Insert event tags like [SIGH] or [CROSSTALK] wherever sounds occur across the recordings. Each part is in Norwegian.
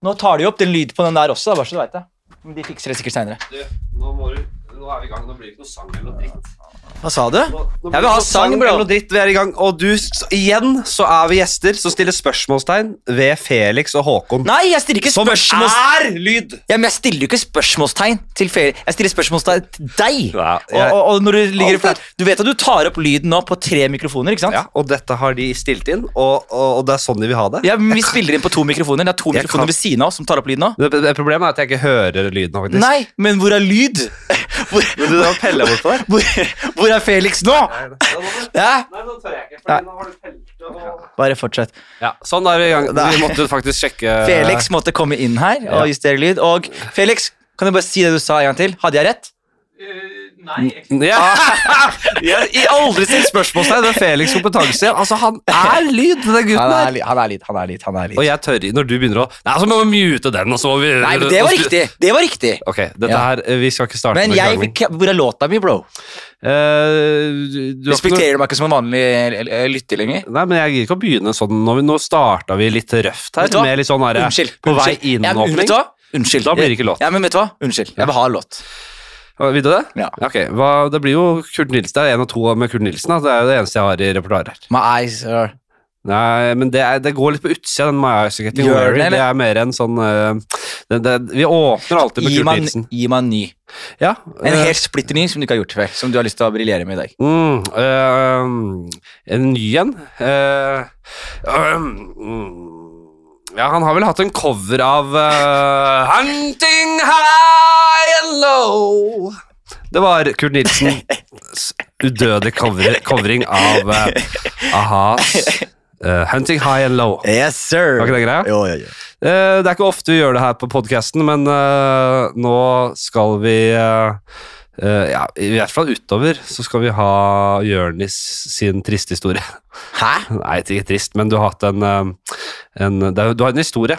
Nå tar de opp den lyd på den der også, bare så du vet det. Men de fikser det sikkert senere. nå, må du, nå er vi i gang. Nå blir det ikke noe sang eller noe dritt. Hva sa du? Nå, nå Jeg vil det ha sang, bro. eller noe dritt. Vi er i gang. Og du, igjen så er vi gjester som stiller spørsmålstegn ved Felix og Håkon. Nei, jeg stiller ikke Som spørsmål... er lyd! Ja, men jeg stiller jo ikke spørsmålstegn til Felix. Jeg stiller spørsmålstegn til deg. Ja, og, jeg- og, og når du ligger flat Du vet at du tar opp lyden nå på tre mikrofoner, ikke sant? Ja, og dette har de stilt inn, og, og, og det er sånn de vil ha det. Ja, men Vi spiller inn på to mikrofoner. Det er to Jeg mikrofoner kan- ved siden av oss som tar opp lyden nå. Det, det Problemet er at jeg ikke hører lyden. faktisk Nei, men hvor er lyd? [LAUGHS] Hvor, Men du da peller bort på hvor, hvor er Felix nå? Nei, nå tør jeg ikke, Nei. nå har du pelt og Bare fortsett. Ja, sånn er vi i gang. Vi måtte faktisk sjekke Felix måtte komme inn her og justere lyd. Og Felix, kan du bare si det du sa en gang til? Hadde jeg rett? Ja. [LAUGHS] Jeg har aldri stilt spørsmålstegn ved Felix' kompetanse. Altså, Han er lyd, den gutten Han her. er, li- han er litt, han er lyd, han er lyd. Og jeg tør når du begynner å Nei, så må vi mute den, og så må vi Nei, men det var riktig. Det var riktig. Ok, dette Ja. her Vi skal ikke starte Men med jeg, krangling. hvor er låta mi, bro? Uh, du- Respekterer du meg ikke som en vanlig eh, lytter lenger? Nei, men jeg gir ikke å begynne sånn. Nå, nå starta vi litt røft her, med litt sånn herre Unnskyld. På vei unnskyld. Ja, men inn-åpning. vet du hva? Unnskyld. Da blir det ikke låt. Ja, men vet du hva? Unnskyld. Jeg vil ha låt. Vil du det? Ja. Ok, hva, Det blir jo Kurt Nilsen. Det er en og to med Kurt Nilsen. Da. Det er jo det eneste jeg har i repertoaret her. My eyes are Nei, men det, er, det går litt på utsida, den My Eyes Are Getting Gjør Weary. det, Det, er mer en sånn uh, det, Vi åpner alltid med Kurt Nilsen. gi meg en ny. Ja, En eh, helt splitter ny som du ikke har gjort før. Som du har lyst til å briljere med i dag. mm, uh, En ny en. Uh, mm, ja, han har vel hatt en cover av uh, Hunting High and Low. Det var Kurt Nilsens udødelige cover, covering av uh, a-has uh, Hunting High and Low. Yes, sir. Var ikke det greia? Jo, jo, jo. Uh, det er ikke ofte vi gjør det her på podkasten, men nå skal vi Ja, i hvert fall utover så skal vi ha Jørnis sin triste historie. Hæ? [LAUGHS] Nei, ikke trist, men du har hatt en, eh, en Du har en historie.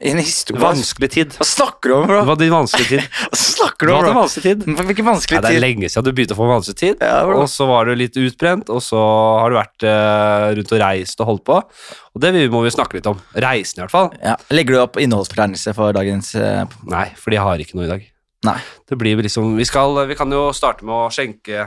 En historie? Vanskelig tid. Hva snakker du om, Det var din vanskelige tid. [LAUGHS] Hva snakker Du om, bro? vanskelig tid. Hvilken Nei, vanskelig det er lenge siden du begynte å få vanskelig tid. Ja, og så var du litt utbrent, og så har du vært eh, rundt og reist og holdt på. Og det må vi snakke litt om. Reisen, i hvert fall. Ja. Legger du opp innholdsfortegnelse for dagens eh, Nei, for jeg har ikke noe i dag. Nei. Det blir liksom Vi, skal, vi kan jo starte med å skjenke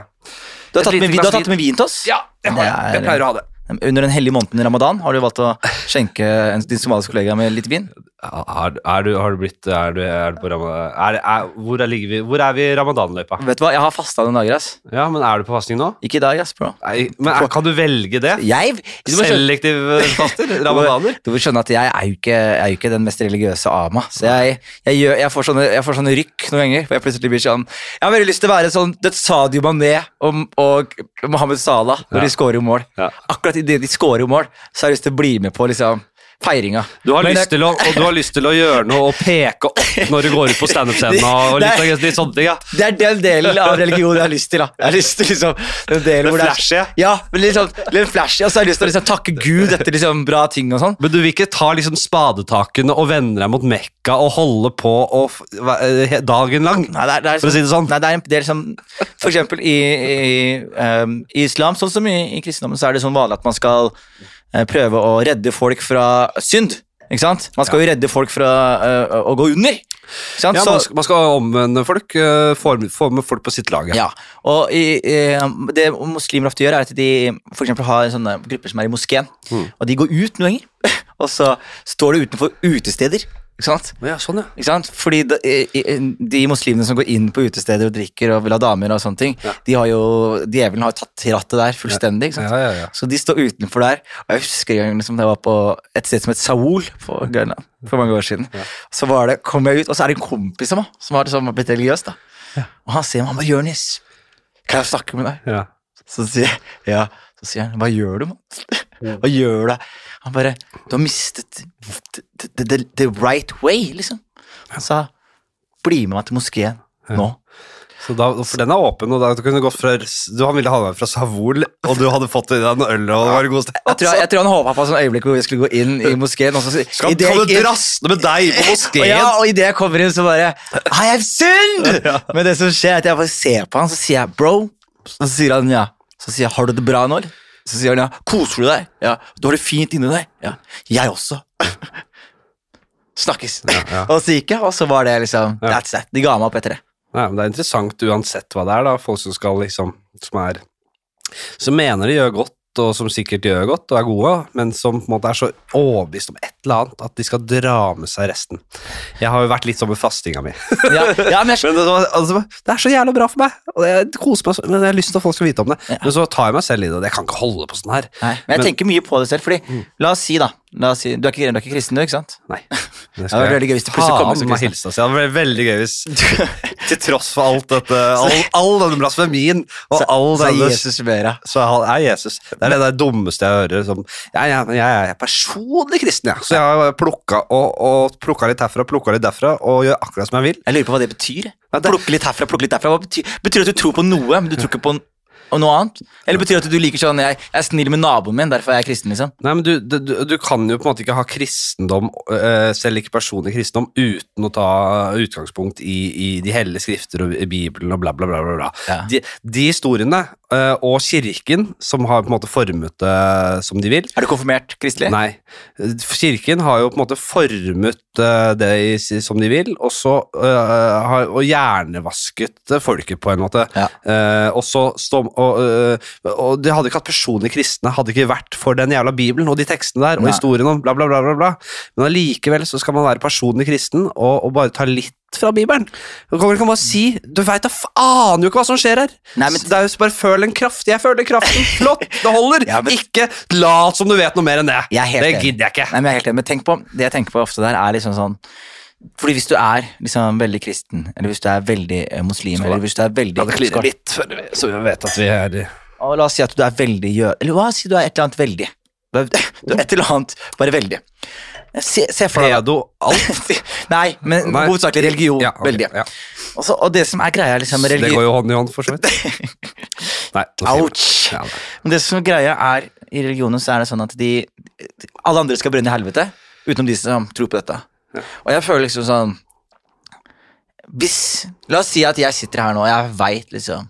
Du har tatt med, du har tatt med vin til oss? Ja, jeg, har, Det det. er- jeg pleier å ha det. Under den hellige måneden i ramadan har du valgt å skjenke en, din somaliske kollega med litt vin? Har, er, du, har du blitt Er du, er du på ramadan... Er, er, hvor, er, ligger vi, hvor er vi i ramadanløypa? Vet du hva, jeg har fasta noen dager, ass. Ja, men er du på fasting nå? Ikke i dag, ass, bro. Nei, men er, kan du velge det? Jeg Selektiv faster? [LAUGHS] Ramadaner? du må skjønne at jeg er jo ikke, er jo ikke den mest religiøse av meg. Så jeg, jeg, gjør, jeg, får sånne, jeg får sånne rykk noen ganger. For jeg plutselig blir sånn Jeg har veldig lyst til å være sånn Sadio Mané og, og Mohammed Salah når Ja. de scorer mål. Ja. Akkurat idet de scorer mål, så har jeg lyst til å bli med på liksom feiringa. Du har, lyst til å, og du har lyst til å gjøre noe og peke opp når du går ut på standup-scenen [LAUGHS] og, litt, Det- litt sånne ting. Ja. Det er den delen av religion jeg har lyst til. da Jeg har lyst til liksom Den delen hvor det er flashy? Ja, men litt sånn litt flashy Og så har jeg lyst til å liksom takke Gud etter liksom bra ting og sånn. Men du vil ikke ta liksom spadetakene og vende deg mot Mekka og holde på og, eh, dagen lang? Nei, det er, det er, For å si det sånn. Nei, det er, en- del liksom For eksempel i, i, um, i islam, sånn som i, i kristendommen, så er det sånn vanlig at man skal prøve å redde folk fra synd. Ikke sant? Man skal jo redde folk fra uh, å gå under. Ja, man, skal, man skal omvende folk, uh, få, få med folk på sitt lag. Ja. Ja, og i, uh, det muslimer ofte gjør, er at de for eksempel har sånne grupper som er i moskeen, Mm. og de går ut noen ganger, [LAUGHS] og så står de utenfor utesteder. Ikke sant? Ja, sånn, ja. Ikke sant? Fordi de, de muslimene som går inn på utesteder og drikker og vil ha damer og sånne ting, Ja. de har jo, djevelen har tatt rattet der fullstendig. Ikke sant? Ja. Så de står utenfor der. Og jeg husker en gang liksom, jeg var på et sted som het Saul på Grønland for mange år siden. Så var det, kom jeg ut, og så er det en kompis av meg som har liksom blitt religiøs. da. Og han ser meg, han bare 'Jonis, kan jeg snakke med deg?' ja. Så sier jeg, ja. Så sier han, hva gjør du, mann? Hva gjør du? Han bare, du har mistet the, the, the, right way, liksom. Han sa, bli med meg til moskeen nå. Så da, for den er åpen, og da kunne du gått fra du, Han ville ha deg fra Savol, og du hadde fått i deg en øl, og det var en god sted. Jeg tror, jeg tror han håpet på et sånn øyeblikk hvor vi skulle gå inn i moskeen. Og så, Skal i det kan du drasne med deg på og, [LAUGHS] ja, og idet jeg kommer inn, så bare I have sinned! [LAUGHS] Men det som skjer, er at jeg bare ser på han, så sier jeg bro. Så sier han ja. Så sier jeg har du det bra nå, eller? Så sier han ja. Koser du deg? Ja. Du har det fint inni deg? Ja. Jeg også. [LAUGHS] Snakkes. Ja, ja. og så gikk jeg, og så var det liksom Ja. That's that. De ga meg opp etter det. Ja, men det er interessant uansett hva det er, da. Folk som skal liksom Som er Som mener de gjør godt, og som sikkert gjør godt og er gode, men som på en måte er så overbevist om et eller annet at de skal dra med seg resten. Jeg har jo vært litt sånn med fastinga mi. Ja, ja men jeg, [LAUGHS] Men det, altså, det er så jævla bra for meg, og jeg koser meg men jeg har lyst til at folk skal vite om det. Ja. Men så tar jeg meg selv i det, og jeg kan ikke holde på sånn her. nei, men jeg Men- tenker mye på det selv, fordi La oss si, da si, du, er ikke, du er ikke kristen, du, ikke sant? Nei. Det [LAUGHS] Ja, det var veldig gøy hvis det plutselig kommer som kristen. hilse. Ja, det var veldig gøy hvis [LAUGHS] Til tross for alt dette All, [LAUGHS] all denne blasfemien og Så- all så er Jesus bedre. så er er Jesus. Det er det der dummeste jeg hører. Som, jeg, jeg, jeg er personlig kristen, jeg. Så jeg har plukka og, og plukka litt herfra plukka litt derfra og gjør akkurat som jeg vil. Jeg lurer på hva det betyr. Plukke litt herfra, plukke litt derfra. Betyr, betyr at du tror på noe, men du tror ikke på og noe annet? Eller betyr det at du liker sånn jeg, jeg er snill med naboen min, derfor er jeg kristen, liksom? Nei, men du, du, du kan jo på en måte ikke ha kristendom, øh, selv ikke personlig kristendom, uten å ta utgangspunkt i, i de hellige skrifter og i Bibelen og bla, bla, bla. bla, bla. Ja. De, de historiene øh, og kirken, som har på en måte formet det som de vil, Er du konfirmert kristelig? Nei. Kirken har jo på en måte formet eh, det som de vil, og så har og hjernevasket folket på en måte. Ja. Og så stå, og, eh, og de hadde ikke hatt personlig kristne, hadde ikke vært for den jævla bibelen og de tekstene der og Nei. historien om bla, bla, bla, bla, bla. Men allikevel så skal man være personlig kristen og, og bare ta litt fra Bibelen. Du kan ikke bare si Du veit da aner jo ikke hva som skjer her! Nei, men- det er jo bare føl en kraft. Jeg føler kraften. [LAUGHS] Flott! Det holder! Ja, men- Ikke lat som du vet noe mer enn det. Det gidder jeg ikke. Nei, men jeg er helt enig, men tenk på, det jeg tenker på ofte der, er liksom sånn fordi hvis du er liksom veldig kristen, eller hvis du er veldig eh, muslim, Skål eller hvis du er veldig La det klirre litt, så vi vet at vi er Og la oss si at du er veldig jø... Eller hva si du er et eller annet veldig. Du er, du er et eller annet bare veldig. Se, se for deg pedo alt. [LAUGHS] Nei, men Nei. hovedsakelig religion. Ja, okay, veldig. ja. Også, og det som er greia liksom, med Det går jo hånd i hånd, for så vidt. [LAUGHS] Nei, Ouch! Ja. Men det som er greia er, i religionen så er det sånn at de Alle andre skal brenne i helvete, utenom de som tror på dette. Og jeg føler liksom sånn Hvis La oss si at jeg sitter her nå, og jeg veit liksom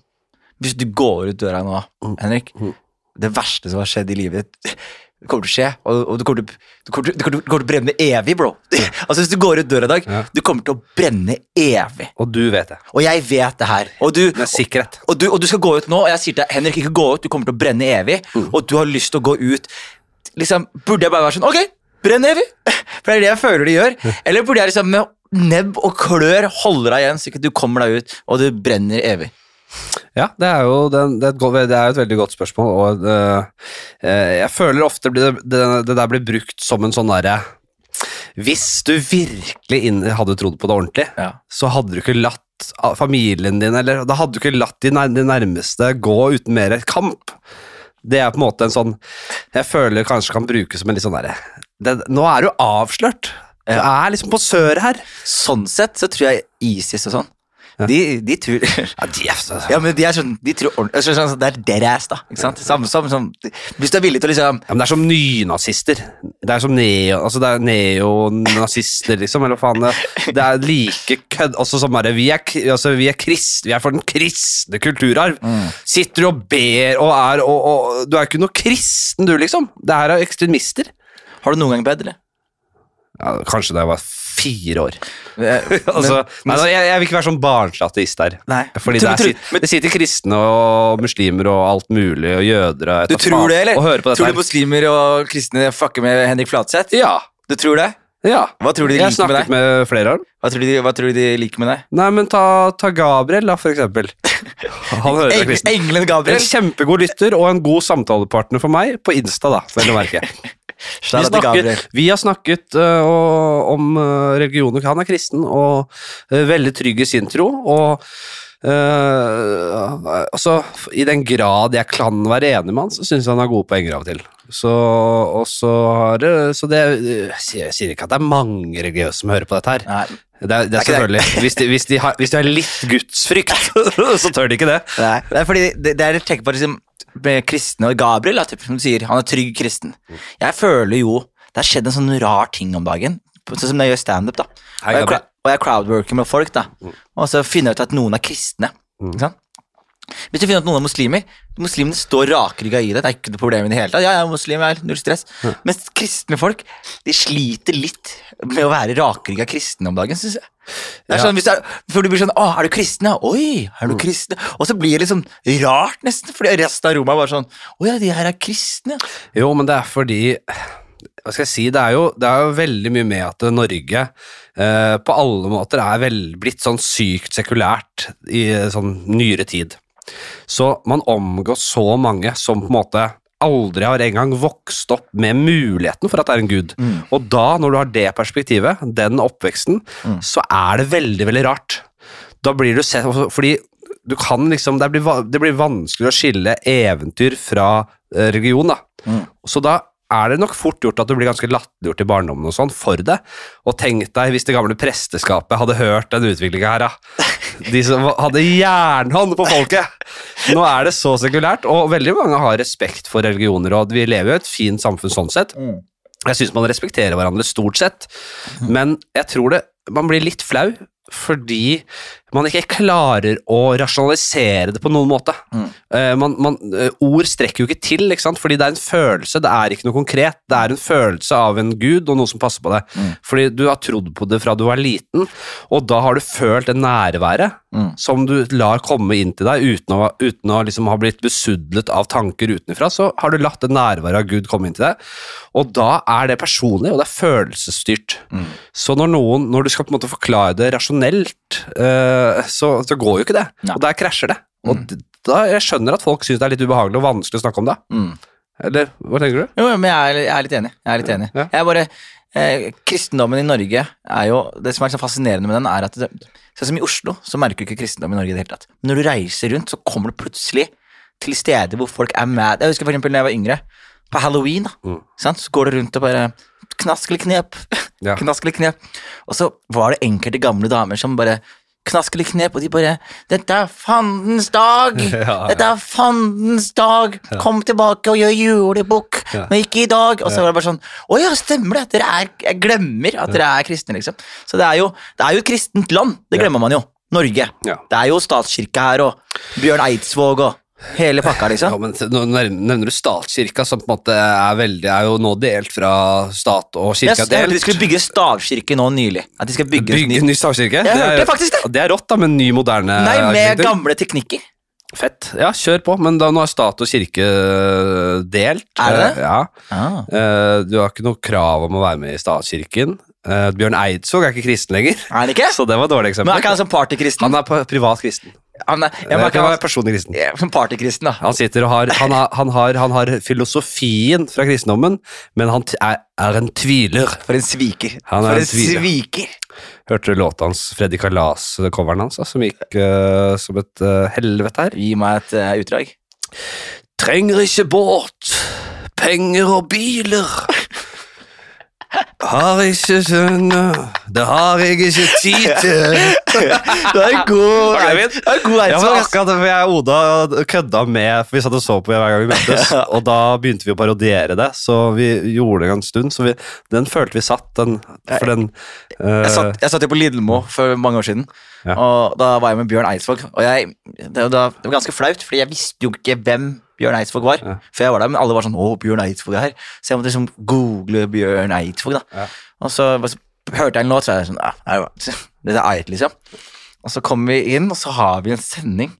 Hvis du går ut døra nå, Henrik Det verste som har skjedd i livet ditt det kommer til å skje, og, og du, kommer til, du, kommer til, du, kommer til, du kommer til å brenne evig, bro. [LAUGHS] altså Hvis du går ut døra i dag, Ja. du kommer til å brenne evig. Og du vet det. Og jeg vet det her. Og du, Med sikkerhet. og du, og du skal gå ut nå, og jeg sier til deg, Henrik, ikke gå ut, du kommer til å brenne evig, og du har lyst til å gå ut. Liksom, Burde jeg bare være sånn, ok, brenn evig, for det er det jeg føler de gjør. Eller burde jeg liksom med nebb og klør holde deg igjen, så ikke du kommer deg ut, og du brenner evig. Ja, det er jo det er et, godt, det er et veldig godt spørsmål, og øh, øh, jeg føler ofte det, det, det der blir brukt som en sånn derre Hvis du virkelig hadde trodd på det ordentlig, Ja. så hadde du ikke latt familien din, eller da hadde du ikke latt de nærmeste gå uten mer kamp. Det er på en måte en sånn Jeg føler kanskje kan brukes som en litt sånn derre det- Nå er du avslørt. Du er liksom på søret her. Sånn sett så tror jeg ISIS og sånn, de, de tror [LAUGHS] Ja, de er, Ja, men de er sånn, de tror ordentlig sånn, Det er deres, da. Ikke sant? Samme som som- Hvis du er villig til å liksom Ja, men det er som nynazister. Det er som neo, altså det er neonazister, liksom, eller hva faen. Det, det er like kødd altså som bare, vi er, altså, vi er krist, vi er for den kristne kulturarv. Sitter du og ber og er og, og Du er ikke noe kristen, du, liksom. Det her er ekstremister. Har du noen gang bedt, eller? Ja, kanskje da jeg var fire år. [LAUGHS] Altså, men- nei, jeg, jeg vil ikke være sånn barnslig ateist der. Nei. Fordi Tror- det, er, det sitter kristne og muslimer og alt mulig, og jøder og jeg Du tror det, eller? Tror du muslimer og kristne fucker med Henrik Flatseth? Ja. Du tror det? ja. Hva tror du de Jeg liker med snakket deg? med flere av dem. Hva tror, de, hva tror du de liker med deg? Nei, men ta, ta Gabriel, da, for eksempel. Han hører Eng, på Gabriel. En kjempegod lytter og en god samtalepartner for meg på Insta, da, vel å merke. [LAUGHS] Vi, Gabriel. vi har snakket uh, om øh, religioner. Han er kristen og uh, veldig trygg i sin tro. Og Uh, altså, i den grad jeg kan være enig med han, så syns jeg han har gode poenger av og til. Så, og så har det, så det jeg sier, ikke at det er mange religiøse som hører på dette her. Nei, Det er, det er selvfølgelig hvis de, hvis, de har, hvis de har litt gudsfrykt, [LAUGHS] så tør de ikke det. nei. Det er fordi det, det er et tenke på liksom, kristne og Gabriel, da, typ, som sier, han er trygg kristen. Jeg føler jo det har skjedd en sånn rar ting om dagen, sånn som når jeg gjør standup. da. Og jeg, og jeg crowdworker med folk, da. Og så finner jeg ut at noen er kristne. Ikke sant? Hvis du finner ut noen er muslimer Muslimene står rakrygga i det. Det er ikke noe problem i det hele tatt. Ja, jeg er muslim, jeg er null stress. Mens kristne folk de sliter litt med å være rakrygga kristne om dagen, syns jeg. Det er Ja. sånn, hvis du, for du blir sånn Å, er du kristen? ja? Oi, er du kristen? Og så blir det liksom rart, nesten, fordi resten av Roma bare sånn Å ja, de her er kristne. Jo, men det er fordi Hva skal jeg si, det er jo, det er jo veldig mye med at Norge eh, på alle måter er vel, blitt sånn sykt sekulært i eh, sånn nyere tid. Så man omgås så mange som på en måte aldri har engang vokst opp med muligheten for at det er en gud. Og da, når du har det perspektivet, den oppveksten, så er det veldig, veldig rart. Da blir du sett Fordi du kan liksom Det blir, det blir vanskelig å skille eventyr fra eh, religion, da. Mm. Så da er det nok fort gjort at du blir ganske latterliggjort i barndommen og sånn for det. Og tenk deg hvis det gamle presteskapet hadde hørt den utviklinga her, da. De som hadde jernhånd på folket. Nå er det så sekulært, og veldig mange har respekt for religioner, og vi lever jo i et fint samfunn sånn sett. Jeg syns man respekterer hverandre stort sett, men jeg tror det man blir litt flau fordi man ikke klarer å rasjonalisere det på noen måte. Mm. Eh, man, man, eh, ord strekker jo ikke til, ikke sant? fordi det er en følelse, det er ikke noe konkret. Det er en følelse av en gud og noe som passer på deg. Mm. Fordi du har trodd på det fra du var liten, og da har du følt det nærværet Mm. som du lar komme inn til deg uten å, uten å liksom ha blitt besudlet av tanker utenfra, så har du latt det nærværet av Gud komme inn til deg. Og da er det personlig, og det er følelsesstyrt. Mm. Så når, noen, når du skal på en måte forklare det rasjonelt, eh, så, så går jo ikke det. Nei. Og der krasjer det. Og d- da, jeg skjønner at folk syns det er litt ubehagelig og vanskelig å snakke om det. Mm. Eller hva tenker du? Jo, men jeg er, jeg er litt enig. Jeg er litt enig. Ja. Jeg bare, eh, kristendommen i Norge er jo Det som er så fascinerende med den, er at det, Sånn som i Oslo, så merker du ikke kristendom i Norge i det hele tatt. Men når du reiser rundt, så kommer du plutselig til steder hvor folk er mad. Jeg husker for eksempel da jeg var yngre. På halloween, da. Mm. Sant? Så går du rundt og bare Knask eller knep. Ja. [LAUGHS] Knask eller knep. Og så var det enkelte gamle damer som bare Knask eller knep, og de bare 'Dette er fandens dag! [LAUGHS] Ja. Dette er fandens dag! Kom tilbake og gjør julebukk! Men ikke i dag! Og så var det bare sånn Å ja, stemmer det! Dere er, jeg glemmer at dere er kristne, liksom. Så det er jo, det er jo et kristent land. Det glemmer man jo. Norge. Det er jo statskirke her, og Bjørn Eidsvåg og hele pakka, Ja, liksom. men Nå nevner du statskirka, som på en måte er, veldig, er jo nå delt fra stat og kirke Jeg hørte de skulle bygge stavkirke nå nylig. At de skal bygge, Bygge ny en ny stavkirke? Jeg hørte faktisk det. Det er rått, da, med ny, moderne Nei, med gamle teknikker. Fett. Ja, kjør på. Men da, nå er stat og kirke delt. Er det det? Eh, Ja. Ah. Eh, Du har ikke noe krav om å være med i statskirken. Eh, Bjørn Eidsvåg er ikke kristen lenger, Er det ikke? [LAUGHS] så det var et dårlig eksempel. Men er ikke han som partykristen? Han er privat kristen. Han er, jeg er Eh, ikke han er personlig kristen. ja, partykristen, da? Han sitter og har Han har, han har, han har filosofien fra kristendommen, men han er, er en tviler. For en sviker. Han er For en en sviker. sviker. Hørte du låta hans, Freddy Kalas-coveren hans, som gikk uh, som et uh, helvete her? Gi meg et uh, utdrag. Trenger ikke båt, penger og biler. Har ikke skjønne, det har jeg ikke tid til. Du er en god det er en god Ja, men Eidsvåg, akkurat det, for jeg og Oda kødda med For vi satt og så på hver gang vi møttes, og da begynte vi å parodiere det. Så vi gjorde det en stund. Så vi, den følte vi satt, den, for den uh, Jeg satt, jeg satt jo på Lidlmo for mange år siden, Ja. og da var jeg med Bjørn Eidsvåg. Og jeg, det, var det var ganske flaut, fordi jeg visste jo ikke hvem Bjørn Eidsvåg var. Ja. Før jeg var der, Men alle var sånn 'Å, Bjørn Eidsvåg er her'. Så jeg måtte liksom google Bjørn Eidsvåg. da. Ja. Og så så hørte jeg en låt, så jeg sånn ja, Det er eit, liksom. Og så kommer vi inn, og så har vi en sending.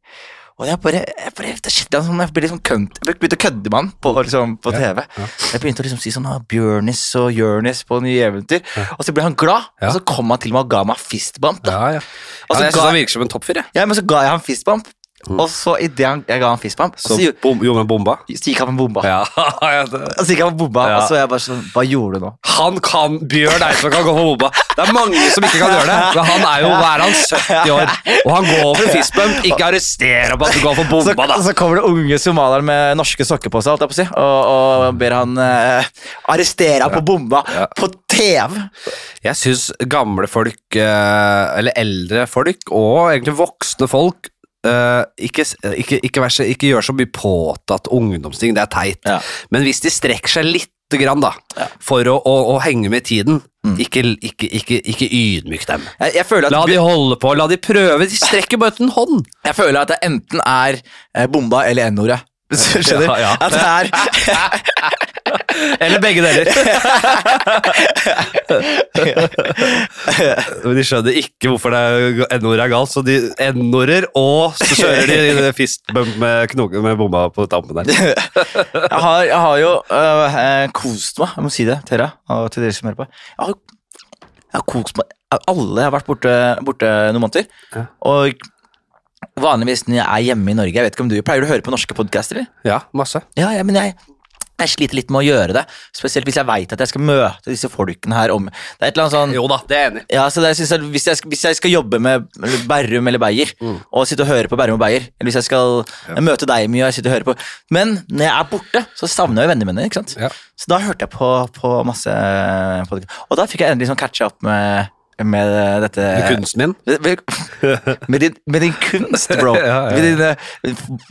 Og jeg bare, jeg bare det skjedde sånn, jeg ble liksom kønt, jeg begynte å kødde med han på, liksom, på TV. ja. Jeg begynte å liksom si sånn ah, Bjørnis og Jørnis på nye eventyr. Og så ble han glad, og så kom han til meg og ga meg fistbump. Da. Ja, ja. Og så ja jeg synes han virker som en toppfyr. Ja, men så ga jeg han fistbump, og så idet jeg ga han fistbump, Så bom, gjorde han bomba. så gikk han med bomba. Ja, [LAUGHS] ja, det. Han med bomba, Ja. og så er jeg bare sånn Hva gjorde du nå? Han kan Bjørn Eidsvåg kan gå for bomba. Det er mange som ikke kan gjøre det. Men han er jo hva er han, 70 år, og han går for fistbump. Ikke arrester ham på at du går for Så, bomba, da. så kommer det unge somaliere med norske sokker på seg, holdt jeg på å si, og, og ber han eh, arrestere ham på bomba på TV. Jeg syns gamle folk, eh, eller eldre folk, og egentlig voksne folk eh, ikke, ikke, ikke, vær så, ikke gjør så mye påtatt ungdomsting, det er teit. Ja. Men hvis de strekker seg litt lite grann, da. For å, å, å henge med tiden. Ikke, ikke, ikke, ikke ydmyk dem. Jeg, jeg, føler at, La de holde på, la de prøve. De strekker bare ut en hånd. jeg føler at det enten er eh, bomba eller n-ordet. Skjønner? Ja, ja. At det er [LAUGHS] Eller begge deler. [LAUGHS] Men de skjønner ikke hvorfor det n-ordet er galt, så de n-order, og så kjører de fistbump med, med bomma på tampen der. [LAUGHS] jeg, har, jeg har jo øh, kost meg, jeg må si det Tera, og til dere som hører på. Jeg har, jeg har kost meg Alle har vært borte, borte noen måneder. Ja. Og vanligvis når jeg er hjemme i Norge Jeg vet ikke om du Pleier du å høre på norske podcaster? eller? Ja, masse. Ja, ja, men jeg, jeg sliter litt med å gjøre det. Spesielt hvis jeg veit at jeg skal møte disse folkene her om Det er et eller annet sånn Jo da, det er enig ja, så jeg synes at hvis, jeg, hvis jeg skal jobbe med Berrum eller Beyer, Mm. og sitte og høre på Berrum og Beyer Eller hvis jeg skal møte deg mye og jeg sitter og hører på Men når jeg er borte, så savner jeg jo vennene mine. ikke sant? Ja. Så da hørte jeg på, på masse podcast. Og da fikk jeg endelig sånn catche opp med, med dette Med kunsten din? med, med, [LAUGHS] din, med din kunst, bro. [LAUGHS] Ja, ja. Med dine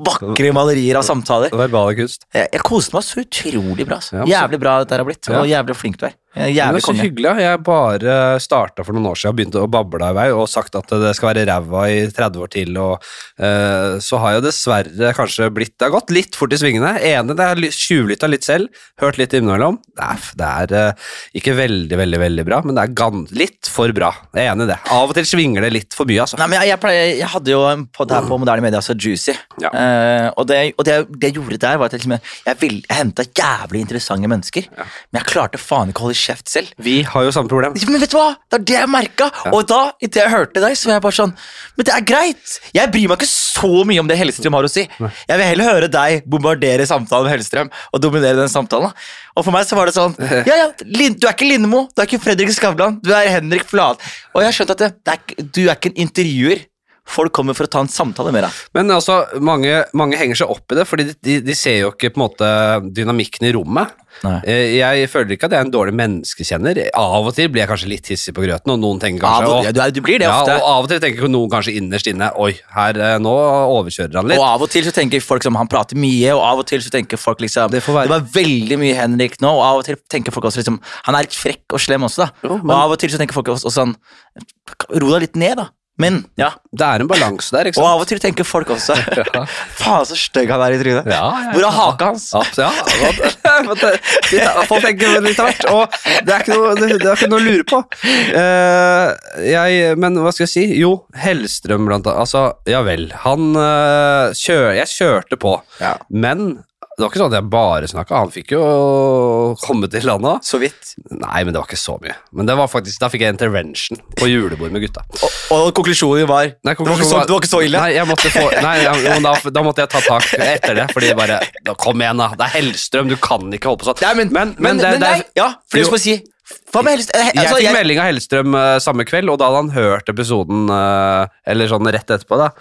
vakre malerier av samtaler. Verbale kunst. Jeg, jeg koste meg så utrolig bra. Altså. Ja, Jævlig bra dette har blitt, og jævlig flink du er. Er det er så hyggelig. Jeg bare starta for noen år siden og begynte å bable i vei og sagt at det skal være ræva i 30 år til. og uh, Så har jeg dessverre kanskje blitt Det har gått litt fort i svingene. Enig, det har ly- tjuvlytta litt selv. Hørt litt innimellom. Det er, det er eh, ikke veldig, veldig veldig bra, men det er litt for bra. Jeg er enig i det. Av og til svinger det litt for mye, altså. Nei, men jeg, jeg, pleier, jeg hadde jo en podd her på moderne media, altså Juicy. Ja. uh, og det, og det, det jeg gjorde der, var at jeg, liksom, jeg, vil- jeg henta jævlig interessante mennesker. Men jeg klarte faen ikke å holde kjeft selv. Vi har jo samme problem. Men vet du hva? Det er det jeg merka. Og da, idet jeg hørte deg, så var jeg bare sånn Men det er greit! Jeg bryr meg ikke så mye om det Hellestrøm har å si. Jeg vil heller høre deg bombardere samtalen med Hellestrøm og dominere den samtalen. Og for meg så var det sånn [LAUGHS] Ja, ja, du er ikke Lindmo, du er ikke Fredrik Skavlan, du er Henrik Flat. Og jeg skjønte at det, det er, du er ikke en intervjuer. Folk kommer for å ta en samtale med deg. Men altså, mange, mange henger seg opp i det, fordi de, de, ser jo ikke på en måte dynamikken i rommet. Nei. Eh, Jeg føler ikke at jeg er en dårlig menneskekjenner. Av og til blir jeg kanskje litt hissig på grøten, og noen tenker Av kanskje og, ja, du, du blir det ja, ofte. og av og til tenker noen kanskje innerst inne Oi, her, eh, nå overkjører han litt. Og av og til så tenker folk som han prater mye, og av og til så tenker folk liksom Det være. var veldig mye Henrik nå, og av og til tenker folk også liksom Han er litt frekk og slem også, da. Jo, men- Og av og til så tenker folk også, også sånn Ro deg litt ned, da. Men, ja. Det er en balanse der, ikke Og av og til tenker folk også [LAUGHS] Faen, så stygg han er i trynet. Ja, ja, Hvor er ja. haka hans? Ja, [LAUGHS] ja, folk tenker litt av hvert, og det er noe, det, det er ikke noe å lure på. Eh, jeg, men hva skal jeg si? Jo, Hellstrøm blant annet. Altså, ja vel. Han eh, kjør, Jeg kjørte på, Ja. men det var ikke sånn at jeg bare snakka. Han fikk jo komme til landet. Så vidt. Nei, men det var ikke så mye. Men det var faktisk, da fikk jeg intervention på julebord med gutta. Og, og konklusjonen var Nei, det, var ikke så, det var ikke så ille? Nei, jeg måtte få, [LAUGHS] nei jeg, da, da måtte jeg ta tak etter det. Fordi bare da, Kom igjen, da. Det er Hellstrøm. Du kan ikke holde på sånn. Nei, men, men, men, det, det nei, er, ja, for det skal si eh, jeg altså, fikk jeg, melding av Hellstrøm uh, samme kveld, og da hadde han hørt episoden uh, Eller sånn rett etterpå, da.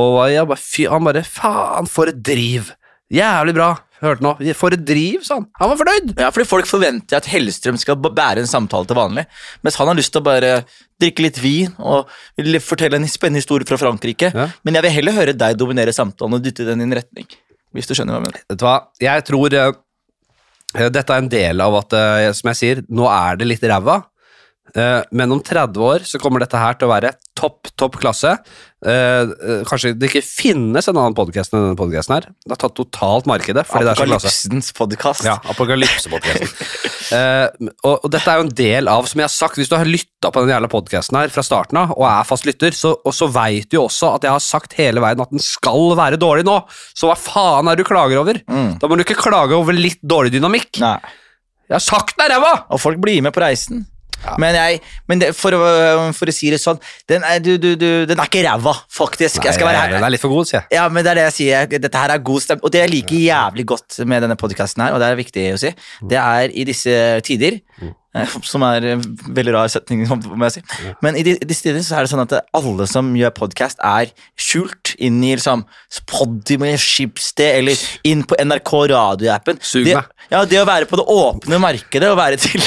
Og jeg bare, fy, han bare Faen, for et driv! Jævlig bra. Hørte nå. For et driv, sa han. Han var fornøyd. Ja, fordi Folk forventer at Hellstrøm skal bære en samtale til vanlig, mens han har lyst til å bare drikke litt vin og fortelle en spennende historie fra Frankrike. Ja. Men jeg vil heller høre deg dominere samtalen og dytte den i en retning. Hvis du skjønner hva jeg mener. Vet du hva, jeg tror eh, dette er en del av at, uh, som jeg sier, nå er det litt ræva. Eh, men om 30 år så kommer dette her til å være topp, topp klasse. Eh, eh, kanskje det ikke finnes en annen podcast enn denne podcasten her. Det har tatt totalt markedet. Apokalypsens podkast. Ja, Apokalypse-podcasten. [LAUGHS] eh, og, dette er jo en del av, som jeg har sagt, hvis du har lytta på den jævla podcasten her fra starten av, og er fast lytter, så, og så veit du jo også at jeg har sagt hele veien at den skal være dårlig nå. Så hva faen er det du klager over? Da må du ikke klage over litt dårlig dynamikk. Nei. Jeg har sagt det ræva! Og folk blir med på reisen. Men, jeg, men det, for, å, for å si det sånn, den er, du, du, du, den er ikke ræva, faktisk. skal være Den er litt for god, sier jeg. Ja, men det er det jeg sier. Dette her er god stemme. Og det jeg liker jævlig godt med denne podkasten her, og det er viktig å si, det er i disse tider eh, Som er en veldig rar setning, [LAUGHS] må jeg si. Men i disse tider så er det sånn at alle som gjør podkast, er skjult inn i liksom Podimo, Schibsted eller inn på NRK radioappen. Sug Det- meg. Ja, det å være på det åpne markedet og være til [LAUGHS]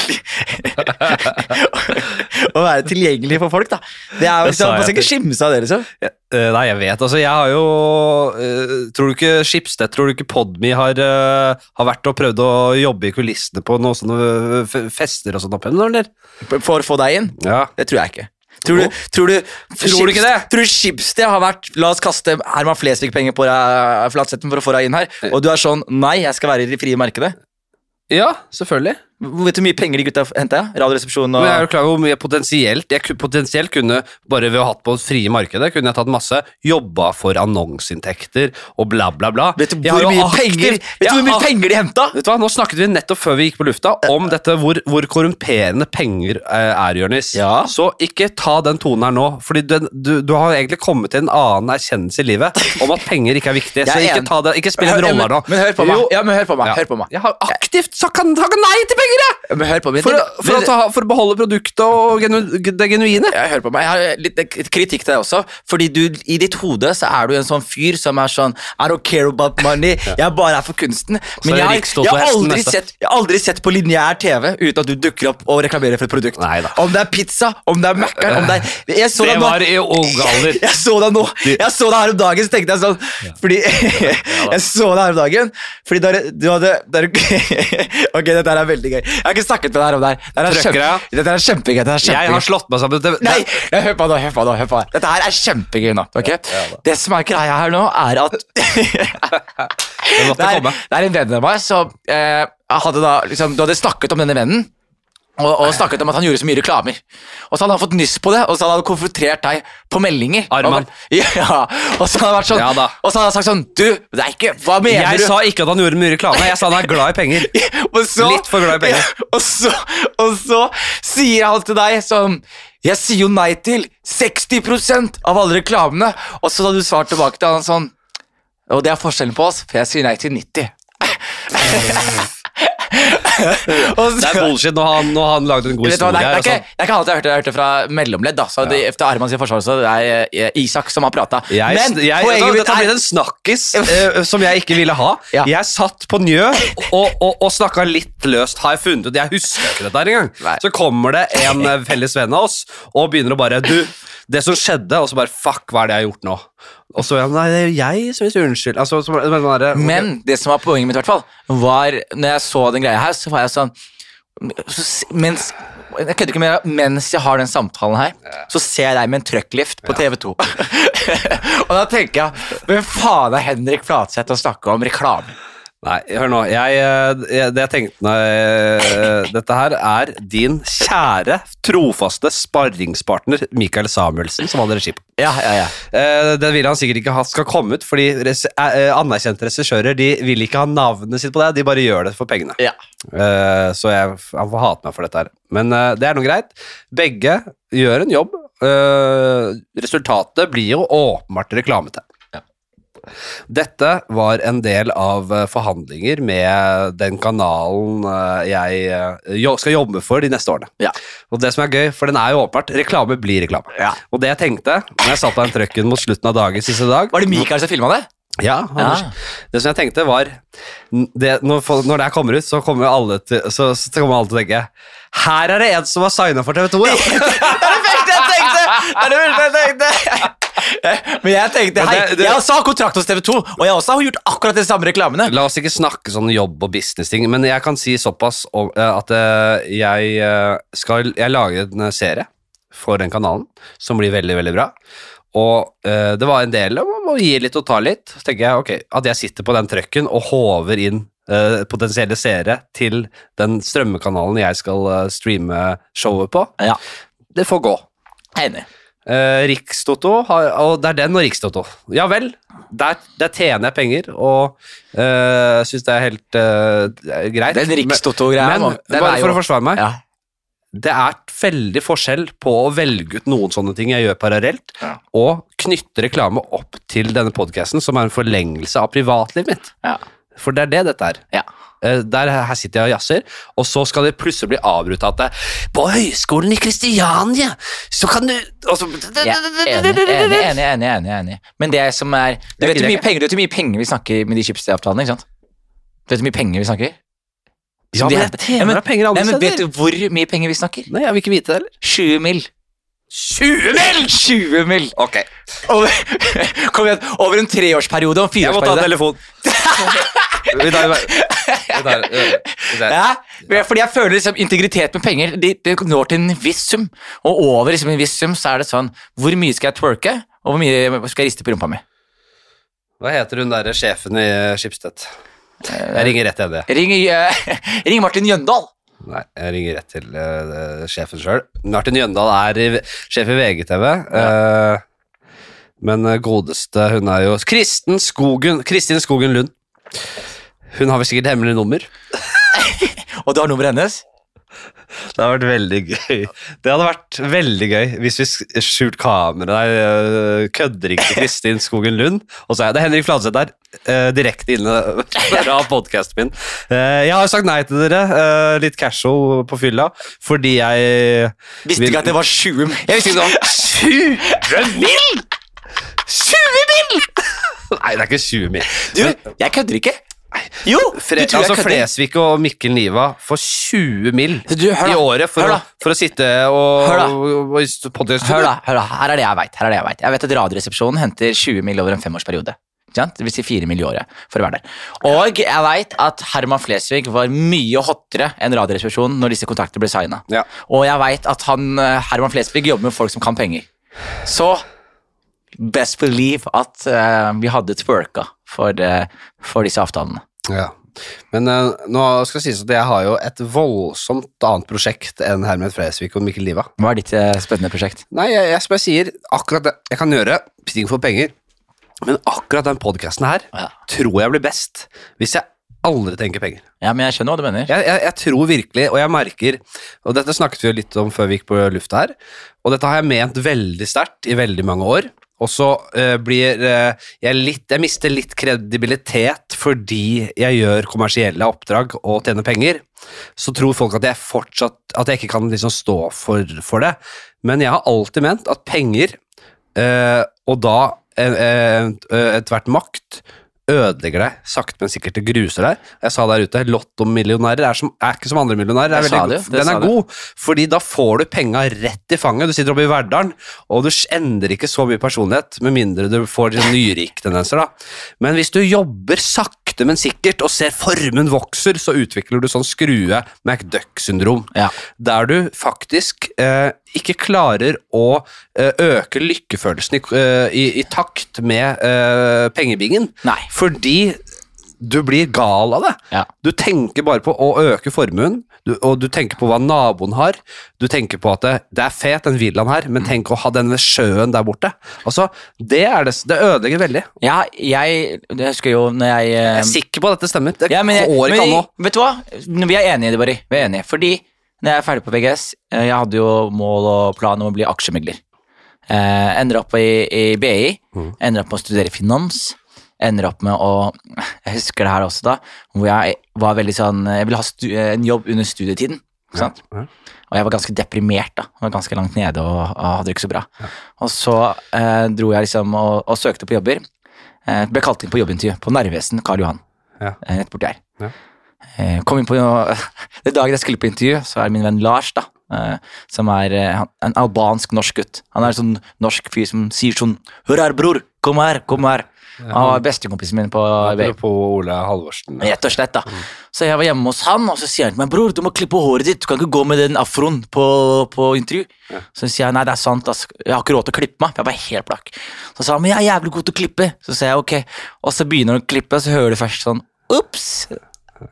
[LAUGHS] Å være tilgjengelig for folk, da. Det er jo Det liksom, Man skal ikke skimse av det, liksom. Jeg, Eh, nei, jeg vet. Altså, jeg har jo uh, Tror du ikke Skipstedt, tror du ikke Podme har, uh, har vært og prøvd å jobbe i kulissene på noen sånne fester og sånn opp igjen, eller? For å få deg inn? Ja. Det tror jeg ikke. Tror du, tror du, Tror du ikke det? Tror du Skipsted har vært La oss kaste Herman Flesvig-penger på deg Flatsetten for å få deg inn her, og du er sånn Nei, jeg skal være i det frie markedet. ja, selvfølgelig. Vet du hvor mye penger de gutta henta? Radioresepsjonen og Men jeg er jo klar over hvor mye potensielt Jeg potensielt kunne, bare ved å ha hatt på frie markedet, kunne jeg tatt masse, jobba for annonseinntekter og bla, bla, bla. Vet du hvor mye penger Vet du hvor mye penger de henta? Vet du hva, Nå snakket vi nettopp før vi gikk på lufta om dette hvor, hvor korrumperende penger eh, er, Jonis. Ja. Så ikke ta den tonen her nå, Fordi du, du, du har egentlig kommet til en annen erkjennelse i livet om at penger ikke er viktig. Så ikke, ta det, ikke spill en rolle her nå. Men hør på meg. Ja, men hør på meg. Hør på meg. Jeg har aktivt sagt nei til penger, jeg! Ja, Men hør på meg. For, å- for, å ta, for å beholde produktet og genu, det genuine. Jeg hører på meg. Jeg har litt kritikk til deg også. Fordi du, i ditt hode så er du en sånn fyr som er sånn I don't care about money. Jeg bare er for kunsten. Men er jeg, jeg, har aldri sett, jeg har aldri sett på lineær TV uten at du dukker opp og reklamerer for et produkt. Neida. Om det er pizza, om det er Mac-en det er Jeg så Det deg nå. var i ung alder. [LAUGHS] Jeg så deg nå Jeg så deg her om dagen, så tenkte jeg sånn Fordi [LAUGHS] Jeg så deg her om dagen Fordi da du hadde der, [LAUGHS] Ok, dette er veldig gøy. Jeg har ikke snakket med deg om det her. Dette er, kjempe, dette er kjempegøy. Dette er Jeg har slått meg sammen det, Nei, nei, hør på nå, hør på nå, hør på nå. Dette her er kjempegøy nå. ok? Det som er greia her nå, er at [LAUGHS] det er, det er en venn av meg som eh, hadde da, liksom, Du hadde snakket om denne vennen. Og, og snakket om at han gjorde så mye reklamer. Og så hadde han fått nyss på det, og så hadde han konfrontert deg på meldinger. Arman. Og, [LAUGHS] ja, og så hadde han vært sånn Ja. Og så hadde han sagt sånn Du, det er ikke Hva mener Jeg du? sa ikke at han gjorde mye reklame, jeg sa han er glad i penger. [LAUGHS] Så, Litt for glad i penger. Ja, og, så, og så sier han til deg sånn Jeg sier jo nei til 60% av alle reklamene. Og så hadde du svart tilbake til han sånn Og det er forskjellen på oss, for jeg sier nei til 90. [LAUGHS] [LAUGHS] Det er bullshit. når han, når han lagde en god hva, historie det er, her. det er Altså. ikke, det er ikke alt jeg har jeg det fra mellomledd. da Så det, Efter Arman sin forsvar så det er eh, Isak som har prata. Men jeg, poenget mitt dette har er blitt en snakkis uh, [LAUGHS] som jeg ikke ville ha. Ja. Jeg satt på Njø og, og, og snakka litt løst, har jeg funnet ut. Jeg husker ikke dette her engang. Nei. Så kommer det en eh, felles venn av oss og begynner å bare Du, det som skjedde, og så bare Fuck, hva er det jeg har gjort nå? Og så Nei, det er jo jeg som vil si unnskyld. Altså, så, men, sånn der, okay. Men det som var poenget mitt, i hvert fall, var når jeg så den greia her, så var jeg sånn så, mens, Jeg kødder ikke med Mens jeg har den samtalen her, så ser jeg deg med en trucklift på TV2. [LAUGHS] og da tenker jeg Hvem faen er Henrik Flatseth å snakke om reklame? Nei, hør nå. Jeg, eh, jeg, det jeg tenkte når Dette her er din kjære, trofaste sparringspartner Mikael Samuelsen, som hadde regi på. Ja, ja, ja. Eh, Den vil han sikkert ikke ha skal komme ut, fordi res eh, anerkjente regissører de vil ikke ha navnet sitt på det, de bare gjør det for pengene. ja. Eh, så jeg, han får hate meg for dette her. Men eh, det er noe greit. Begge gjør en jobb. Eh, resultatet blir jo åpenbart reklamete. Dette var en del av eh, forhandlinger med den kanalen eh, jeg eh, skal jobbe for de neste årene. Ja. Og det som er gøy, for den er jo åpenbart, reklame blir reklame. Ja. Og det jeg tenkte når jeg satt på den trucken mot slutten av dagen siste dag Var det Mikael som filma det? Ja, Anders. Ja. Det som jeg tenkte var det, når, når det her kommer ut, så kommer alle til, så, så kommer alle til å tenke Her er det en som har signa for TV2, ja! [LAUGHS] Det er det første jeg tenkte! Det er det første jeg tenkte! [LAUGHS] [LAUGHS] Men jeg tenkte, hei, det- det- jeg også har kontrakt hos TV2, og jeg også har gjort akkurat de samme reklamene. La oss ikke snakke sånn jobb- og business-ting, men jeg kan si såpass om, eh, at eh, jeg eh, skal Jeg lager en serie for den kanalen som blir veldig, veldig bra. Og det var en del om å gi litt og ta litt. Så tenker jeg ok, at jeg sitter på den trøkken og håver inn potensielle seere til den strømmekanalen jeg skal streame showet på. Ja, Det får gå. enig. Eh, Rikstoto, har, og det er den og Rikstoto. Ja vel, der, der tjener jeg penger, og uh, syns det er helt eh, er greit. Den Rikstoto-greia Men, men bare for jo- å forsvare meg, Ja. det er veldig forskjell på å velge ut noen sånne ting jeg gjør parallelt, Ja. og knytte reklame opp til denne podkasten, som er en forlengelse av privatlivet mitt. Ja. For det er det dette er. Ja. Eh, Der, her sitter jeg og jazzer, og så skal det plutselig bli avbrutt at det, På høyskolen i Kristiania, så kan du så, Ja, enig, enig, enig, enig, enig, enig. Men det som er Du vet hvor mye penger, vet mye penger vi snakker med de Schibsted-avtalene, ikke sant? Du vet hvor mye penger vi snakker? Ja, men jeg tjener da penger alle steder. vet du hvor mye penger vi snakker? Nei, jeg vil ikke vite det heller. 20 mill. 20 mil! 20 mil! Ok, Over, [LAUGHS] kom igjen, over en treårsperiode og en fireårsperiode. jeg må ta fireårsperiode. telefon. [LAUGHS] Tar. Ja, fordi jeg føler liksom integritet med penger det, det når til en viss sum. Og over liksom en viss sum så er det sånn Hvor mye skal jeg twerke, og hvor mye skal jeg riste på rumpa mi? Hva heter hun derre sjefen i Skipstedt? Jeg ringer rett til henne. Ring, uh, [LAUGHS] ring Martin Jøndal. Nei, jeg ringer rett til uh, sjefen sjøl. Martin Jøndal er i- sjef i VGTV. eh, men eh, godeste, hun er jo Kristin Skogen, Kristin Skogen Lund. Hun har vel sikkert hemmelig nummer. [LAUGHS] Og du har nummeret hennes? Det hadde vært veldig gøy. Det hadde vært veldig gøy hvis vi skjult kamera der, øh, kødder ikke Kristin Skogen Lund, og så er det Henrik Fladseth der, øh, direkte inne fra podcasten min. Eh, Jeg har sagt nei til dere, litt casual på fylla, fordi jeg Visste vil- ikke at det var 20 mil. Jeg visste ikke det var 20 mil! 20 mil! [LAUGHS] Nei, det er ikke 20 mil. Du, jeg kødder ikke. Jo, Fre, altså. Flesvig og Mikkel Niva får 20 mil Du, i året for, hør å, for å sitte og, Hør og, og, i Hør da, hør da, her er det jeg det jeg vet. Jeg vet at Radioresepsjonen henter 20 mil over en femårsperiode. Det vil si 4 mil i året for å være der. Og jeg vet at Herman Flesvig var mye hottere enn Radioresepsjonen når disse kontraktene ble signa. Ja. Og jeg vet at han, eh, Herman Flesvig jobber med folk som kan penger. Så best believe at uh, vi hadde twerka for, eh, for disse avtalene. Ja. Men uh, nå skal det sies at jeg har jo et voldsomt annet prosjekt enn Herman Flesvig og Mikkel Liva. Hva er ditt uh, spennende prosjekt? Nei, jeg, jeg, jeg sier, akkurat det, jeg kan gjøre ting for penger, men akkurat den podcasten her Ja. tror jeg blir best hvis jeg aldri tenker penger. Ja, men jeg skjønner hva du mener. Jeg, jeg, jeg tror virkelig, og jeg merker, og dette snakket vi jo litt om før vi gikk på lufta her, og dette har jeg ment veldig sterkt i veldig mange år, og så uh, blir uh, jeg litt, jeg mister litt kredibilitet fordi jeg gjør kommersielle oppdrag og tjener penger, så tror folk at jeg fortsatt, at jeg ikke kan liksom stå for, for det, men jeg har alltid ment at penger, uh, og da ethvert makt, ødelegger deg sakte, men sikkert det gruser deg. Jeg sa der ute, lottomillionærer er, som, er ikke som andre millionærer. Er veldig, du, det den er god, fordi da får du penga rett i fanget. Du sitter oppe i Verdalen, og du endrer ikke så mye personlighet, med mindre du får nyriktendenser, da. Men hvis du jobber sakte, men sikkert, og ser formen vokser, så utvikler du sånn skrue McDuck-syndrom Ja. der du faktisk eh, ikke klarer å eh, øke lykkefølelsen i, eh, i, i takt med uh, pengebingen. Nei. Fordi du blir gal av det. Ja. Du tenker bare på å øke formuen, du, og du tenker på hva naboen har. Du tenker på at det, det er fet, den villaen her, men tenk å ha denne sjøen der borte. Altså, Det, det, det ødelegger veldig. Ja, jeg, jeg husker jo når jeg Jeg er sikker på at dette stemmer. Det Ja, men, jeg- går ikke an nå. Vet du hva? Vi er enige, Barry. Vi er enige. Fordi når jeg er ferdig på VGS, eh, jeg hadde jo mål og plan om å bli aksjemegler. Eh, ender opp i, i BI, Mm. ender opp med å studere finans. Ender opp med å Jeg husker det her også, da. Hvor jeg var veldig sånn Jeg ville ha en jobb under studietiden. Sant? Ja. Og jeg var ganske deprimert, da. Jeg var ganske langt nede og, og hadde det ikke så bra. Og så eh, dro jeg liksom og, og søkte på jobber. Eh, ble kalt inn på jobbintervju på Narvesen Karl Johan. Ja. Eh, rett borti her. Ja. Eh, kom inn på [LAUGHS] Den dagen jeg skulle på intervju, så er det min venn Lars, da. eh, som er eh, en albansk-norsk gutt. Han er en sånn norsk fyr som sier sånn Hør her, bror! Kom her! Kom her! Han var bestekompisen min på På Ole Halvorsen. Rett og slett, da. Så jeg var hjemme hos han, og så sier han til meg bror, du må klippe håret ditt. Du kan ikke gå med den afroen på, på intervju. Så sier jeg nei, det er sant, ass. jeg har ikke råd til å klippe meg. Jeg var helt blakk. Så sa han men jeg er jævlig god til å klippe. Så sier jeg ok. Og så begynner han å klippe, og så hører du først sånn ops.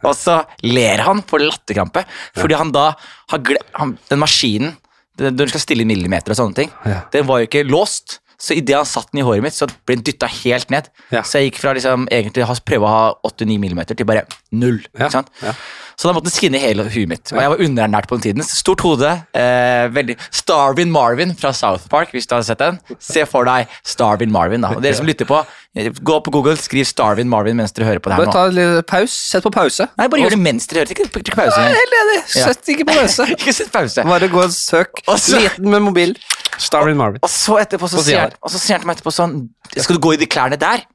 Og så ler han på latterkrampe, fordi han da har glemt han, Den maskinen, den- når du skal stille i millimeter og sånne ting, den var jo ikke låst. Så idet han satt den i håret mitt, så ble den dytta helt ned. Ja. Så jeg gikk fra liksom, egentlig prøve å ha 8-9 millimeter til bare null. Ja, Ikke sant? ja. Så da måtte den skinne hele huet mitt. Og jeg var underernært på den tiden. Stort hode. Eh, veldig Starvin Marvin fra South Park, hvis du har sett den. Se for deg Starvin Marvin. da Og dere som lytter på, gå på Google, skriv Starvin Marvin mens dere hører på det her Bare nå. ta en liten pause. Sett på pause. Nei, bare gjør det mens dere hører. Ikke, ikke pause. Helt enig. Sett ikke på pause. [LAUGHS] ikke sett pause. Bare gå og søk. Og så- Liten med mobil. Starvin Marvin. Og så etterpå så På siden sier her. så sier han til meg etterpå sånn Skal du gå i de klærne der?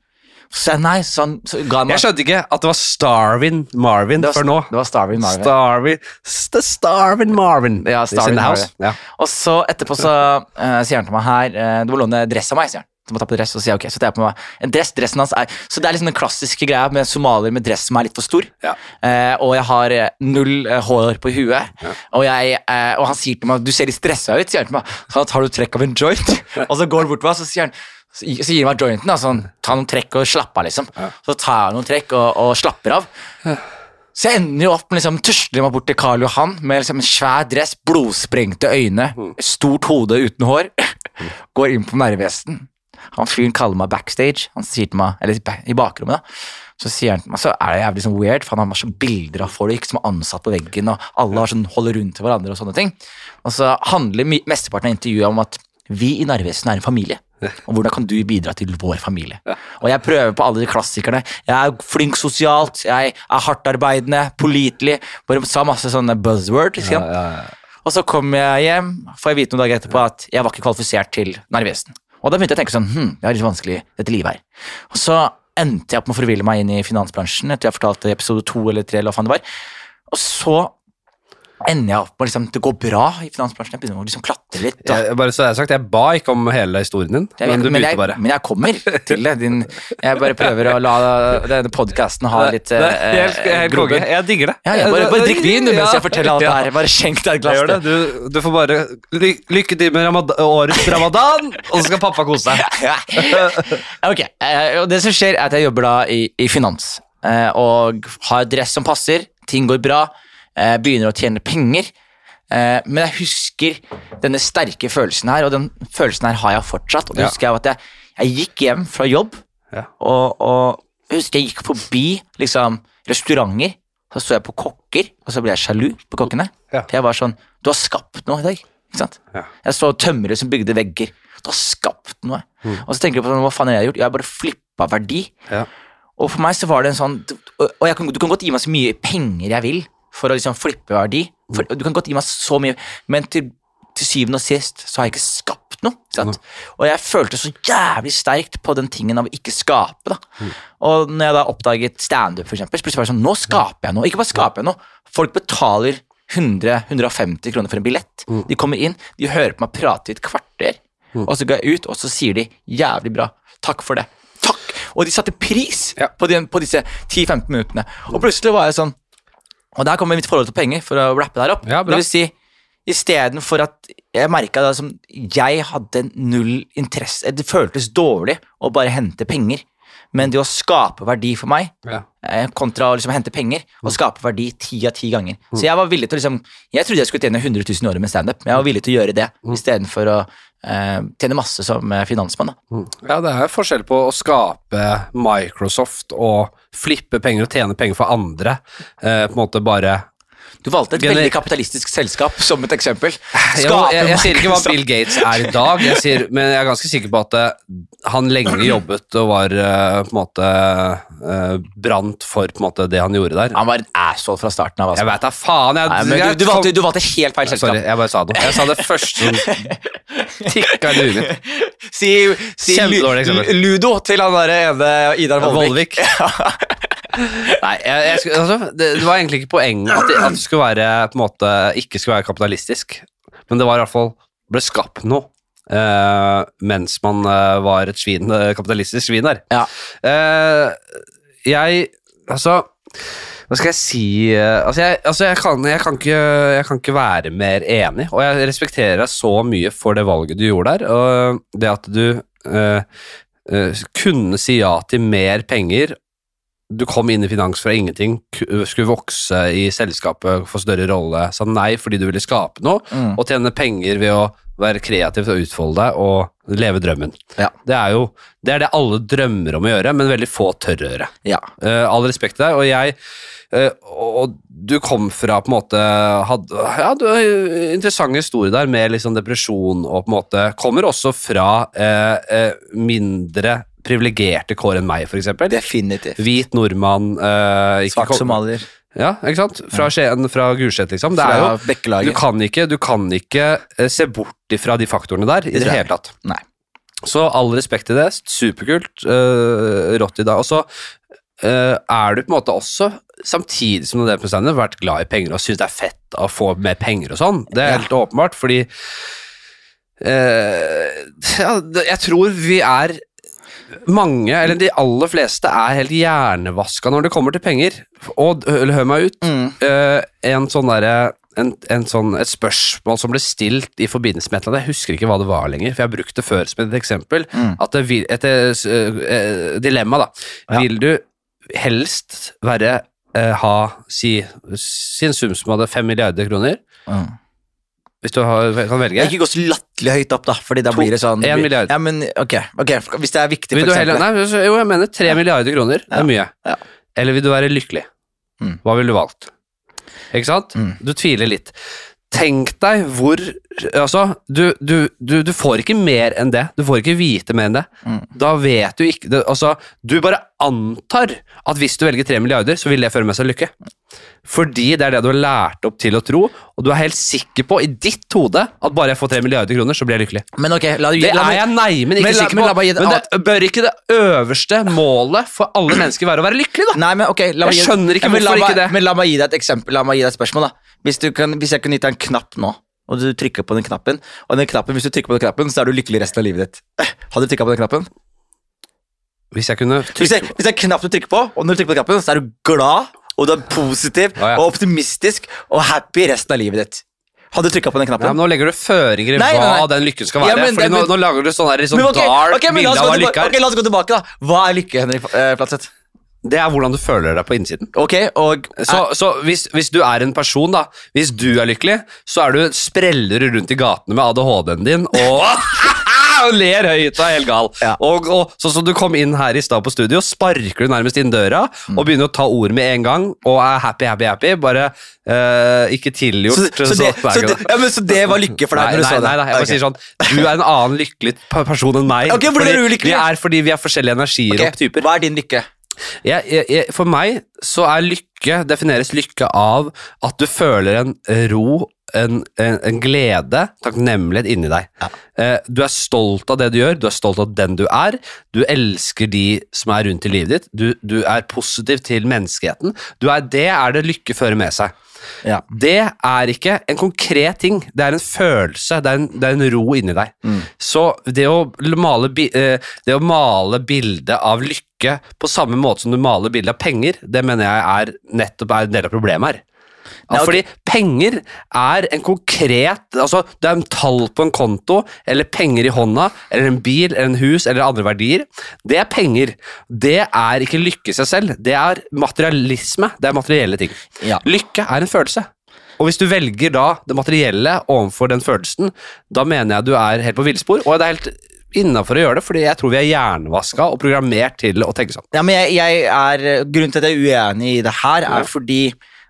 Så nei, så han så Jeg skjønte ikke at det var Starvin Marvin var, før nå. Det var Starvin Marvin. Starvin, St Starvin Marvin. Ja, Starvin. Marvin. Ja. Og så etterpå så uh, sier han til meg her uh, Du må låne dress av meg, sier han. Så må ta på dress, og så sier ok, så tar jeg på meg en dress. Dressen hans er Så det er liksom den klassiske greia med somalier med dress som er litt for stor. Ja. Uh, og jeg har null hår på huet. Og, jeg, og han sier til meg du ser litt stressa ut, sier han til meg. Så han tar du trekk av en joint, [LAUGHS] og så går han bort til meg, så sier han så gir han meg jointen. Da, sånn, ta noen trekk og slapp av, liksom. Så tar jeg noen trekk og, og slapper av. Så jeg ender jo opp med liksom, tusler meg bort til Karl Johan med liksom, en svær dress, blodsprengte øyne, stort hode uten hår. [LAUGHS] Går inn på nervevesten. Han fyren kaller meg backstage. Han sier til meg, eller i bakrommet, da. Så sier han til meg, så er det jævlig sånn weird, for han har masse bilder av folk som er ansatt på veggen, og alle har sånn, holder rundt hverandre og sånne ting. Og så handler mesteparten av intervjuet om at vi i Narvesen er en familie. Og hvordan kan du bidra til vår familie? Og jeg prøver på alle de klassikerne. Jeg er flink sosialt, jeg er hardtarbeidende, pålitelig. Bare sa masse sånne buzzword. Ikke sant? Og så kommer jeg hjem, får jeg vite noen dager etterpå at jeg var ikke kvalifisert til Narvesen. Og da begynte jeg å tenke sånn, hm, det er litt vanskelig, dette livet her. Og så endte jeg opp med å forville meg inn i finansbransjen, etter jeg fortalte i episode to eller tre, eller hva faen det var. Og så ender jeg opp med liksom, det går bra i finansbransjen, jeg begynner å liksom klatre litt. Da. Jeg, bare så jeg sagt, jeg ba ikke om hele historien din, Jeg men du begynte bare. men jeg kommer til det. Din, jeg bare prøver å la denne podkasten ha litt Det- det eh, helt- helt grobunn. Jeg digger det. Ja, jeg, bare, bare drikk vin du, mens Ja. jeg forteller alt det her. Bare skjenk deg et glass. det. Du, du får bare ly lykke til med ramad årets ramadan, og så skal pappa kose seg. [LAUGHS] Ok, eh, og Det som skjer, er at jeg jobber da i, i finans. eh, Og har dress som passer, ting går bra, begynner å tjene penger. Eh, Men jeg husker denne sterke følelsen her, og den følelsen her har jeg fortsatt. Og det Ja. husker jeg at jeg, jeg gikk hjem fra jobb, Ja. og, og jeg husker jeg gikk forbi liksom, restauranter. Så så jeg på kokker, og så ble jeg sjalu på kokkene. Ja. For jeg var sånn Du har skapt noe i dag. Ikke sant? Ja. Jeg så tømrere som bygde vegger. Du har skapt noe. Mm. Og så tenker jeg på sånn, hva faen har jeg gjort? Jeg har bare flippa verdi. Ja. Og for meg så var det en sånn Og jeg kan, du kan godt gi meg så mye penger jeg vil for å liksom flippe verdi. For, du kan godt gi meg så mye, men til, til syvende og sist så har jeg ikke skapt noe. Sant? Og jeg følte så jævlig sterkt på den tingen av å ikke skape. da. Og når jeg da oppdaget standup, plutselig var det sånn Nå skaper jeg noe. Ikke bare skaper jeg noe. Folk betaler 100-150 kroner for en billett. De kommer inn, de hører på meg prate i et kvarter, og så går jeg ut, og så sier de 'jævlig bra', takk for det. Takk! Og de satte pris Ja. på, de, på disse 10-15 minuttene. Og plutselig var jeg sånn Og der kommer mitt forhold til penger, for å rappe der opp. Ja, bra. det vil si, istedenfor at jeg merka det som jeg hadde null interesse Det føltes dårlig å bare hente penger, men det å skape verdi for meg Ja. eh, kontra å liksom hente penger og Mm. skape verdi ti av ti ganger. Så jeg var villig til å liksom Jeg trodde jeg skulle tjene 100 000 i året med standup, men jeg var villig til å gjøre det Mm. istedenfor å eh, tjene masse som eh, finansmann. da. Ja, det er forskjell på å skape Microsoft og flippe penger og tjene penger for andre. Eh, på en måte bare Du valgte et veldig kapitalistisk selskap som et eksempel. Jo, Skape jeg, jeg sier ikke hva Bill Gates er i dag, jeg sier, men jeg er ganske sikker på at eh, han lenge jobbet og var eh, på en måte eh, brant for på en måte det han gjorde der. Han var en asshole fra starten av. Jeg Altså. vet da faen. Jeg, Nei, du, du, valgte, du valgte helt feil selskap. Sorry, jeg bare sa det. Jeg sa det første som tikka i huet. Si, si. Ludo til han der ene Idar Vollvik. Vollvik. Nei, jeg, jeg, altså, det, det var egentlig ikke poenget at at det skulle være på en måte, ikke skulle være kapitalistisk, men det var i hvert fall ble skapt noe. Uh, mens man uh, var et svin, uh, kapitalistisk svin der. Ja. Jeg Altså, hva skal jeg si Altså, jeg, altså jeg, kan, jeg, kan ikke, jeg kan ikke være mer enig, og jeg respekterer deg så mye for det valget du gjorde der, og det at du uh, uh, kunne si ja til mer penger du kom inn i finans fra ingenting, skulle vokse i selskapet, få større rolle, sa nei fordi du ville skape noe, Mm. og tjene penger ved å være kreativ og utfolde deg og leve drømmen. Ja. Det er jo det, er det alle drømmer om å gjøre, men veldig få tør å gjøre. Ja. Uh, all respekt til deg, og jeg uh, og du kom fra på en måte hadde, Ja, du har interessant historie der med liksom depresjon og på en måte Kommer også fra uh, mindre privilegerte kår enn meg, eksempel. Definitivt. Hvit nordmann Uh, Svak somalier. Ja, ikke sant? Fra Skien, fra Gulset, liksom. Det er Fra jo, du kan ikke, du kan ikke eh, se bort ifra de faktorene der i det hele tatt. Nei. Så all respekt til det. Superkult. Uh, rått i dag. Og så uh, er du på en måte også, samtidig som du har vært glad i penger og syns det er fett å få mer penger og sånn. Det er Ja. helt åpenbart, fordi uh, ja, Jeg tror vi er mange, eller de aller fleste, er helt hjernevaska når det kommer til penger. Og hør meg ut, Mm. uh, en sånn derre en, en sånn, et spørsmål som ble stilt i forbindelse med et eller annet, jeg husker ikke hva det var lenger, for jeg har brukt det før som et eksempel, Mm. at det et, et et dilemma da, Ja. vil du helst være, eh, ha, si, si en sum som hadde 5 milliarder kroner, Mm. Hvis du har, kan velge, Ikke gå så latterlig høyt opp, da, Fordi da To- blir det sånn en milliard. Ja, men ok, ok, Hvis det er viktig, for eksempel. heller, nei, jo, jeg mener 3 milliarder kroner, det Ja. er mye, Ja. eller vil du være lykkelig? Mm. Hva ville du valgt? Ikke sant? Mm. Du tviler litt. Tenk deg hvor Altså, du, du, du, du får ikke mer enn det. Du får ikke vite mer enn det. Mm. Da vet du ikke det, Altså, du bare antar at hvis du velger 3 milliarder, så vil det føre med seg lykke. Fordi det er det du har lært opp til å tro, og du er helt sikker på i ditt hode at bare jeg får 3 milliarder kroner, så blir jeg lykkelig. Men ok, la, Det la, er jeg nei, men ikke Men sikker men på. et Men det bør ikke det øverste målet for alle mennesker være å være lykkelig, da? Nei, men ok la Jeg skjønner ikke men hvorfor ikke det. Men la meg gi deg et eksempel La meg gi deg et spørsmål da Hvis, du kan, hvis jeg kunne gitt deg en knapp nå Og du trykker på den knappen Og den knappen, hvis du trykker på den knappen Så er du lykkelig resten av livet ditt Hadde du trykket på den knappen? Hvis jeg kunne Hvis jeg, hvis det er en knapp du trykker på Og når du trykker på den knappen Så er du glad Og du er positiv ah, ja. Og optimistisk Og happy resten av livet ditt Hadde du trykket på den ja, knappen? men Nå legger du føringer i hva nei. den lykken skal Ja, være. men Fordi men, nå, nå lager du sånn, der, sånn okay, ok, dark ok, men la oss bilde av hva lykke er. Ok, la oss gå tilbake da Hva er lykke, Henrik eh, Platseth? Det er hvordan du føler deg på innsiden. Ok, og Så, så hvis, hvis du er en person, da Hvis du er lykkelig, så er du spreller rundt i gatene med ADHD-en din og [LAUGHS] og ler høyt og er helt gal. Ja. Og, og sånn som du kom inn her i stad på studio, sparker du nærmest inn døra Mm. og begynner å ta ord med en gang og er happy, happy, happy. Bare Uh, ikke tilgjort. så, så, det, så- så, det, ja, men, så det var lykke for deg Nei, nei, så det? nei, nei, jeg bare Ok. sier sånn Du er en annen lykkelig person enn meg. [LAUGHS] Ok, hvordan fordi er? Vi er fordi vi har forskjellige energier okay. og typer. Hva er din lykke? Jeg, jeg, for meg så er lykke defineres lykke av at du føler en ro, en, en, en glede, takknemlighet inni deg. Ja. Eh, du er stolt av det du gjør, du er stolt av den du er. Du elsker de som er rundt i livet ditt. Du, du er positiv til menneskeheten. Du er, det er det lykke fører med seg. Ja. Det er ikke en konkret ting, det er en følelse, det er en, det er en ro inni deg. Mm. Så det å male, eh, det å male bildet av lykke på samme måte som du maler bildet av penger, det mener jeg er nettopp er en del av problemet her. Ja. Fordi penger er en konkret altså Det er en tall på en konto, eller penger i hånda, eller en bil, eller en hus, eller andre verdier. Det er penger. Det er ikke lykke i seg selv. Det er materialisme. Det er materielle ting. Ja. Lykke er en følelse. Og hvis du velger da det materielle overfor den følelsen, da mener jeg du er helt på villspor, og det er helt innafor å gjøre det, fordi jeg tror vi er hjernevaska og programmert til å tenke sånn. Ja, men jeg, jeg er, Grunnen til at jeg er uenig i det her, er fordi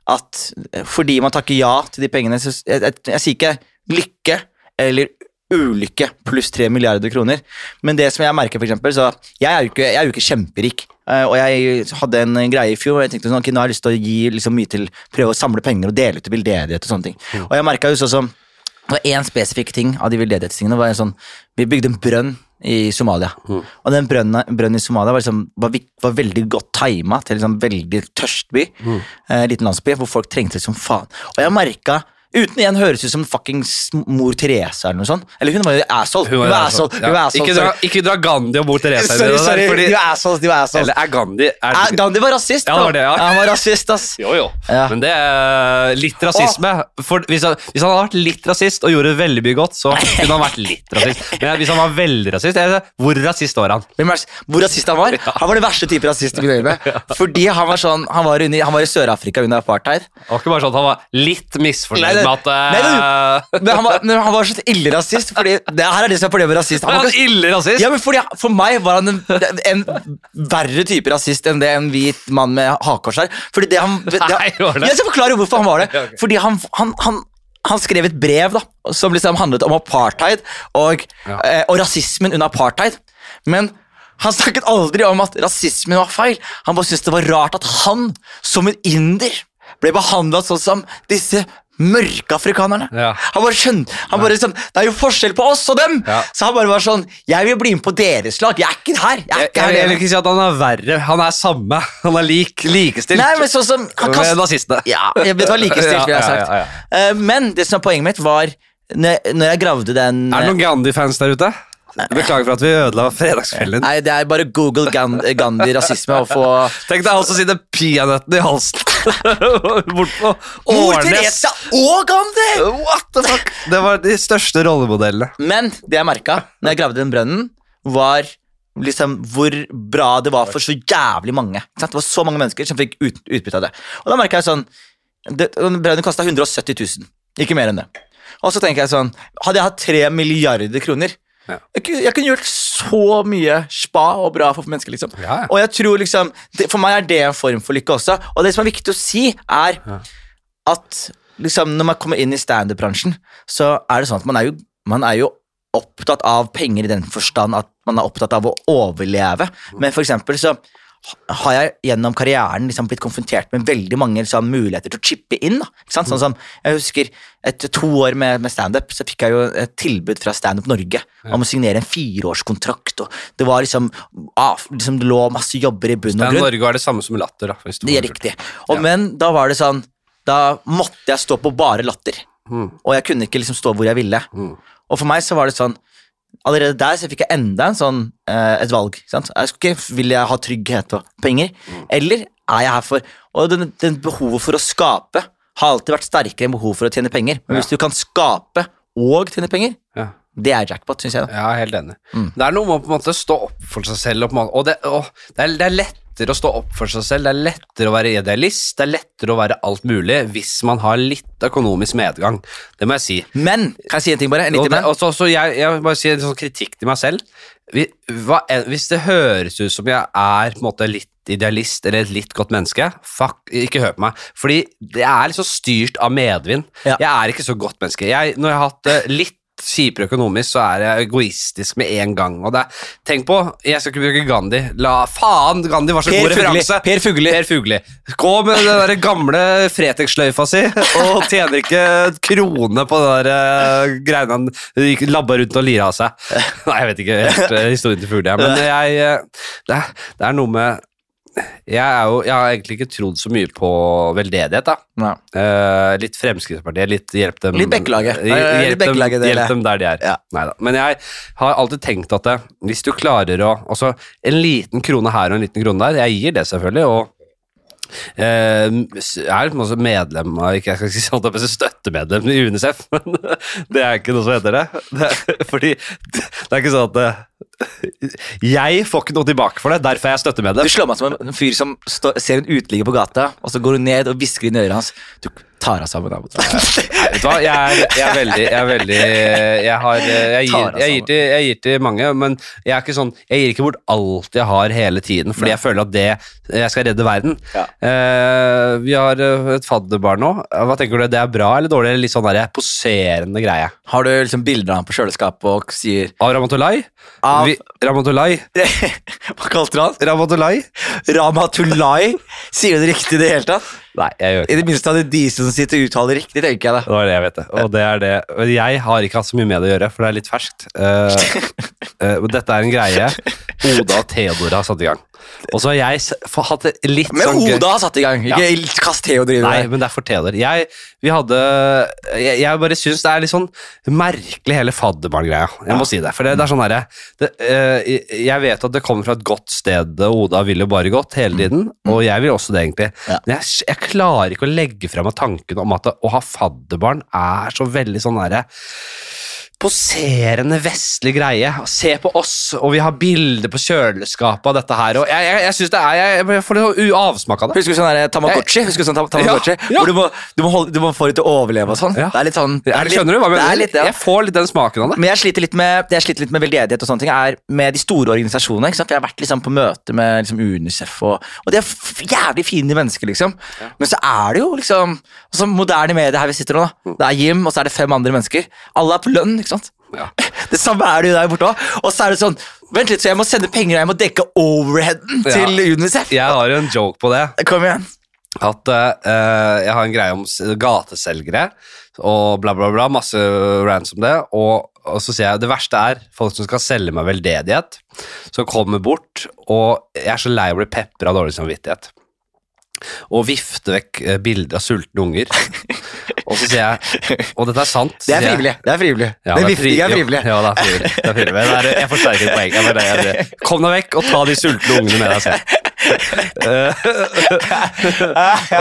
at fordi man takker ja til de pengene så, jeg, jeg, jeg sier ikke lykke eller ulykke pluss tre milliarder kroner, men det som jeg merker, for eksempel, så jeg er jo ikke, jeg er jo ikke kjemperik. eh, Og jeg hadde en greie i fjor. og Jeg tenkte sånn, ok, nå har jeg lyst til å gi liksom mye til Prøve å samle penger og dele ut til veldedighet og sånne ting. Og jeg merka jo sånn som det var én spesifikk ting av de veldedighetstingene. var en sånn, Vi bygde en brønn i Somalia. Og den brønnen, brønnen i Somalia var, liksom, var, var veldig godt tima til en liksom veldig tørst by. Eh, liten landsby hvor folk trengte det som faen. Og jeg merka Uten igjen høres ut som fuckings mor Teresa eller noe sånt. Eller hun var jo asshole. Hun var asshole. Hun var asshole. Ikke, dra, ikke dra Gandhi og mor i Sorry, det sorry. fordi- De var assholes. De var assholes. Eller er Gandhi er, Er, Gandhi var rasist. Ja, det var det, ja. Han var rasist, ass. Jo, jo. Ja. Men det er litt rasisme. For hvis, han, hvis han hadde vært litt rasist og gjorde veldig mye godt, så kunne han vært litt rasist. Men hvis han var veldig rasist, hvor rasist var han? Er, hvor rasist han var? Han var den verste type rasist i mine øyne. Fordi han var sånn Han var, under, han var i Sør-Afrika under apartheid. Det var ikke bare sånn at han var litt misfornøyd det- med at nei, eh, han var, han var så ille rasist. Fordi det her er det som er problemet med rasist. Han Han var ikke, ille rasist! ja, men fordi, For meg var han en, en verre type rasist enn det en hvit mann med hakekors er. Fordi det han det, det? Jeg skal forklare hvorfor han var det. Fordi han, han, han han skrev et brev da, som liksom handlet om apartheid og, Ja. eh, og rasismen under apartheid. Men han snakket aldri om at rasismen var feil. Han bare syntes det var rart at han, som en inder, ble behandla sånn som disse mørke afrikanerne. Ja. Han bare skjønte, han bare sånn, Det er jo forskjell på oss og dem! Ja. Så han bare var sånn Jeg vil bli med på deres lag. Jeg er ikke her. Jeg er ikke jeg, her jeg vil ikke si at han er verre. Han er samme. Han er lik. Likestilt Nei, men sånn som han med kast- nazistene. Ja, jeg vet hva likestilt, [LAUGHS] ville jeg ha sagt. Eh, Men det som er poenget mitt, var når når jeg gravde den Er det noen Gandhi-fans der ute? Beklager for at vi ødela fredagskvelden. Nei, det er bare Google Gandhi, Gandhi rasisme og få Tenk deg altså som sitter peanøttene i halsen [LAUGHS] bort på Mor. Teresa og Gandhi! What the fuck? Det var de største rollemodellene. Men det jeg merka når jeg gravde den brønnen, var liksom hvor bra det var for så jævlig mange. Det var så mange mennesker som fikk ut, utbytte av det. Og da merka jeg sånn Brønnen kosta 170 000. Ikke mer enn det. Og så tenker jeg sånn Hadde jeg hatt tre milliarder kroner Ja. jeg, kunne- jeg kunne gjort så mye spa og bra for mennesker, liksom. Ja, ja. Og jeg tror liksom det, For meg er det en form for lykke også. Og det som er viktig å si, er Ja. at liksom når man kommer inn i standup-bransjen, så er det sånn at man er, jo, man er jo opptatt av penger i den forstand at man er opptatt av å overleve. Men for eksempel så har jeg gjennom karrieren liksom blitt konfrontert med veldig mange liksom, muligheter til å chippe inn. Da. Ikke sant? Sånn som, jeg husker Etter to år med, med standup så fikk jeg jo et tilbud fra Standup Norge om å signere en fireårskontrakt. og Det var liksom, ah, liksom Det lå masse jobber i bunn og grunn. Norge var det samme som latter. Da, Det er riktig. Og, Ja. Men da var det sånn Da måtte jeg stå på bare latter. Mm. Og jeg kunne ikke liksom stå hvor jeg ville. Mm. Og for meg så var det sånn Allerede der så fikk jeg enda en sånn, eh, et valg. Sant? Jeg skulle ikke, Vil jeg ha trygghet og penger, Mm. eller er jeg her for Og den, den behovet for å skape har alltid vært sterkere enn behovet for å tjene penger. Men Ja. hvis du kan skape og tjene penger, Ja. det er jackpot, syns jeg. da. Er helt enig. Mm. Det er noe med å på en måte stå opp for seg selv. Og, måte, og det, og det, er, det er lettere å stå opp for seg selv, det er lettere å være idealist, det er lettere å være alt mulig hvis man har litt økonomisk medgang. Det må jeg si. Men kan jeg si en ting, bare? En liten men? og så, så jeg, jeg vil bare si en sånn kritikk til meg selv. Hvis det høres ut som jeg er på en måte litt idealist eller et litt godt menneske, fuck, ikke hør på meg. Fordi det er liksom styrt av medvind. Ja. Jeg er ikke så godt menneske. Jeg, når jeg har hatt litt kjipere økonomisk, så er jeg egoistisk med en gang. Og det, er- tenk på, jeg skal ikke bruke Gandhi. La faen, Gandhi var så god Per Fugli. referanse. Per Fugli. Per Fugli. Gå med den der gamle Fretex-sløyfa si [LAUGHS] og tjener ikke krone på den der uh, greiene han gikk- labba rundt og lira av seg. [LAUGHS] Nei, jeg vet ikke helt eh, historien til Fugli, men jeg eh, det, det er noe med jeg, jo, jeg har egentlig ikke trodd så mye på veldedighet. da. Eh, litt Fremskrittspartiet, litt hjelp dem Litt Bekkelaget. Eh, Hjelp, det er hjelp dem der de er. Ja. Neida. Men jeg har alltid tenkt at det, hvis du klarer å altså En liten krone her og en liten krone der, jeg gir det selvfølgelig. og Eh, jeg er også medlem av ikke jeg skal ikke si støttemedlem i UNICEF, [LAUGHS] men det er ikke noe som heter det. det er, fordi det er ikke sånn at det, Jeg får ikke noe tilbake for det, derfor er jeg Du slår meg som en fyr som stå, ser en uteligger på gata, og så går du ned og hvisker inn i øret hans. Du tar deg sammen. [LAUGHS] Vet du hva, jeg er, jeg er veldig Jeg er veldig Jeg, har, jeg, gir, jeg, gir til, gir til mange, men jeg er ikke sånn Jeg gir ikke bort alt jeg har hele tiden, fordi jeg føler at det Jeg skal redde verden. Ja. Eh, vi har eh, et fadderbarn nå. Hva tenker du, det er bra eller dårlig? Litt sånn der poserende greie? Har du liksom bilder av ham på kjøleskapet og sier Av Ramatulai? Av- Vi, Ramatulai? [LAUGHS] Hva kalte du han? Ramatulai? Ramatulai? Sier du det riktig i det hele tatt? Nei, jeg gjør ikke I det minste hadde de som sitter og uttaler riktig, tenker jeg da. Det var det jeg vet det. Og det er det. Jeg har ikke hatt så mye med det å gjøre, for det er litt ferskt. [LAUGHS] Uh, uh, dette er en greie [LAUGHS] Oda og Theodor har satt i gang. Og så har jeg hatt litt Men sånn Men Oda har satt i gang, ikke kast Theo driver Nei, men det er for Theodor. Jeg, vi hadde, jeg, jeg bare syns det er litt sånn merkelig, hele fadderbarn-greia. Jeg må si det. For det, det er sånn herre eh, Jeg vet at det kommer fra et godt sted, og Oda vil jo bare godt hele tiden. Og jeg vil også det, egentlig. Ja. Men jeg, jeg klarer ikke å legge frem meg tanken om at det, å ha fadderbarn er så veldig sånn derre poserende vestlig greie. Se på oss, og vi har bilder på kjøleskapet av dette her. Og jeg, jeg, jeg synes det er Jeg, jeg får litt avsmak av det. Husker du sånn der Tamagotchi? Husker du sånn tam Tamagotchi? Ja, ja. Hvor du må, du, må holde, du må få det til å overleve og sånn. Ja. Det er litt sånn det er litt- skjønner du hva mener? er litt. Jeg får litt den smaken av det. Men jeg sliter litt med, det jeg sliter litt med veldedighet og sånne ting, er med de store organisasjonene. Ikke sant? For jeg har vært liksom på møte med liksom Unicef, og, og de er jævlig fine mennesker, liksom. Men så er det jo liksom altså, moderne medier her vi sitter nå. da. Det er Jim, og så er det fem andre mennesker. Alle er på lønn, ikke sant. Ja. [LAUGHS] Det samme er det jo der borte òg. Og så er det sånn Vent litt, så jeg må sende penger, og jeg må dekke overheaden Ja. til Unicef. Jeg har jo en joke på det. Kom igjen. at uh, jeg har en greie om gateselgere og bla, bla, bla. Masse rants om det. Og, og så sier jeg det verste er folk som skal selge meg veldedighet, som kommer bort, og jeg er så lei av å bli pepra av dårlig samvittighet. Og vifte vekk eh, bilder av sultne unger. [LAUGHS] Og så sier jeg Og dette er sant. Det er frivillig. Det er frivillig. Ja, det viftige er er frivillig. Ja, det er frivillig. Det er frivillig. Det er, jeg forsterker poenget. Bare- jeg- jeg- Kom deg vekk og ta de sultne ungene med deg selv. [LAUGHS] Eh,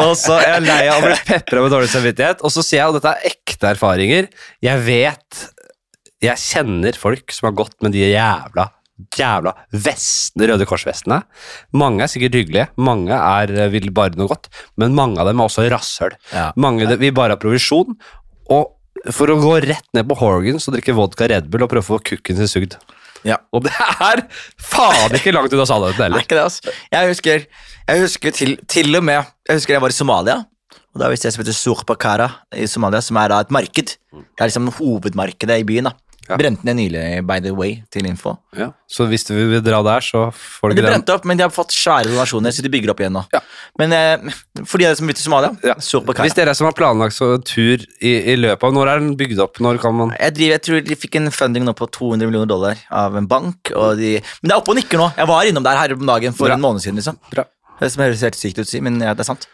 og så er jeg lei av å bli pepra med dårlig samvittighet, og så sier jeg, og dette er ekte erfaringer, jeg vet Jeg kjenner folk som har gått med de jævla Jævla vestene, Røde Kors-vestene. Mange er sikkert hyggelige, mange er, vil bare noe godt, men mange av dem er også rasshøl. Ja. Mange vil bare ha provisjon, og for å gå rett ned på Horgans og drikke vodka Red Bull og prøve å få kukken sin sugd. Ja. Og det er faen ikke langt unna sannheten er heller. ikke det, altså. Jeg husker, jeg husker til, til og med Jeg husker jeg var i Somalia. Og da visste jeg som heter Surpakara i Somalia, som er da et marked. Det er liksom hovedmarkedet i byen. da Ja. Brente ned nylig, by the way, til info. Ja. Så hvis du vil dra der, så får du det ikke den. brente opp, men de har fått svære donasjoner, så de bygger opp igjen nå. Ja. Men eh, for de av dere som vil til Somalia, Ja. Surpakara. Hvis dere som har planlagt så tur i, i løpet av Når er den bygd opp? Når kan man Jeg, driver, jeg tror de fikk en funding nå på 200 millioner dollar av en bank. De, men det er oppe og nikker nå. Jeg var innom der her om dagen for Bra. en måned siden. liksom Bra. Det som høres helt sykt ut å si, men ja, det er sant.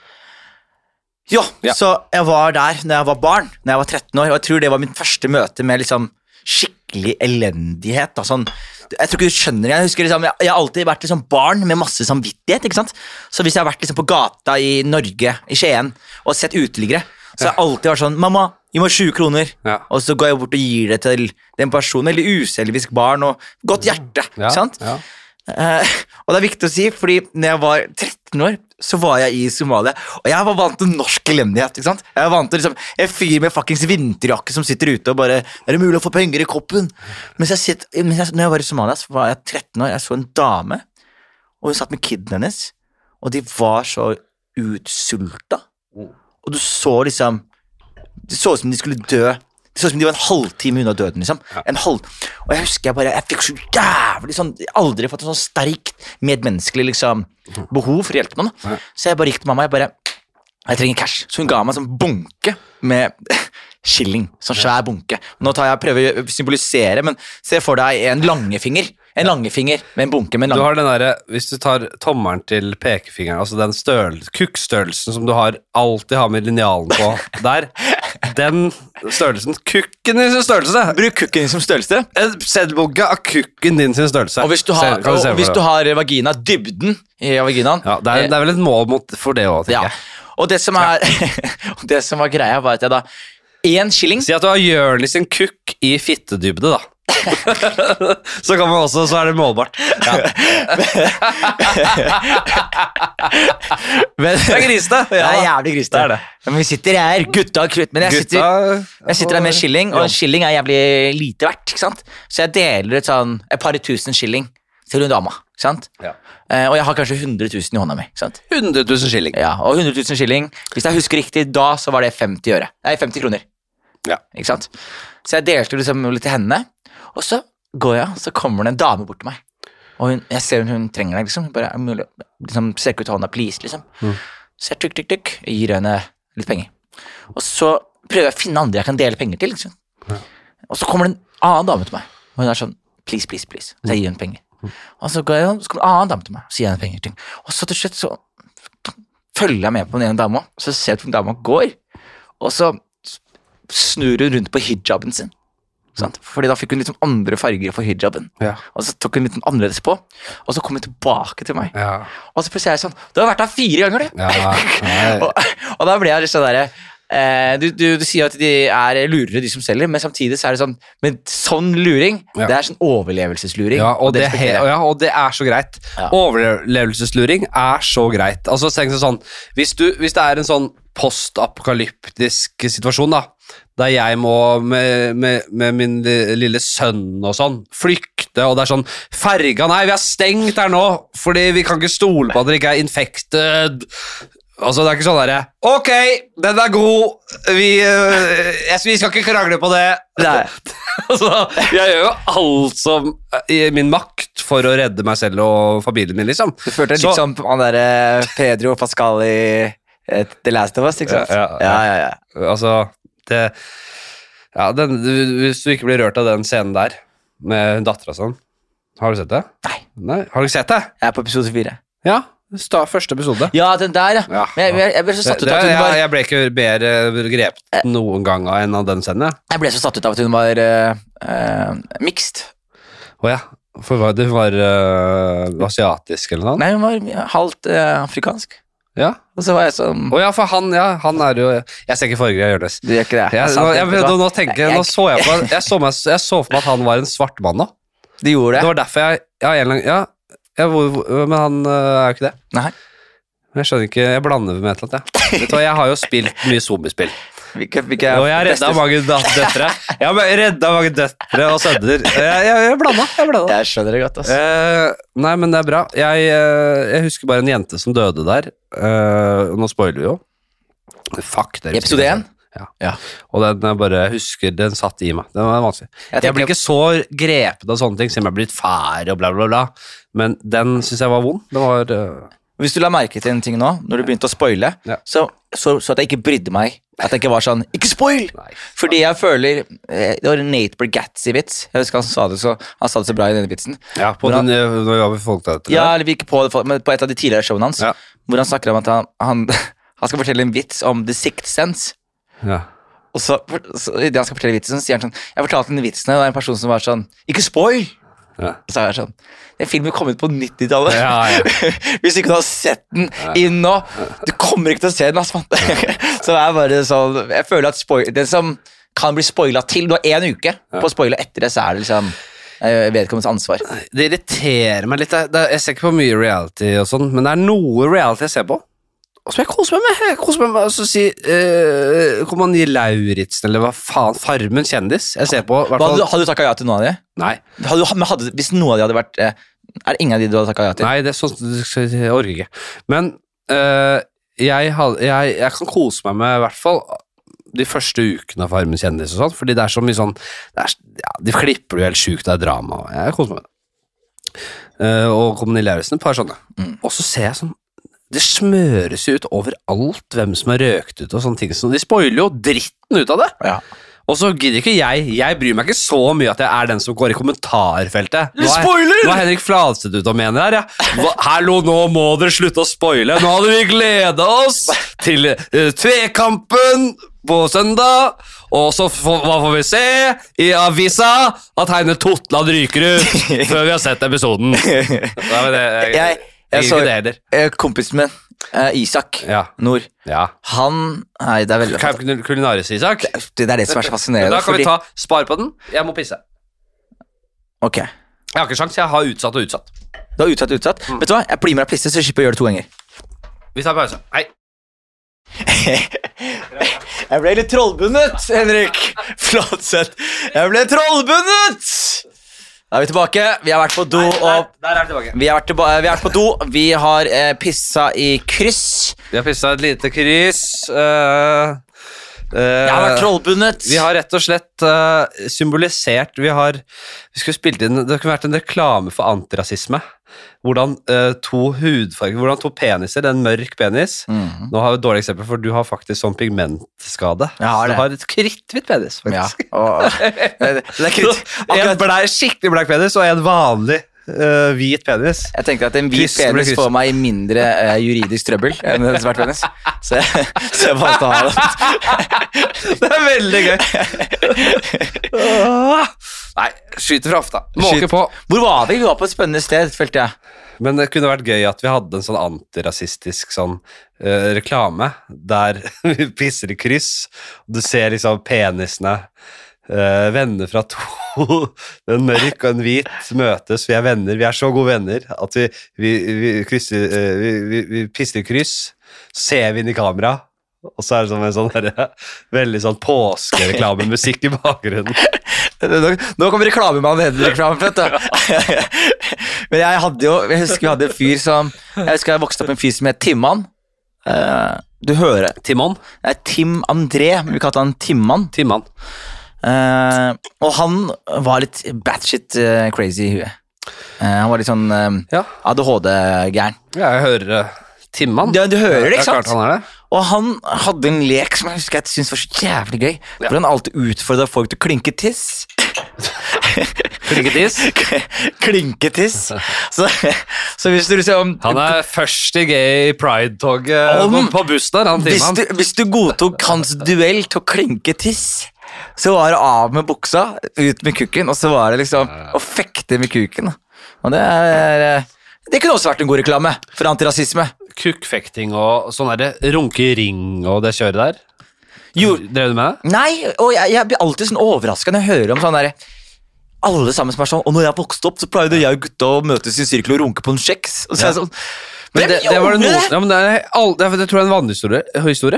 Jo, Ja. så jeg var der når jeg var barn, når jeg var 13 år, og jeg tror det var mitt første møte med liksom skikkelig elendighet. Da, sånn, jeg tror ikke du skjønner Jeg husker liksom, jeg, jeg har alltid vært liksom barn med masse samvittighet. ikke sant? Så hvis jeg har vært liksom på gata i Norge, i Skien, og sett uteliggere, så har jeg alltid vært sånn Mamma, gi meg 20 kroner. Ja. Og så går jeg bort og gir det til den personen, eller uselvisk barn, og godt hjerte. Ja, ikke sant? ja. Uh, og det er viktig å si, fordi når jeg var 13 år, så var jeg i Somalia, og jeg var vant til norsk elendighet. ikke sant? Jeg var vant til liksom, en fyr med fuckings vinterjakke som sitter ute og bare Er det mulig å få penger i koppen? Mens jeg sitter, mens jeg, når jeg var i Somalia, så var jeg 13 år, jeg så en dame, og hun satt med kiden hennes, og de var så utsulta. Og du så liksom Det så ut som de skulle dø. Det så ut som de var en halvtime unna døden. liksom. En halv... Og jeg husker jeg bare, jeg fikk så jævlig sånn Aldri fått en sånn sterkt medmenneskelig liksom, behov for å hjelpe noen. Ja. Så jeg bare gikk til mamma jeg bare, jeg trenger cash. Så hun ga meg en sånn bunke med [LAUGHS] skilling. Sånn svær bunke. Nå tar jeg, prøver å symbolisere, men se for deg en langefinger. En langefinger med en bunke med en Du har den derre Hvis du tar tommelen til pekefingeren, altså den kukkstørrelsen som du har alltid har med linjalen på [LAUGHS] der, den størrelsen Kukken din sin størrelse! Bruk kukken din som størrelse. En seddelbunke av kukken din sin størrelse. Og hvis du har, Se- og hvis du har vagina, dybden i vaginaen ja, det, er, det er vel et mål mot, for det òg, tenker Ja. jeg. Og det som, er, [LAUGHS] det som var greia, var at jeg da Én shilling Si at du har sin kukk i fittedybde, da. [LAUGHS] så kan man også, så er det målbart. [LAUGHS] men, Det er grisete. Det er jævlig grisete. Det det. Men vi sitter her, gutta og krutt. Men jeg sitter, jeg sitter her med skilling, shilling, og Ja. shilling er jævlig lite verdt. ikke sant? Så jeg deler et sånn et par tusen shilling til hun dama. ikke sant? Ja. Eh, og jeg har kanskje 100 000 i hånda mi. ikke sant? 100 000 skilling. Ja, Og 100 000 shilling, hvis jeg husker riktig, da så var det 50 øre. Nei, 50 kroner. Ja. Ikke sant? Så jeg delte liksom litt til henne, og så går jeg, så kommer det en dame bort til meg. Og hun, jeg ser hun, hun trenger deg, liksom. Bare er mulig, liksom, strekker ut hånda, please, liksom. Mm. Så jeg trykk, trykk, trykk, gir henne litt penger. Og så prøver jeg å finne andre jeg kan dele penger til. Liksom. Og så kommer det en annen dame til meg, og hun er sånn please, please, please. Så jeg gir henne penger. Og så, går jeg, så kommer en annen dame til meg, og så gir jeg henne penger. Til. Og så til slutt så følger jeg med på den ene dama, så ser jeg at dama går, og så snur hun rundt på hijaben sin. Sant? Fordi da fikk hun litt sånn andre farger for hijaben. Ja. Og så tok hun litt sånn annerledes på, og så kom hun tilbake til meg. Ja. Og så plutselig er jeg sånn Du har vært her fire ganger, du! Ja, [LAUGHS] og, og da ble jeg litt sånn derre eh, du, du, du sier at de er lurere, de som selger, men samtidig så er det sånn Men sånn luring, det er sånn overlevelsesluring. Ja, og det, det ja, og det er så greit. Overlevelsesluring er så greit. Altså, sånn, hvis, du, hvis det er en sånn postapokalyptisk situasjon, da, der jeg må med, med, med min lille sønn og sånn flykte, og det er sånn Ferga, nei, vi er stengt her nå, fordi vi kan ikke stole på at dere ikke er infected. Altså, det er ikke sånn derre Ok, den er god, vi, jeg, vi skal ikke krangle på det. Nei. [LAUGHS] altså, jeg gjør jo alt som er i min makt for å redde meg selv og familien min, liksom. Du følte deg litt som han derre Pedro Pascal i Eh, The Last of Us, ikke sant? Ja, Ja, ja, ja, ja. Altså, det Ja, den, hvis du ikke blir rørt av den scenen der, med dattera sånn Har du sett det? Nei. Nei, Har du ikke sett det? Jeg er på episode fire. Ja. sta- Første episode. Ja, den der, ja. Ja. Men jeg, jeg, jeg ble så satt ut av at hun var jeg, ble ikke bedre grepet noen gang av enn av den scenen, jeg. Jeg ble så satt ut av at hun var uh, mixed. Å ja. For hva- det var uh, asiatisk eller noe? Nei, hun var halvt eh, afrikansk. Ja. Og så var jeg sånn Å ja, for han, ja, han er jo Jeg ser ikke Fargegreia, Jonis. Du gjør ikke det? Jeg, Jeg nå, jeg, nå, nå tenker jeg, nå så jeg på jeg så, meg, jeg så for meg at han var en svart mann nå. De gjorde Det det? var derfor jeg Ja, en lang, ja, hvor, men han øh, er jo ikke det. Nei. Jeg skjønner ikke, jeg blander med et eller annet. Jeg. Vet du hva, jeg har jo spilt mye zombiespill, Hvilke, hvilke og jeg har redda mange døtre. Jeg har redda mange døtre og sønner. Jeg, jeg, jeg blanda. Jeg blanda. Jeg skjønner det godt, altså. Eh, nei, men det er bra. Jeg, eh, jeg husker bare en jente som døde der. Eh, nå spoiler vi jo. Fuck. dere episode husker én? Ja. Ja. Og den jeg bare husker Den satt i meg. Den var vanskelig. Jeg Jeg, blir ikke så grepet av sånne ting, siden jeg er blitt fær og bla, bla, bla. Men den syns jeg var vond. Den var eh, Hvis du la merke til en ting nå, når du begynte å spoile, Ja. så, så, så at jeg ikke brydde meg. At jeg ikke var sånn Ikke spoil! Nei. Fordi jeg føler eh, Det var Nate Bergatzy-vits. Jeg husker han sa det så Han sa det så bra i denne vitsen. Ja, på den, eh, når vi var etter. Ja, eller vi gikk på, på et av de tidligere showene hans, Ja. hvor han snakker om at han, han, [LAUGHS] han skal fortelle en vits om The Sixth Sense. Ja. Og så, så i det han skal fortelle vitsen, så sier han sånn Jeg fortalte den vitsen, og det var en person som var sånn Ikke spoil! Ja. Så er jeg sånn Den filmen kom ut på 90-tallet. Ja, ja. [LAUGHS] Hvis ikke du har sett den inn nå Du kommer ikke til å se den, altså. [LAUGHS] så det er bare sånn Jeg føler at spoil, den som kan bli spoila til Du har én uke på å spoile etter det, så er det liksom eh, vedkommendes ansvar. Det irriterer meg litt. Jeg ser ikke på mye reality og sånn, men det er noe reality jeg ser på. Som jeg koser meg med. Jeg koser meg med å si uh, Kompani Lauritzen, eller hva faen. Farmen kjendis. Jeg ser på hvert hadde, du- hadde du takka ja til noen av de? Nei, Hadde, du- men hadde, hvis noen av de hadde vært eh, Er det ingen av de du hadde takka ja til? nei det er sånn jeg orker ikke. Men eh, jeg, had- jeg, jeg kan kose meg med i hvert fall de første ukene av Farmen kjendis og sånn, fordi det er så mye sånn det er, ja, De klipper det jo helt sjukt, det er drama. og Jeg koser meg med det. Eh, og Kompani Lauritzen, et par sånne. Mm. Og så ser jeg sånn Det smøres jo ut overalt hvem som har røkt ut og sånne ting. Så de spoiler jo dritten ut av det. Ja. Og så gidder ikke jeg Jeg bryr meg ikke så mye at jeg er den som går i kommentarfeltet. Nå er, nå er Henrik Fladseth ute og mener her, ja. Hva, Hallo, nå må dere slutte å spoile. Nå hadde vi gleda oss til uh, tvekampen på søndag. Og så hva får vi se i avisa? At Heine Totland ryker ut [LAUGHS] før vi har sett episoden. [LAUGHS] Nei, men det, jeg, Jeg, jeg jeg så det eh, kompisen min, eh, Isak Ja. Nord, ja. han Nei, det er veldig Camp Culinaris, Isak. Det er det som er så fascinerende. Da kan fordi, vi ta Spar på den. Jeg må pisse. Ok, Jeg har ikke sjans, jeg har utsatt og utsatt. Du har utsatt utsatt. Mm. Vet du hva, Jeg blir med deg og pisser, så jeg slipper å gjøre det to ganger. Vi tar pause. Hei. [LAUGHS] Jeg ble litt trollbundet, Henrik Fladseth. Jeg ble trollbundet! Da er vi tilbake. Vi har vært på do og Der er vi tilbake. Vi har vært, tilba vi har vært på do. Vi har eh, pissa i kryss. Vi har pissa et lite kryss. Uh, uh, Jeg har vært trollbundet. Vi har rett og slett uh, symbolisert Vi har Vi skulle spilt inn Det kunne vært en reklame for antirasisme. Hvordan uh, to hudfarger Hvordan to peniser, en mørk penis Mhm. Nå har vi et dårlig eksempel, for du har faktisk sånn pigmentskade. Jeg har Du har et kritthvitt penis, Ja. faktisk. Og, [LAUGHS] det, det er kritt. En Akkurat, blei, skikkelig blek penis og en vanlig Uh, hvit penis. jeg tenker at en hvit Kryss penis får meg i mindre uh, juridisk trøbbel enn en svart penis. Så så jeg valgte å ha det. [LAUGHS] Det er veldig gøy. [LAUGHS] Nei, skyter fra hofta. Måke på. Hvor var vi? Vi var på et spennende sted, følte jeg. Men det kunne vært gøy at vi hadde en sånn antirasistisk sånn uh, reklame der [LAUGHS] vi pisser i kryss, og du ser liksom penisene uh, Venner fra to [LAUGHS] En mørk og en hvit møtes. Vi er venner. Vi er så gode venner at vi, vi, vi, krysser, uh, vi, vi, vi pisser i kryss. Ser vi inn i kamera, og så er det som en sånn der, [LAUGHS] veldig sånn påskereklamemusikk i bakgrunnen. [LAUGHS] Nå, nå kommer reklamemannen Henrik-reklamen, vet du. [LAUGHS] Men jeg hadde jo Jeg husker vi hadde en fyr som Jeg husker jeg vokste opp med en fyr som het Timman. Eh, du hører Timon. Det er Tim André, men vi kalte han Timman. Timman. Uh, og han var litt batshit uh, crazy i huet. Eh, han var litt sånn Ja. ADHD-gæren. Ja, jeg hører uh, Timman. Ja, du hører det, ikke sant? Ja, er klart han er det. Og han hadde en lek som jeg husker jeg syntes var så jævlig gøy. Hvor han alltid utfordra folk til å klinke tiss. Klinketiss. [LAUGHS] Klinketiss. [LAUGHS] Så, så hvis du liksom Han er først i gay pride-toget på, bussen der, han hvis timen. du, hvis du godtok hans duell til å klinke tiss, så var det av med buksa, ut med kukken, og så var det liksom å fekte med kuken. Og det er eh, Det kunne også vært en god reklame for antirasisme. Kukkfekting og sånn derre runke i ring og det kjøret der. Jo, Drev du med det? Nei, og jeg, jeg blir alltid sånn overraska når jeg hører om sånn derre Alle sammen som er sånn Og når jeg vokste opp, så pleide jeg og gutta å møtes i en sirkel og runke på en kjeks. Og så er jeg sånn Men det, det var det noe, noen, ja, men det, er all, det, er, det tror jeg er en vanlig historie.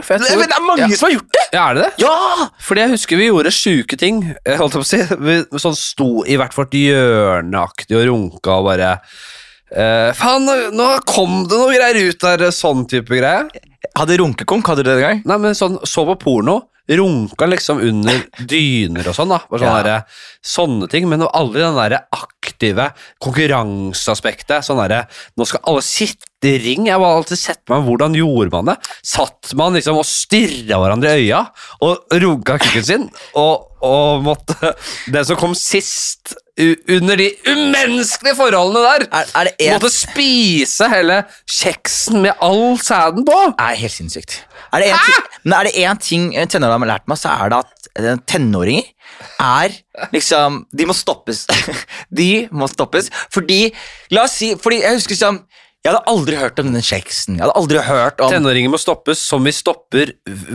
for tror, men det er mange ja, som har gjort det! ja, er det det? Ja! Fordi jeg husker vi gjorde sjuke ting. Jeg på å si. Vi sånn sto i hvert vårt hjørneaktig og runka og bare eh, Faen, nå, kom det noe greier ut der, sånn type greier. Hadde runkekonk, hadde du det en gang? Nei, men sånn, så på porno. Runka liksom under dyner og sånn, da. Bare sånne, Ja. der, sånne ting. Men aldri den der aktive konkurranseaspektet. Sånn derre Nå skal alle sitte i ring. Jeg har alltid sett meg hvordan gjorde man det. Satt man liksom og stirra hverandre i øya og runka kukken sin, og, og måtte Den som kom sist under de umenneskelige forholdene der, Er, er det en måtte spise hele kjeksen med all sæden på! er helt sinnssykt. Er det en ting, men er det én ting tenåringer har lært meg, så er det at eh, tenåringer er liksom De må stoppes. [LAUGHS] De må stoppes fordi La oss si fordi Jeg husker liksom Jeg hadde aldri hørt om denne kjeksen. Jeg hadde aldri hørt om Tenåringer må stoppes som vi stopper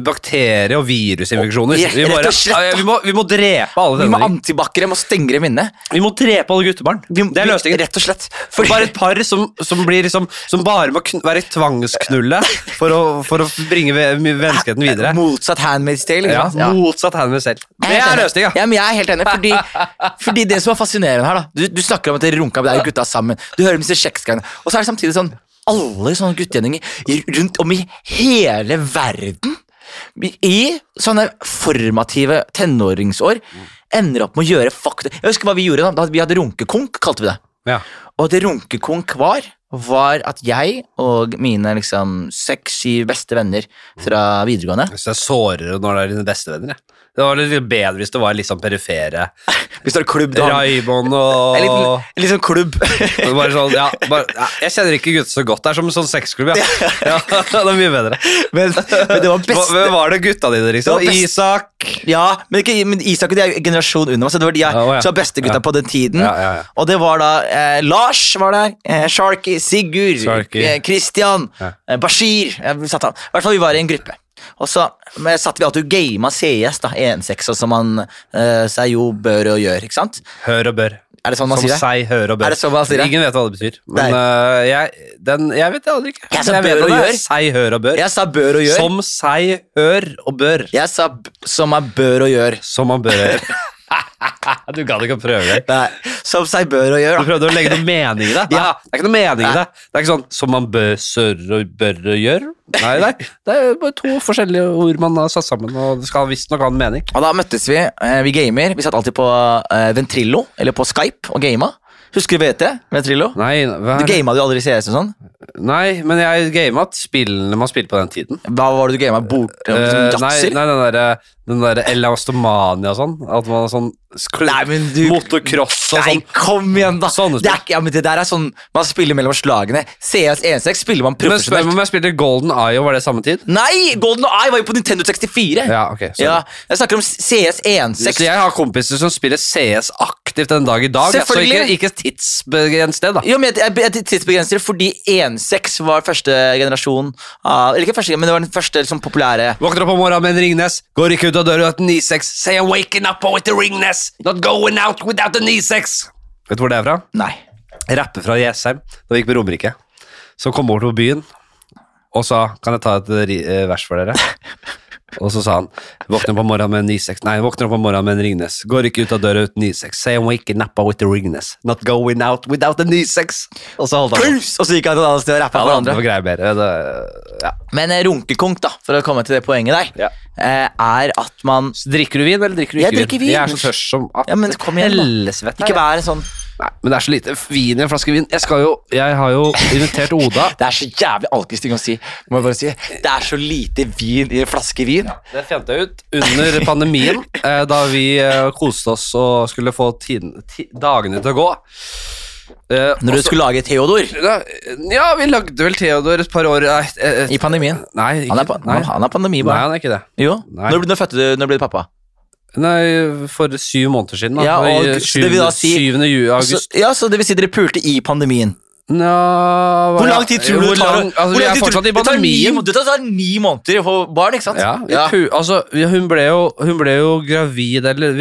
bakterie- og virusinfeksjoner. Vi. Ja, vi, må, vi må drepe alle Vi må tenåringer. antibac dem må stenge dem inne. Vi må drepe alle guttebarn. Det er løsningen. Rett og slett. For bare et par som, som, blir liksom, som bare må være tvangsknulle for å, for å bringe ve- videre. Motsatt Handmaid's Tale. Ja. Ja. Motsatt henne selv. Det er løsninga. Ja, men jeg er helt enig, fordi, fordi det som er fascinerende her, da Du, du snakker om at dere runka, med deg og gutta sammen. Du hører om disse kjeksgreiene. Og så er det samtidig sånn alle sånne guttegjenginger rundt om i hele verden i sånne formative tenåringsår ender opp med å gjøre fakta Jeg husker hva vi gjorde da, vi hadde runkekonk, kalte vi det. Ja. Og det runkekonk var, var at jeg og mine liksom seks-syv beste venner fra videregående Så det er sårere når det er dine beste venner. jeg. Det var litt bedre hvis det var litt sånn perifere. [LAUGHS] Hvis det var klubb da. Raymond En og liten, en liten klubb. [LAUGHS] Bare sånn, ja, bare, ja, jeg kjenner ikke gutter så godt. Det er som en sånn sexklubb. Ja. [LAUGHS] Ja, det er mye bedre. men, men det var Hva, beste hvem var det gutta dine, liksom? Det best- Isak? Ja, men, ikke, men Isak og de er jo en generasjon under meg, så det var de jeg, som var bestegutta på den tiden. Og det var da eh, Lars var der, eh, Sharky, Sigurd, Sharky. eh, Christian, eh, Bashir eh, I hvert fall vi var i en gruppe. Og så satt vi alltid og gama CS, da, 1-6, og som man uh, seg jo bør og gjør, ikke sant? Hør og bør. Er det sånn man Som sier det? seg, hør og bør. Er det sånn man sier det? Ingen vet hva det betyr. Men øh, jeg, den, jeg vet det aldri ikke. Jeg sa jeg bør og gjør. Seg, hør og bør. Jeg sa bør og gjør. Som seg, hør og bør. Jeg sa som man bør og gjør. Som man bør gjøre. [LAUGHS] [LAUGHS] du gadd ikke å prøve det. Som seg bør og gjør, Du prøvde å legge noe mening i det. [LAUGHS] Ja. Det er ikke noe mening i det. Det er ikke sånn som man bør sør og bør gjøre. Nei, nei, det er bare to forskjellige ord man har satt sammen, og det skal visstnok ha en mening. Og da møttes vi. Eh, vi gamer. Vi satt alltid på eh, Ventrillo, eller på Skype, og gama. Husker du VT? Ventrillo? Nei, Du gama du aldri CS og sånn? nei men jeg gama spillene man spilte på den tiden. Hva var det du gama? Bort? Eh, Liksom, nei, nei, den derre den der Elastomania og sånn. At man er sånn Nei, men du Motocross og sånn. Nei, kom igjen, da! Sånne det, er ikke, ja, men det der er sånn Man spiller mellom slagene. CS 1.6 spiller man Men spør meg om jeg spilte Golden Eye, og var det samme tid? Nei! Golden Eye var jo på Nintendo 64! Ja, ok. sorry. Ja, jeg snakker om 1.6. Så jeg har kompiser som spiller CS aktivt den dag i dag. Så ikke, Selvfølgelig. ikke tidsbegrens det, da. Jo, men jeg, jeg, jeg tidsbegrenser det fordi 1.6 var første generasjon av Eller ikke første, men det var den første liksom, populære Våkner opp om morgenen med en Ringnes, går ikke ut av døra uten 9-6. Say I'm waking up with the ringness. not going out without the 9-6. Vet du hvor det er fra? Nei. Rapper fra Jessheim, da vi gikk på Romerike. Som kom over til byen og sa Kan jeg ta et eh, vers for dere? [LAUGHS] Og så sa han Våkner på morgenen med en 9-6 Nei, våkner på morgenen med en Ringnes. Går ikke ut av døra uten 9-6. Say I'm waking up with the Ringnes, not going out without the 9-6. Og så holdt han Og så gikk han til et annet sted og rappa Ja, hverandre. det var bedre. Det, ja. Men eh, runkekonk, da, for å komme til det poenget der, Ja. eh, er at man Så drikker du vin, eller drikker du ikke? Jeg drikker vin. Jeg er så tørst som at Ja, men kom igjen, da. Ikke vær en sånn Nei, men det er så lite vin i en flaske vin. Jeg skal jo Jeg har jo invitert Oda. [LAUGHS] Det er så jævlig alkisting å si. Må jeg bare si. Det er så lite vin i en flaske vin. Det fant jeg ut under [LAUGHS] pandemien, eh, da vi eh, koste oss og skulle få tiden, ti, dagene til å gå. Eh, Når du også- skulle lage Theodor Da- Ja, vi lagde vel Theodor et par år Nei, et, i pandemien. nei, ikke, Han er, pa- nei. han er pandemi, nei, bare. han er ikke det. Jo. Når, når fødte du? Når ble du pappa? Nei, for syv måneder siden. Da. Ja, og I det vil da si- 7. august. Så, ja, så det vil si dere pulte i pandemien. Nja Hvor lang tid tror du det tar? altså, vi er fortsatt i det tar ni pandemien. Det tar ni måneder å få barn, ikke sant? Ja, ja. altså, hun, ble jo, hun ble jo gravid eller,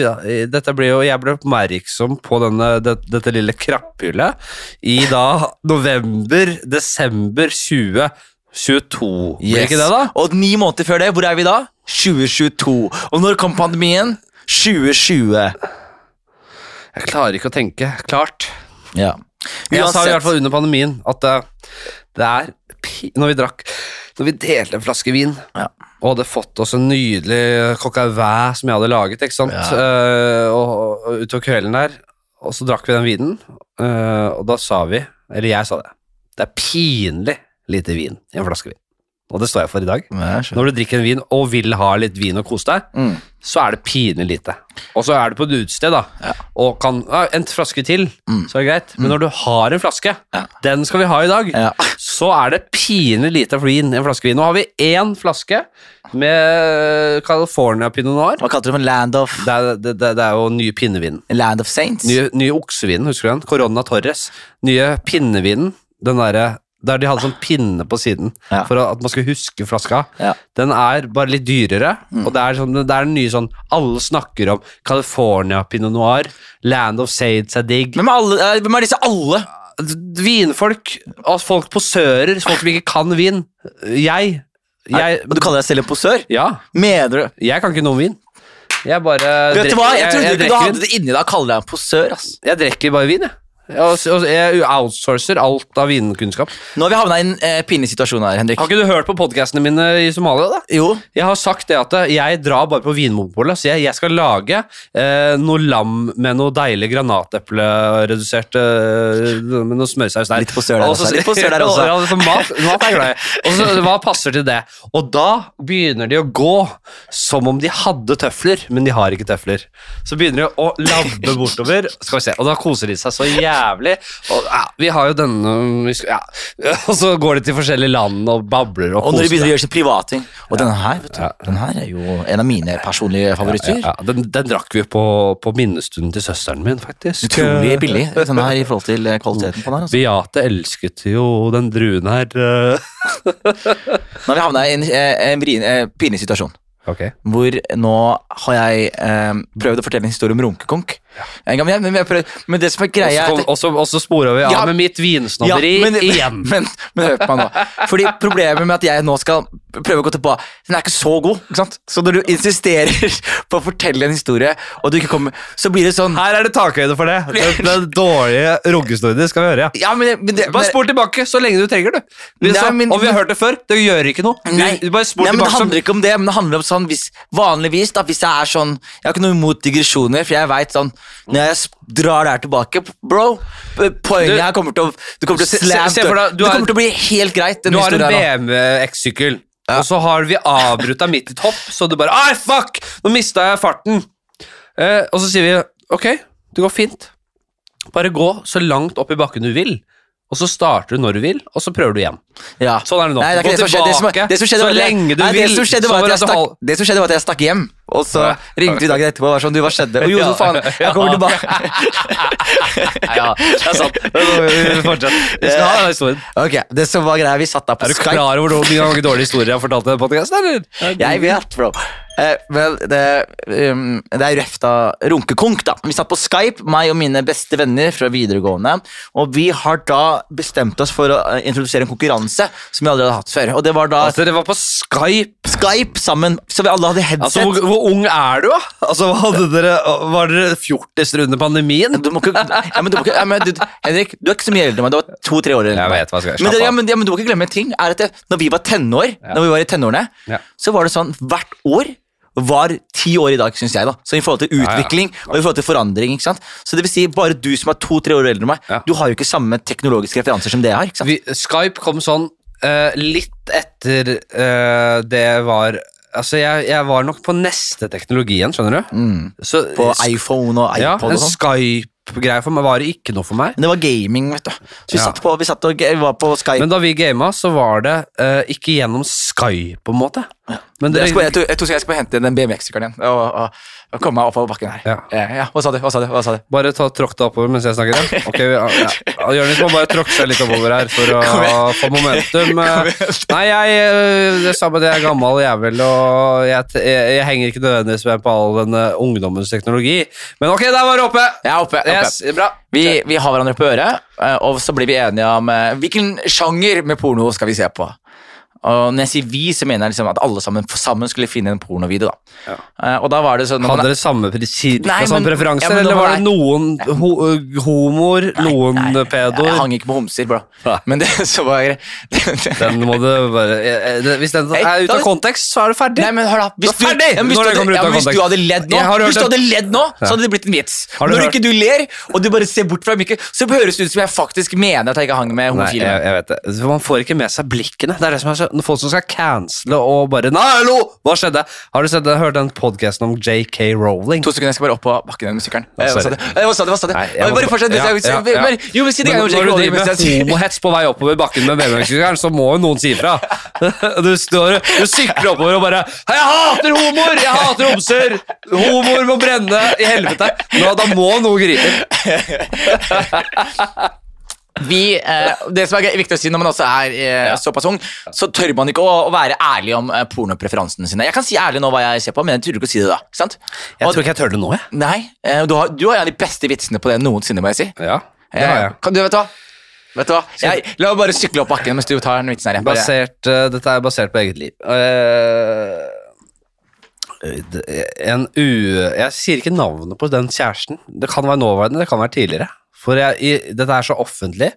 dette ble jo, Jeg ble oppmerksom på denne, det, dette lille krapphullet i da november-desember 2022. Blir Yes. ikke det, da? Og ni måneder før det, hvor er vi da? 2022. Og når kom pandemien? 2020. Jeg klarer ikke å tenke klart. Ja. Jeg sa i hvert fall under pandemien at det, det er Når vi drakk Når vi delte en flaske vin Ja. og hadde fått oss en nydelig coq au vin som jeg hadde laget, ikke sant, Ja. Uh, og, og utover kvelden der, og så drakk vi den vinen, uh, og da sa vi, eller jeg sa det, det er pinlig lite vin i en flaske vin. Og det står jeg for i dag. Ja. Når du drikker en vin og vil ha litt vin og kose deg, Mm. så er det pinlig lite. Og så er du på et utested, da, og kan ja, En flaske til, Mm. så er det greit. Men når du har en flaske, Ja. den skal vi ha i dag, Ja. så er det pinlig lite vin i en flaske vin. Nå har vi én flaske med California Pinot Noir. Hva kalte du det Land of, Det er, det, det, det er jo nye pinnevinen. land of Saints? Nye, nye oksevinen, husker du den? Corona Torres. Nye pinnevinen. Den derre der de hadde sånn pinne på siden Ja. for at man skulle huske flaska. Ja. Den er bare litt dyrere, og det er, sånn, det er den nye sånn Alle snakker om California Pinot Noir, Land of Sades er digg. Hvem er, alle, eh, hvem er disse alle? Vinfolk, altså folk posører, folk som ikke kan vin. Jeg, jeg du kaller deg selv en posør? Ja, Mener du jeg kan ikke noe vin. Jeg bare Vet du hva? Jeg trodde ikke du hadde det inni deg å kalle deg en posør. ass. Jeg drikker bare vin, jeg. Og, og jeg outsourcer alt av vinkunnskap. Nå har vi havna i en eh, pinlig situasjon her, Henrik. Har ikke du hørt på podkastene mine i Somalia? da? Jo, Jeg har sagt det at jeg drar bare på Vinmonopolet, så jeg, jeg skal lage eh, noe lam med noe deilig granatepleredusert eh, med noe smørsaus der. Litt posør der også, litt der også. Ja, så mat, mat er glad i. Og så hva passer til det? Og da begynner de å gå som om de hadde tøfler, men de har ikke tøfler. Så begynner de å labbe bortover, skal vi se, og da koser de seg så jævlig. Og ja, vi har jo denne ja. [LAUGHS] Og så går de til forskjellige land og babler og Og når de begynner å gjøre sin privatting. Og denne her vet du, den her er jo en av mine personlige favoritter. Den, den drakk vi på, på minnestunden til søsteren min, faktisk. Utrolig billig denne her i forhold til eh, kvaliteten på den. Altså. Beate elsket jo den druen her. eh. [LAUGHS] Nå har vi havna i en, en, en eh, pinlig situasjon. Okay. Hvor nå har jeg eh, prøvd å fortelle en historie om runkekonk. En gang, men, jeg- men, men det som er greia Og så- spora vi av Ja. med mitt vinsnobberi men, igjen. [LAUGHS] Men, men hør på meg nå. Fordi Problemet med at jeg nå skal prøve å gå tilbake Den er ikke så god. ikke sant? Så når du insisterer [LAUGHS] på å fortelle en historie, og du ikke kommer, så blir det sånn Her er det takhøyde for det. Den, den dårlige runkehistorien skal vi høre. ja. Ja, men, men det, Bare spol tilbake så lenge du trenger du. Nei, Så, men- og vi har hørt det før. Det gjør ikke noe. Nei, du bare spol nei, men det handler ikke om det, men det handler om sånn hvis, Vanligvis, da, hvis jeg er sånn Jeg har ikke noe imot digresjoner, for jeg vet sånn Når jeg drar det her tilbake, bro Poenget Du- her kommer til å Du kommer til å slam se- se for deg, du Det kommer til å bli helt greit, Du har en. BMW X-sykkel, Ja. og så har vi avbrutt deg midt i topp, så du bare Ai, fuck! Nå mista jeg farten. Eh, og så sier vi ok, det går fint. Bare gå så langt opp i bakken du vil, og så starter du når du vil, og så prøver du igjen. Ja. Sånn er det nå. Nei, det, er Gå det, som det, som, tilbake det som skjedde så lenge du nei, vil. Det som skjedde var at jeg stakk hjem, og så ringte vi dagen etterpå og var sånn Du, hva skjedde? Og jo, så faen, [LAUGHS] jeg kommer tilbake. [LAUGHS] Ja, det er sant. Fortsett. Vi skal ha den historien. Ok, det som var greia, vi satt da på Skype. Er du Skype. klar over hvor mange dårlige historier jeg har fortalt i denne podcasten, eller? Jeg vet, bro. Eh, vel, det, um, det er røft av runkekonk, da. Vi satt på Skype, meg og mine beste venner fra videregående, og vi har da bestemt oss for å eh, introdusere en konkurranse som vi aldri hadde hatt før. Og det var da Altså, dere var på Skype. Skype sammen, så vi alle hadde headset. Altså, hvor, hvor ung er du, da? Altså, hadde dere, var dere fjortiser under pandemien? du må ikke, ja, men du må ikke ja, men, du, Henrik, du er ikke så mye eldre enn meg. Du var to-tre år eldre. Jeg vet hva jeg skal- men, ja, men, ja, men du må ikke glemme en ting. Er at det, når vi var tenår, Ja. når vi var i tenårene, Ja. så var det sånn hvert år var ti år i dag, syns jeg. da Så i forhold til utvikling og i forhold til forandring. ikke sant Så det vil si, bare du som er to-tre år eldre enn meg, du har jo ikke samme teknologiske referanser som det jeg har. ikke sant Vi, Skype kom sånn Uh, litt etter uh, det var Altså, jeg, jeg var nok på neste teknologi igjen, skjønner du? mm. Så, På iPhone og ja, iPod en og sånn. Skype-greie for meg var det ikke noe for meg. Men det var gaming, vet du. Så vi, Ja. satt, på, vi satt og var på Skype. Men da vi gama, så var det uh, ikke gjennom Skype, på en måte. Men jeg, skal, jeg, jeg tror jeg skal hente den BMX-sykkelen igjen og, og, og komme meg oppover bakken her. Ja. Eh, ja. Hva sa du? Hva sa du? Hva sa du? Bare ta tråkk deg oppover mens jeg snakker. Ja. Ok, ja, ja. Jonis må bare tråkke seg litt oppover her for å få momentum. [LAUGHS] Nei, jeg, eh, det samme, det er gammel jævel, og jeg, jeg, jeg henger ikke nødvendigvis med på all den ungdommens teknologi. Men ok, der var du oppe! Jeg er oppe. oppe. Bra. Vi, vi har hverandre på øret, eh, og så blir vi enige om eh, hvilken sjanger med porno skal vi se på. Og når jeg sier vi, så mener jeg liksom at alle sammen, sammen skulle finne en pornovideo. da. Ja. Uh, og da var det sånn Hadde dere samme cirka Nei, sånne men- preferanser, ja, eller var det noen ho homoer, noen Nei, Jeg pedoer? hang ikke med homser, bro. Nei. Men det [LAUGHS] så var Den må du bare det- Hvis den er ute av kontekst, så er du ferdig. Nei, men hør da Hvis Du er ferdig ja, hvis, du, hadde, ja, hvis du hadde ledd nå, Jeg Hvis du hadde ledd nå, så hadde det blitt en vits. Når hørt- ikke du ler, og du bare ser bort fra mikken, så høres det ut som jeg faktisk mener at jeg ikke hang med Nei, homofile. jeg, jeg vet det. Man får ikke med seg blikkene. Det er det som er så, når Folk som skal cancele og bare Nei, hallo! Hva skjedde? Har du sett, hørt den podkasten om JK Rowling? To sekunder, jeg skal bare opp på bakken med sykkelen. Eh, Hva sa sorry. du? Eh, Hva sa du? Hva sa du? Bare fortsett. Ja, ja, ja. Jo, men si det en gang når du driver med homohets på vei oppover bakken med BMX-sykkelen, så må jo noen si ifra. [LAUGHS] Du, står, du sykler oppover og bare 'Jeg hater homoer! Jeg hater homser! Homoer må brenne i helvete!' Nå, da må noen gripe. [LAUGHS] Vi, eh, det som er viktig å si når man også er eh, såpass ung, så tør man ikke å, å være ærlig om eh, pornopreferansene sine. Jeg kan si ærlig nå hva jeg ser på, men jeg tør ikke å si det da. ikke sant? Jeg Og- tror ikke jeg tør det nå, jeg. Nei, eh, du har, du har en av de beste vitsene på det noensinne, må jeg si. Ja, det har jeg. Eh, Kan du, vet du hva? Vet du hva? Jeg, la meg bare sykle opp bakken mens du tar den vitsen her. Jeg Bare, Basert, eh, dette er basert på eget liv. Eh, det- en u... Jeg sier ikke navnet på den kjæresten. Det kan være nåværende, det kan være tidligere. For jeg, i, dette er så offentlig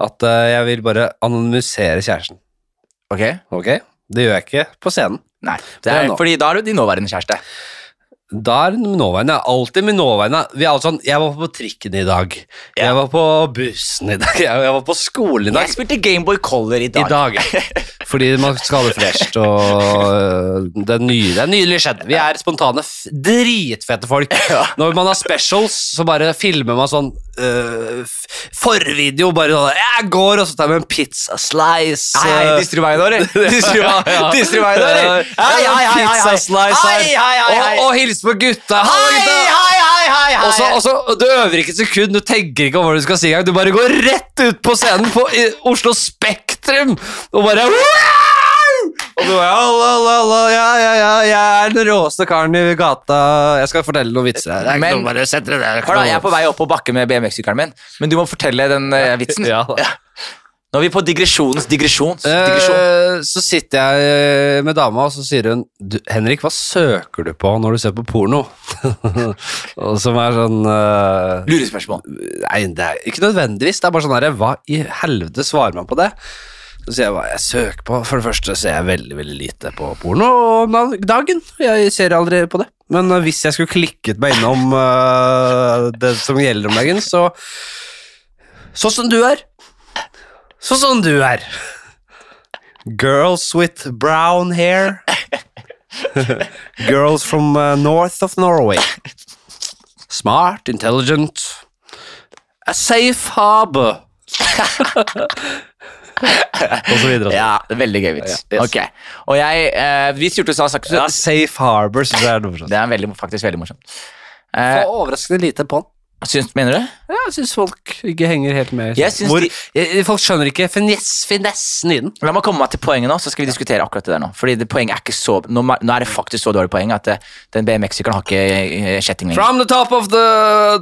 at uh, jeg vil bare anonymisere kjæresten. ok? Ok? Det gjør jeg ikke på scenen. Nei, det Det er er, fordi da er du din nåværende kjæreste. Da er min nåværende. Alltid min nåværende. Vi er alle sånn, jeg var på trikken i dag. Ja. Jeg var på bussen i dag. Jeg, [LAUGHS] jeg var på skolen i dag. Jeg spilte Gameboy Color i dag. I dag. [LAUGHS] Fordi man skal ha det fresht, og øh, det er nylig, det er nylig skjedd. Vi er spontane, dritfete folk. Når man har specials, så bare filmer man sånn f- forvideo, bare sånn Jeg går, og så tar vi en pizza slice. Hei, hei, disser du meg nå, eller? Disser du meg- nå, eller? Hei, hei, hei, hei, hei. Hei. Og, og hilse på gutta. Hei, hei, hei, hei, hei. Og så, og så, Du øver ikke et sekund, du tenker ikke om hva du skal si engang. Du bare går rett ut på scenen på Oslo Spektrum og bare «Wow!» Og du bare alla, alla, alla, ja, ja, ja, jeg er den råeste karen i gata. Jeg skal fortelle noen vitser her. Det er ikke Men- noe, bare dere der. Hør da, Jeg er på vei opp på bakke med BMX-sykkelen min, men du må fortelle den eh, vitsen. [LAUGHS] Ja. Nå er vi på digresjonens digresjons. digresjon. Eh, så sitter jeg eh, med dama, og så sier hun 'Henrik, hva søker du på når du ser på porno?' [LAUGHS] og som er sånn eh, Lurespørsmål. Nei, det er ikke nødvendigvis. Det er bare sånn herre Hva i helvete svarer man på det? Så sier jeg hva jeg søker på. For det første ser jeg veldig veldig lite på porno om dagen. Jeg ser aldri på det. Men eh, hvis jeg skulle klikket meg innom uh, det som gjelder om dagen, så Sånn som du er. Sånn som du er. Girls with brown hair. Girls from uh, north of Norway. Smart, intelligent. A safe harbor. [LAUGHS] og så videre. Ja, veldig gøy vits. Ja, yes. Ok. Og jeg eh, Vi turte å snakke ja, Safe Harbor syns jeg er morsomt. Det er veldig, faktisk veldig morsomt. Eh, Få overraskende lite på den. Mener du? Ja, jeg syns folk ikke henger helt med. Hvor, de, folk skjønner ikke finess, finessen i den. La meg komme meg til poenget nå, så skal vi diskutere akkurat det der nå. Fordi det poenget er ikke så Nå, nå er det faktisk så dårlig poeng at den BMX-sykkelen har ikke kjetting lenger. From the top of the,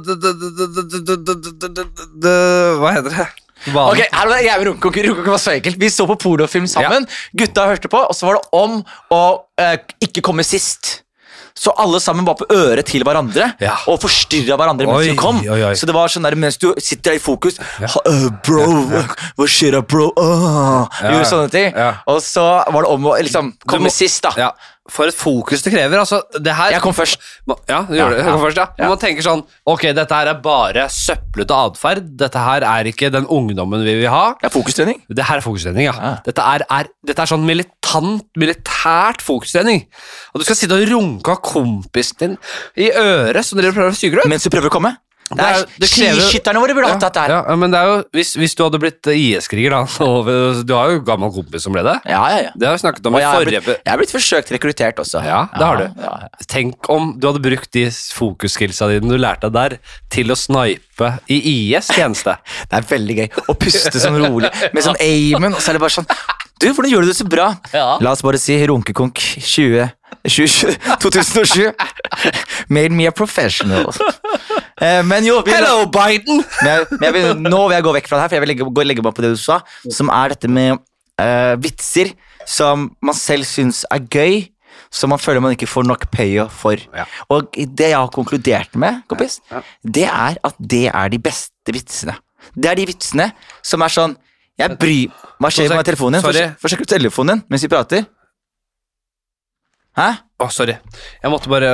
the, the, the Hva heter det? Ok, her var jeg med runkekonkurranse. Runkekonkurranse var så enkelt. Vi så på pornofilm sammen. Gutta hørte på, og så var det om å eh, ikke komme sist. Så alle sammen var på øret til hverandre Ja. og forstyrra hverandre mens Oi, de kom. oi, oi. Så det var sånn der mens du sitter der i fokus ja. uh, Bro, hva skjer da, bro? Uh, Ja, Gjorde sånne ting. ja. Og så var det om å liksom komme må- sist, da. For et fokus det krever. Altså, det her Jeg kom først. Ja, du gjorde det. Jeg kom først, ja. ja. man tenker sånn Ok, dette her er bare søplete atferd. Dette her er ikke den ungdommen vi vil ha. Det er fokustrening. Det her er fokustrening, ja. Ja. Dette, er, er, dette er sånn militant, militært fokustrening. Og du skal sitte og runke av kompisen din i øret som dere prøver å ut. Mens du prøver å komme. Det Det er- er det krever- Skiskytterne våre burde hatt dette her. Ja, men det er jo, hvis, hvis du hadde blitt eh, IS-kriger, da og Du har jo gammel kompis som ble det. Ja, ja, ja. Det har vi snakket om Og i forrige blitt, jeg er blitt forsøkt rekruttert også. Ja, det har du. Ja, ja. Tenk om du hadde brukt de fokusskillsa dine du lærte der, til å snipe i IS tjeneste. Det er veldig gøy å puste sånn rolig med sånn aimen, og så er det bare sånn Du, hvordan gjør du det så bra? Ja. La oss bare si runkekonk 20, 20 2007. Made me a professional. Eh, men jo vi, Hello, Biden! [LAUGHS] men men vil, Nå vil jeg gå vekk fra det her, for jeg vil legge, gå, legge meg på det du sa, som er dette med uh, vitser som man selv syns er gøy, som man føler man ikke får nok payoff for. Ja. Og det jeg har konkludert med, kompis, Ja. det er at det er de beste vitsene. Det er de vitsene som er sånn Jeg bryr Hva skjer med telefonen din? Forsøk ut telefonen din mens vi prater. Hæ? Å, sorry. Jeg måtte bare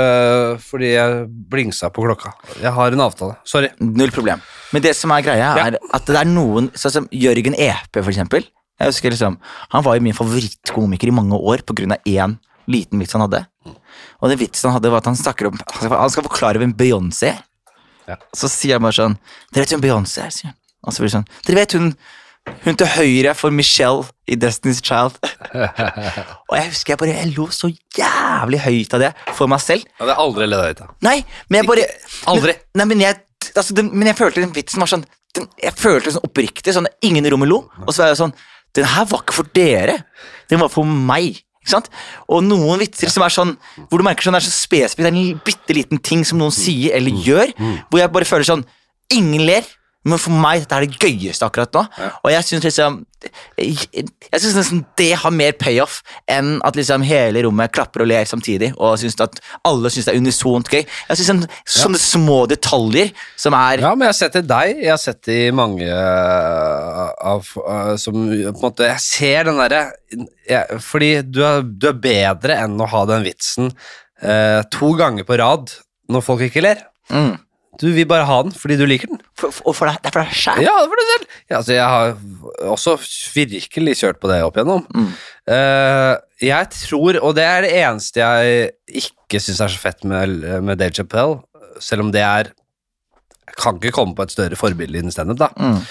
Fordi jeg blingsa på klokka. Jeg har en avtale. Sorry. Null problem. Men det som er greia, Ja. er at det er noen Sånn som Jørgen Epe, for eksempel. Jeg husker liksom Han var jo min favorittkomiker i mange år av én liten vits han hadde. Og den vitsen han hadde, var at han snakker om Han skal, han skal forklare hvem Beyoncé er. Ja. Så sier han bare sånn Dere vet hvem Beyoncé er? sier han. Og så blir det sånn Dere vet hun hun til høyre for Michelle i Destiny's Child. [LAUGHS] og jeg husker jeg bare Jeg lo så jævlig høyt av det for meg selv. Det er aldri ledd høyt av. Nei, men jeg bare Aldri. Men, nei, men jeg, altså, den, men jeg følte den vitsen var sånn den, Jeg følte det sånn oppriktig, sånn ingen i rommet lo. Og så var jeg sånn Den her var ikke for dere. Den var for meg. Ikke sant? Og noen vitser som er sånn hvor du merker sånn det er så spesifikt, det er en bitte liten ting som noen sier eller gjør, hvor jeg bare føler sånn Ingen ler. Men for meg dette er det gøyeste akkurat nå. Og jeg syns liksom Jeg, jeg synes nesten det har mer payoff enn at liksom hele rommet klapper og ler samtidig, og synes at alle syns det er unisont gøy. Jeg synes sånne, ja. små detaljer som er Ja, men jeg har sett det i deg. Jeg har sett det i mange øh, av øh, som på en måte Jeg ser den derre Fordi du er, du er bedre enn å ha den vitsen øh, to ganger på rad når folk ikke ler. mm, Du vil bare ha den fordi du liker den. for, for, for det, det er for deg sjæl. Ja, det er for deg selv. Ja, altså, jeg har også virkelig kjørt på det opp igjennom. Mm. Uh, jeg tror, og det er det eneste jeg ikke syns er så fett med, med Dave Chappelle, selv om det er Jeg kan ikke komme på et større forbilde innen standup, da. Mm,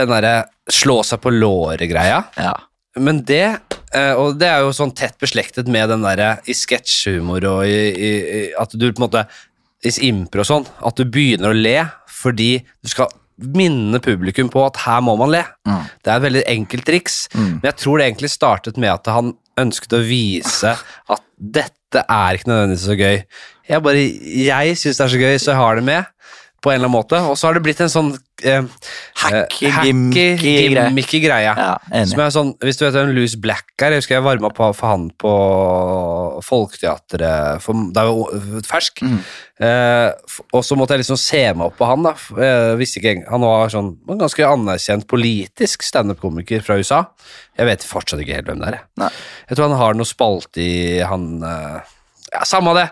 Den derre slå seg på låret-greia. ja. Men det eh, Og det er jo sånn tett beslektet med den derre i sketsjhumor og i, i, i At du på en måte Impro og sånn, at du begynner å le fordi du skal minne publikum på at her må man le. Mm. Det er et veldig enkelt triks, Mm. men jeg tror det egentlig startet med at han ønsket å vise at dette er ikke nødvendigvis så gøy. Jeg bare, jeg syns det er så gøy, så jeg har det med. På en eller annen måte. Og så har det blitt en sånn eh, Hacky, eh, gimmicky greie. gimmicky greie. Ja. Som er sånn, hvis du vet hvem Louis Black er, jeg husker jeg varma på for han på Folketeatret for, Da jeg var fersk. Mm. Eh, og så måtte jeg liksom se meg opp på han. da jeg visste ikke, Han var sånn en ganske anerkjent politisk standup-komiker fra USA. Jeg vet fortsatt ikke helt hvem det er. jeg. Jeg tror han har noe spalte i han eh, Ja, samme det.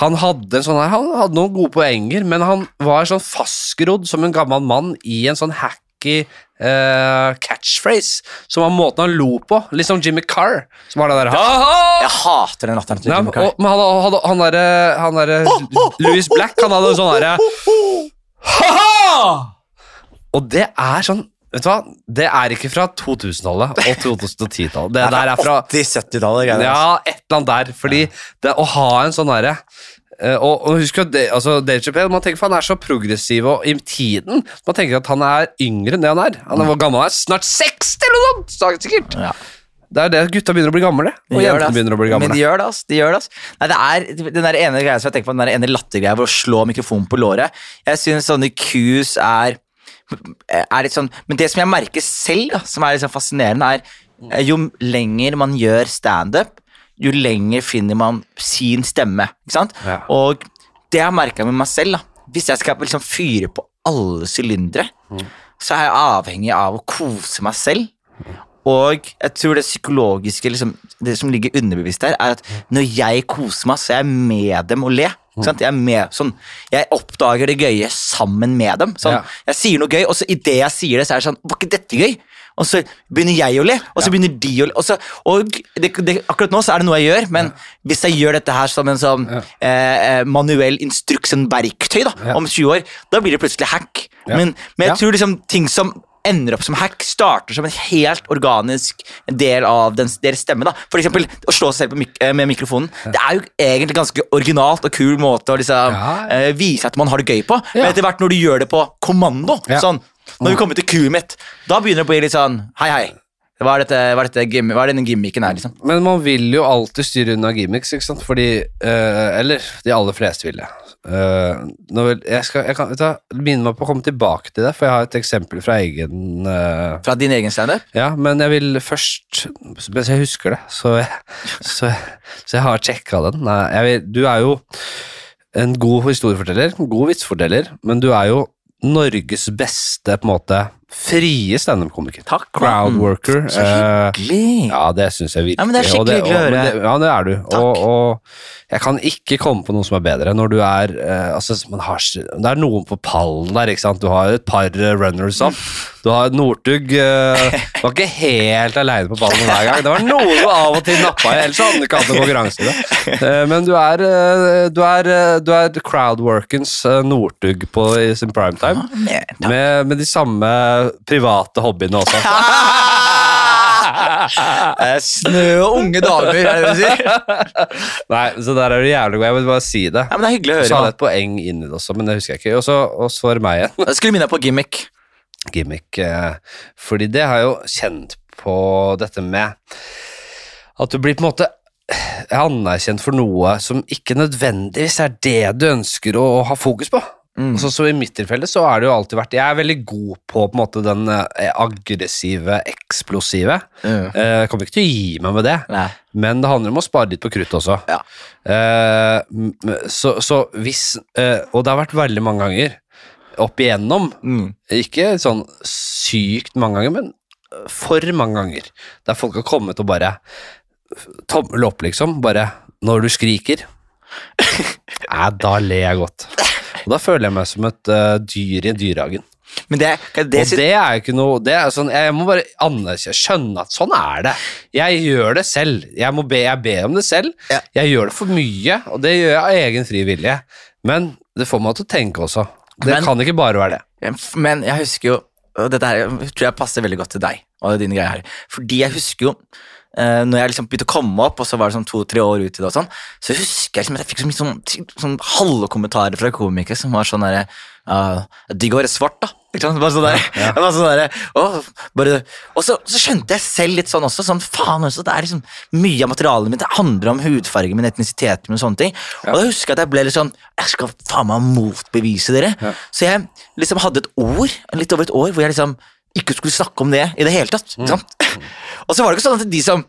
Han hadde, en sånn her, han hadde noen gode poenger, men han var sånn fastgrodd som en gammel mann i en sånn hacky uh, catchphrase, som var måten han lo på. Litt som Jimmy Carr, som var det der! Jeg hater den latteren til Ja, Jimmy Carr. og, men han, hadde, han derre han der, Louis Black, han hadde en sånn derre Ha-ha! Og det er sånn Vet du hva? Det er ikke fra 2000-tallet og 2010-tallet. Det der er fra 80-70-tallet. ja, et eller annet der. Fordi det å ha en sånn derre eh, og, og husk at det, altså Dave Chappelle, man tenker for Han er så progressiv og i tiden. Man tenker at han er yngre enn det han er. Han er hvor gammel han er? Snart 60 eller noe sånt! Sikkert. Ja. Det er det gutta begynner å bli gamle. De Og det, jentene begynner å bli Men de gjør det, ass. De gjør det, ass. Nei, det er den der ene greia som jeg tenker på, den der ene lattergreia hvor å slå mikrofonen på låret. Jeg synes sånne cues er, er litt sånn Men det som jeg merker selv, da, som er litt sånn fascinerende, er eh, jo lenger man gjør standup, jo lenger finner man sin stemme. Ikke sant? Ja. Og det jeg har merka med meg selv, da, hvis jeg skal liksom fyre på alle sylindere, så er jeg avhengig av å kose meg selv. Og jeg tror det psykologiske, liksom, det som ligger underbevisst her, er at når jeg koser meg, så er jeg med dem og le. Sant? Jeg, med, sånn, jeg oppdager det gøye sammen med dem. Sånn, Ja. Jeg sier noe gøy, og så idet jeg sier det, så er det sånn Var ikke dette gøy? Og så begynner jeg å le, og så begynner de å le. Og, så, og det, det, akkurat nå så er det noe jeg gjør, men hvis jeg gjør dette her som en sånn Ja. eh, eh, manuell instruks, en verktøy, da, Ja. om 20 år, da blir det plutselig hack. Ja. Men, men jeg Ja. tror liksom ting som ender opp som hack, starter som en helt organisk del av den, deres stemme. da. For eksempel å slå seg selv på mik eh, med mikrofonen. Det er jo egentlig ganske originalt og kul måte å liksom, Ja. eh, vise at man har det gøy på. Men etter hvert når du gjør det på kommando, sånn, når vi kommer til kuet mitt, da begynner det å bli litt sånn Hei, hei. Hva er, dette, hva, er dette hva er denne gimmicken her, liksom? Men man vil jo alltid styre unna gimmicks, ikke sant? Fordi eh, Eller de aller fleste vil det. Nå vil, jeg skal jeg kan, minne meg på å komme tilbake til det, for jeg har et eksempel fra egen uh, Fra din egen standup? Ja, men jeg vil først Mens jeg husker det, så jeg, så, så jeg har sjekka den. Nei, vil, du er jo en god historieforteller, en god vitsforteller, men du er jo Norges beste på en måte frie standup-komiker. Takk. Crowdworker. Så eh, hyggelig. ja, det syns jeg virkelig. Ja, men det er skikkelig hyggelig å høre. Ja, det er du. Og, og jeg kan ikke komme på noe som er bedre når du er eh, altså, man har, Det er noen på pallen der, ikke sant. Du har et par eh, runners up. Du har Northug eh, Du var ikke helt aleine på ballen hver gang. Det var noe du av og til nappa i, ellers hadde du ikke hatt noen konkurranse Uh. Eh, men du er, uh, du er, eh, du er crowdworkens uh, Northug på i sin primetime. Med, med de samme private hobbyene også. [LAUGHS] Eh, Snø og unge damer, er det det du sier? Nei, så der er du jævlig god. Jeg vil bare si det. Ja, men Det er hyggelig å Så høre. hadde jeg et poeng inni det også, men det husker jeg ikke. Og så og så var det meg igjen. Jeg skulle minne deg på gimmick. Gimmick. eh, Fordi det har jeg jo kjent på dette med at du blir på en måte anerkjent for noe som ikke nødvendigvis er det du ønsker å ha fokus på. Mm. Så, så I mitt tilfelle så har det jo alltid vært Jeg er veldig god på, på en måte den eh, aggressive, eksplosive. Mm. Eh, kommer ikke til å gi meg med det. Nei. Men det handler om å spare litt på krutt også. Ja. Eh, så, så hvis eh, Og det har vært veldig mange ganger opp igjennom, Mm. ikke sånn sykt mange ganger, men for mange ganger, der folk har kommet og bare Tommel opp, liksom. Bare Når du skriker. [LAUGHS] Nei, da ler jeg godt. Og da føler jeg meg som et uh, dyr i dyrehagen. Men det, det, det, Og det er jo ikke noe det er sånn, Jeg må bare anerkjenne, skjønne at sånn er det. Jeg gjør det selv. Jeg, må be, jeg ber om det selv. Ja. Jeg gjør det for mye, og det gjør jeg av egen fri vilje. Men det får meg til å tenke også. Det Men- kan ikke bare være det. Men jeg husker jo og Dette her tror jeg passer veldig godt til deg og dine greier her. Fordi jeg husker jo eh, når jeg liksom begynte å komme opp, og så var det sånn to-tre år ut i det, og sånn, så husker jeg liksom at jeg fikk så mye sånn, sånn halve kommentarer fra komikere som var sånn derre uh, Digg å være svart, da. Ikke sant? Bare sånn der, ja, ja. Bare sånn der, å, bare, og så, så skjønte jeg selv litt sånn også, sånn faen også, det er liksom mye av materialet mitt det handler om hudfarge min, etnisitet min og sånne ting. Og da husker jeg at jeg ble litt sånn Jeg skal faen meg motbevise dere. Ja. Så jeg liksom hadde et ord, litt over et år, hvor jeg liksom ikke skulle snakke om det i det hele tatt. Sant? [LAUGHS] og så var det ikke sånn at de som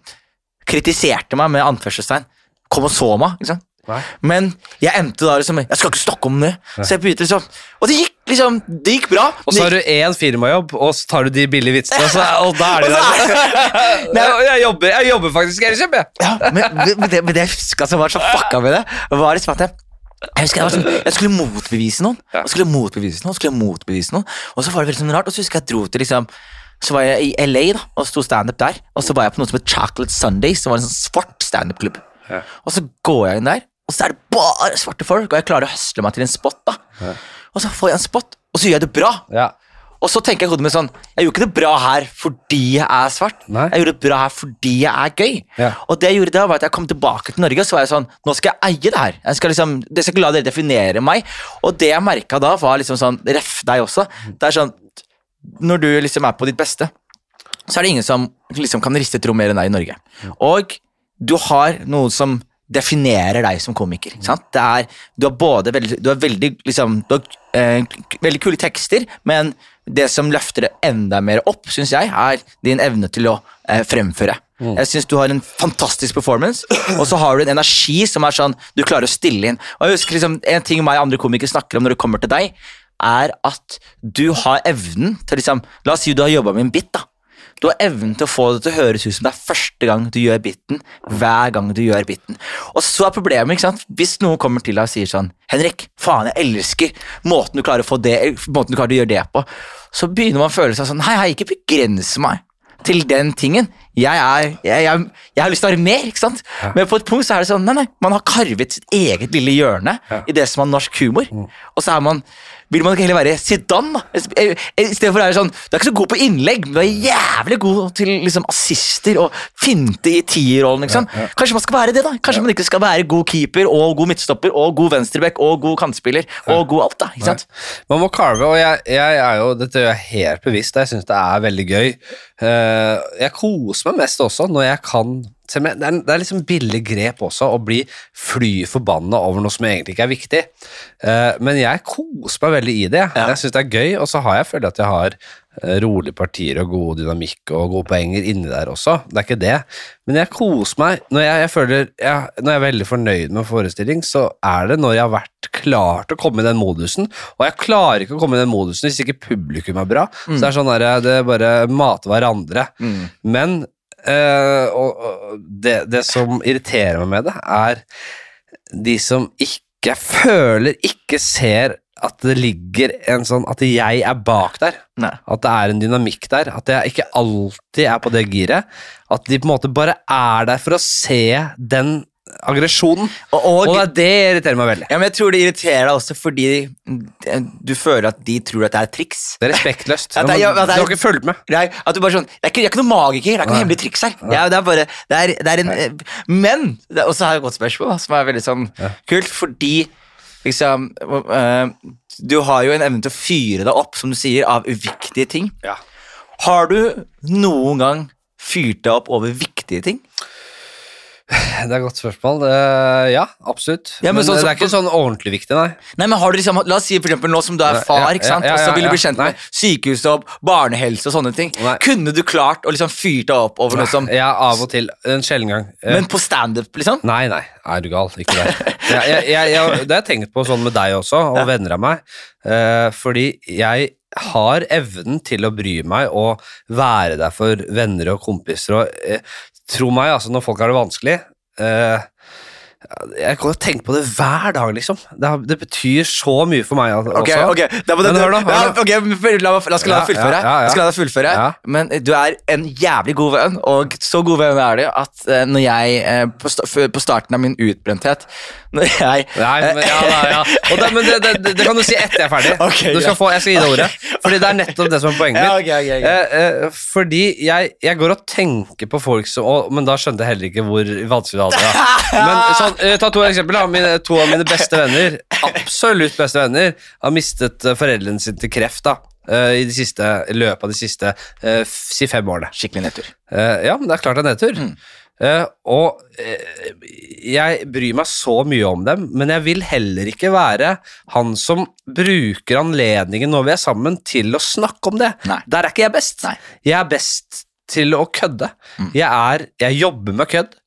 kritiserte meg med anførselstegn, kom og så meg. ikke sant? Nei. Men jeg endte da liksom Jeg skal ikke snakke om det. Så jeg begynte liksom Og det gikk liksom Det gikk bra. Og så har du én firmajobb, og så tar du de billige vitsene, og, så, og da er de [LAUGHS] der. [LAUGHS] Nei. jeg, jobber, jeg jobber faktisk i Kjempe. Ja, men, men, det, men det jeg husker som var så fucka med det, var liksom at jeg jeg husker jeg, var sånn, jeg skulle motbevise noen, Jeg og skulle motbevise noen, skulle motbevise noen, og så var det veldig sånn rart, og så husker jeg jeg dro til liksom så var jeg i LA da, og sto standup der, og så var jeg på noe som het Chocolate Sundays, som var en sånn svart standup-klubb. Ja. Og så går jeg inn der, og så er det bare svarte folk, og jeg klarer å høsle meg til en spot. da. Ja. Og så får jeg en spot, og så gjør jeg det bra. Ja. Og så tenker jeg hodet mitt sånn Jeg gjorde ikke det bra her fordi jeg er svart. Nei. Jeg gjorde det bra her fordi jeg er gøy. Ja. Og det jeg gjorde da var at jeg kom tilbake til Norge og så var jeg sånn Nå skal jeg eie det her. Jeg skal liksom, jeg skal ikke la dere definere meg. Og det jeg merka da, var liksom sånn Ref deg også. Det er sånn Når du liksom er på ditt beste, så er det ingen som liksom kan riste et rom mer enn deg i Norge. Og du har noe som definerer deg som komiker. Er, du har både veldig, du har veldig, liksom, du har, eh, veldig kule tekster, men det som løfter det enda mer opp, syns jeg, er din evne til å eh, fremføre. Jeg syns du har en fantastisk performance, og så har du en energi som er sånn du klarer å stille inn. Og jeg husker liksom, En ting meg og andre komikere snakker om når det kommer til deg, er at du har evnen til liksom La oss si du har jobba med en bit. da Du har evnen til å få det til å høres ut som det er første gang du gjør biten, hver gang du gjør biten. Og så er problemet, ikke sant, hvis noen kommer til deg og sier sånn Henrik, faen, jeg elsker måten du klarer å få det, måten du klarer å gjøre det på. Så begynner man å føle seg sånn Hei, hei, ikke begrense meg til den tingen. Jeg, er, jeg, jeg, jeg har lyst til å være mer, ikke sant? Men på et punkt så er det sånn, nei, nei, man har karvet sitt eget lille hjørne i det som er norsk humor. Og så er man, vil man ikke heller være Zidane, Istedenfor I i stedet for å være sånn, du er ikke så god på innlegg, men du er jævlig god til liksom assister og finte i tierrollen, Liksom. Ja, ja. Kanskje man skal være det, da? Kanskje man ikke skal være god keeper og god midtstopper og god venstreback og god kantspiller og god alt, da, ikke sant? Man må carve, og jeg, jeg er jo, dette gjør jeg helt bevisst, jeg syns det er veldig gøy. Eh, jeg koser meg mest også når jeg kan det er, det er liksom billig grep også å bli fly forbanna over noe som egentlig ikke er viktig. Eh, men jeg koser meg veldig i det. Jeg syns det er gøy, og så har jeg følt at jeg har rolige partier og god dynamikk og gode poenger inni der også. Det er ikke det. Men jeg koser meg. Når jeg, jeg føler jeg, Når jeg er veldig fornøyd med forestilling, så er det når jeg har vært klar til å komme i den modusen. Og jeg klarer ikke å komme i den modusen hvis ikke publikum er bra. Så det er sånn der, det er bare mate hverandre. Men øh, og, og det, det som irriterer meg med det, er de som ikke Jeg føler ikke ser at det ligger en sånn At jeg er bak der. Nei. At det er en dynamikk der. At jeg ikke alltid er på det giret. At de på en måte bare er der for å se den aggresjonen. Og, og, Og det, er irriterer meg veldig. ja, men jeg tror det irriterer deg også fordi du føler at de tror at det er et triks. Det er respektløst. at det ja, at det er- du har ikke fulgt med. Er, at du bare sånn, det er ikke, det er ikke noe magiker, det er ikke noe hemmelig triks her. Ja, det er bare, det er, det er en, men, og så har jeg et godt spørsmål, som er veldig sånn kult, fordi liksom, uh, du har jo en evne til å fyre deg opp, som du sier, av uviktige ting. Ja. Har du noen gang fyrt deg opp over viktige ting? [SIGHS] Det er et godt spørsmål. Det, ja, absolutt. Ja, men men sånn det som- er ikke sånn ordentlig viktig, nei. Nei, men har du liksom, La oss si for eksempel nå som du er far, ikke sant? og så vil du bli kjent nei. med sykehusjobb, barnehelse og sånne ting. Nei. Kunne du klart å liksom fyrt deg opp over noe som Ja, av og til. En sjelden gang. Eh, Men på standup, liksom? Nei, nei, er du gal? Ikke der. Jeg, jeg, jeg, det har jeg tenkt på sånn med deg også, og venner av meg. Uh, fordi jeg har evnen til å bry meg og være der for venner og kompiser. Og, eh, tro meg, altså, når folk har det vanskelig eh, Jeg kan tenke på det hver dag, liksom. Det, har, det betyr så mye for meg al- også. Ok, ok, da må Men hør da, ja, okay, la, la skal la deg fullføre. ja, ja, la deg fullføre. Men du er en jævlig god venn, og så god venn er du at uh, når jeg uh, på, sta- på starten av min utbrenthet [LAUGHS] Når jeg Nei, men, ja, ja, ja. Og det, men det, det, det kan du si etter jeg er ferdig. Okay, du skal få, jeg skal gi deg ordet. Fordi det er nettopp det som er poenget mitt. Eh, eh, fordi jeg, jeg går og tenker på folk som og, Men da skjønte jeg heller ikke hvor vanskelig det. var. [LAUGHS] Men sånn, eh, Ta to eksempler. Mine, to av mine beste venner, [LAUGHS] absolutt beste venner, har mistet eh, foreldrene sine til kreft da eh, i, de siste, i løpet av de siste eh, f- si fem årene. Skikkelig nedtur. Eh, ja, men det er klart det er nedtur. Mm. Eh, og eh, jeg bryr meg så mye om dem, men jeg vil heller ikke være han som bruker anledningen når vi er sammen, til å snakke om det. Nei. Der er ikke jeg best. Nei. Jeg er best til å kødde. Mm. Jeg, er, jeg jobber med kødd,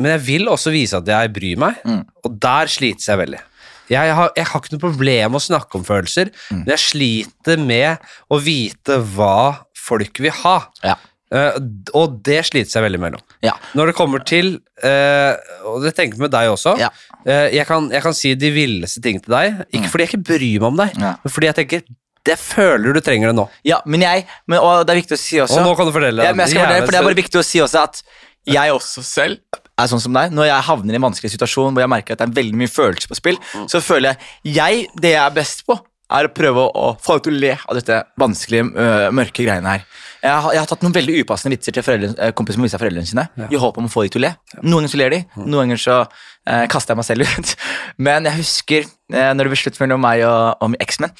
men jeg vil også vise at jeg bryr meg, Mm. og der slites jeg veldig. Jeg har, jeg har ikke noe problem med å snakke om følelser, Mm. men jeg sliter med å vite hva folk vil ha. Ja. Uh, og det slites jeg veldig mellom. Ja. Når det kommer til uh, Og det tenker med deg også. Ja. Uh, jeg, kan, jeg kan si de villeste ting til deg, ikke fordi jeg ikke bryr meg om deg, Mm. Men fordi jeg tenker det føler du trenger det nå. Ja, men jeg men, Og det er viktig å si også Og nå kan du fortelle. ja, men jeg skal fortelle, for Det er bare viktig å si også at jeg også selv er sånn som deg. Når jeg havner i en vanskelig situasjon hvor jeg merker at det er veldig mye følelser på spill, Mm. så føler jeg jeg Det jeg er best på, er å prøve å få deg til å le av dette vanskelige, øh, mørke greiene her. Jeg har, jeg har tatt noen veldig upassende vitser til foreldre, øh, kompiser som viser foreldrene sine, i håp om å få de til å le. Noen ganger så ler de, Mm. noen ganger så øh, kaster jeg meg selv ut. [LAUGHS] Men jeg husker øh, når det ble slutt mellom meg og, og min eksmenn,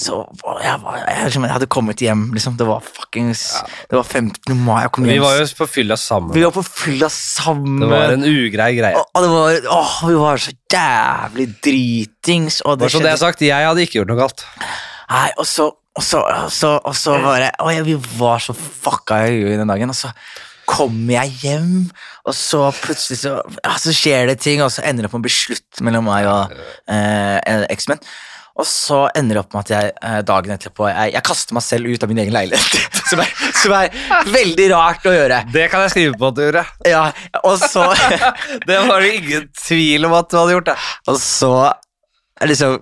så var jeg, var, jeg, liksom, jeg hadde kommet hjem, liksom. Det var fuckings Det var 15. mai. Jeg kom Vi var jo på fylla sammen. Vi var på fylla sammen. Det var en ugrei greie. og, og det var, åh, vi var så jævlig dritings. Og det Bare så det jeg skjedde- sagt, jeg hadde ikke gjort noe galt. Nei, og så, og så, og så, og så var det Å ja, vi var så fucka i huet den dagen. Og så kommer jeg hjem, og så plutselig så, ja, så skjer det ting, og så ender det på en beslutt mellom meg og eh, en eksmenn. Og så ender det opp med at jeg eh, dagen etterpå jeg, jeg kaster meg selv ut av min egen leilighet. [LAUGHS] Som er, som er veldig rart å gjøre. Det kan jeg skrive på at du gjorde. Ja, og så [LAUGHS] Det var det ingen tvil om at du hadde gjort. det. Og så liksom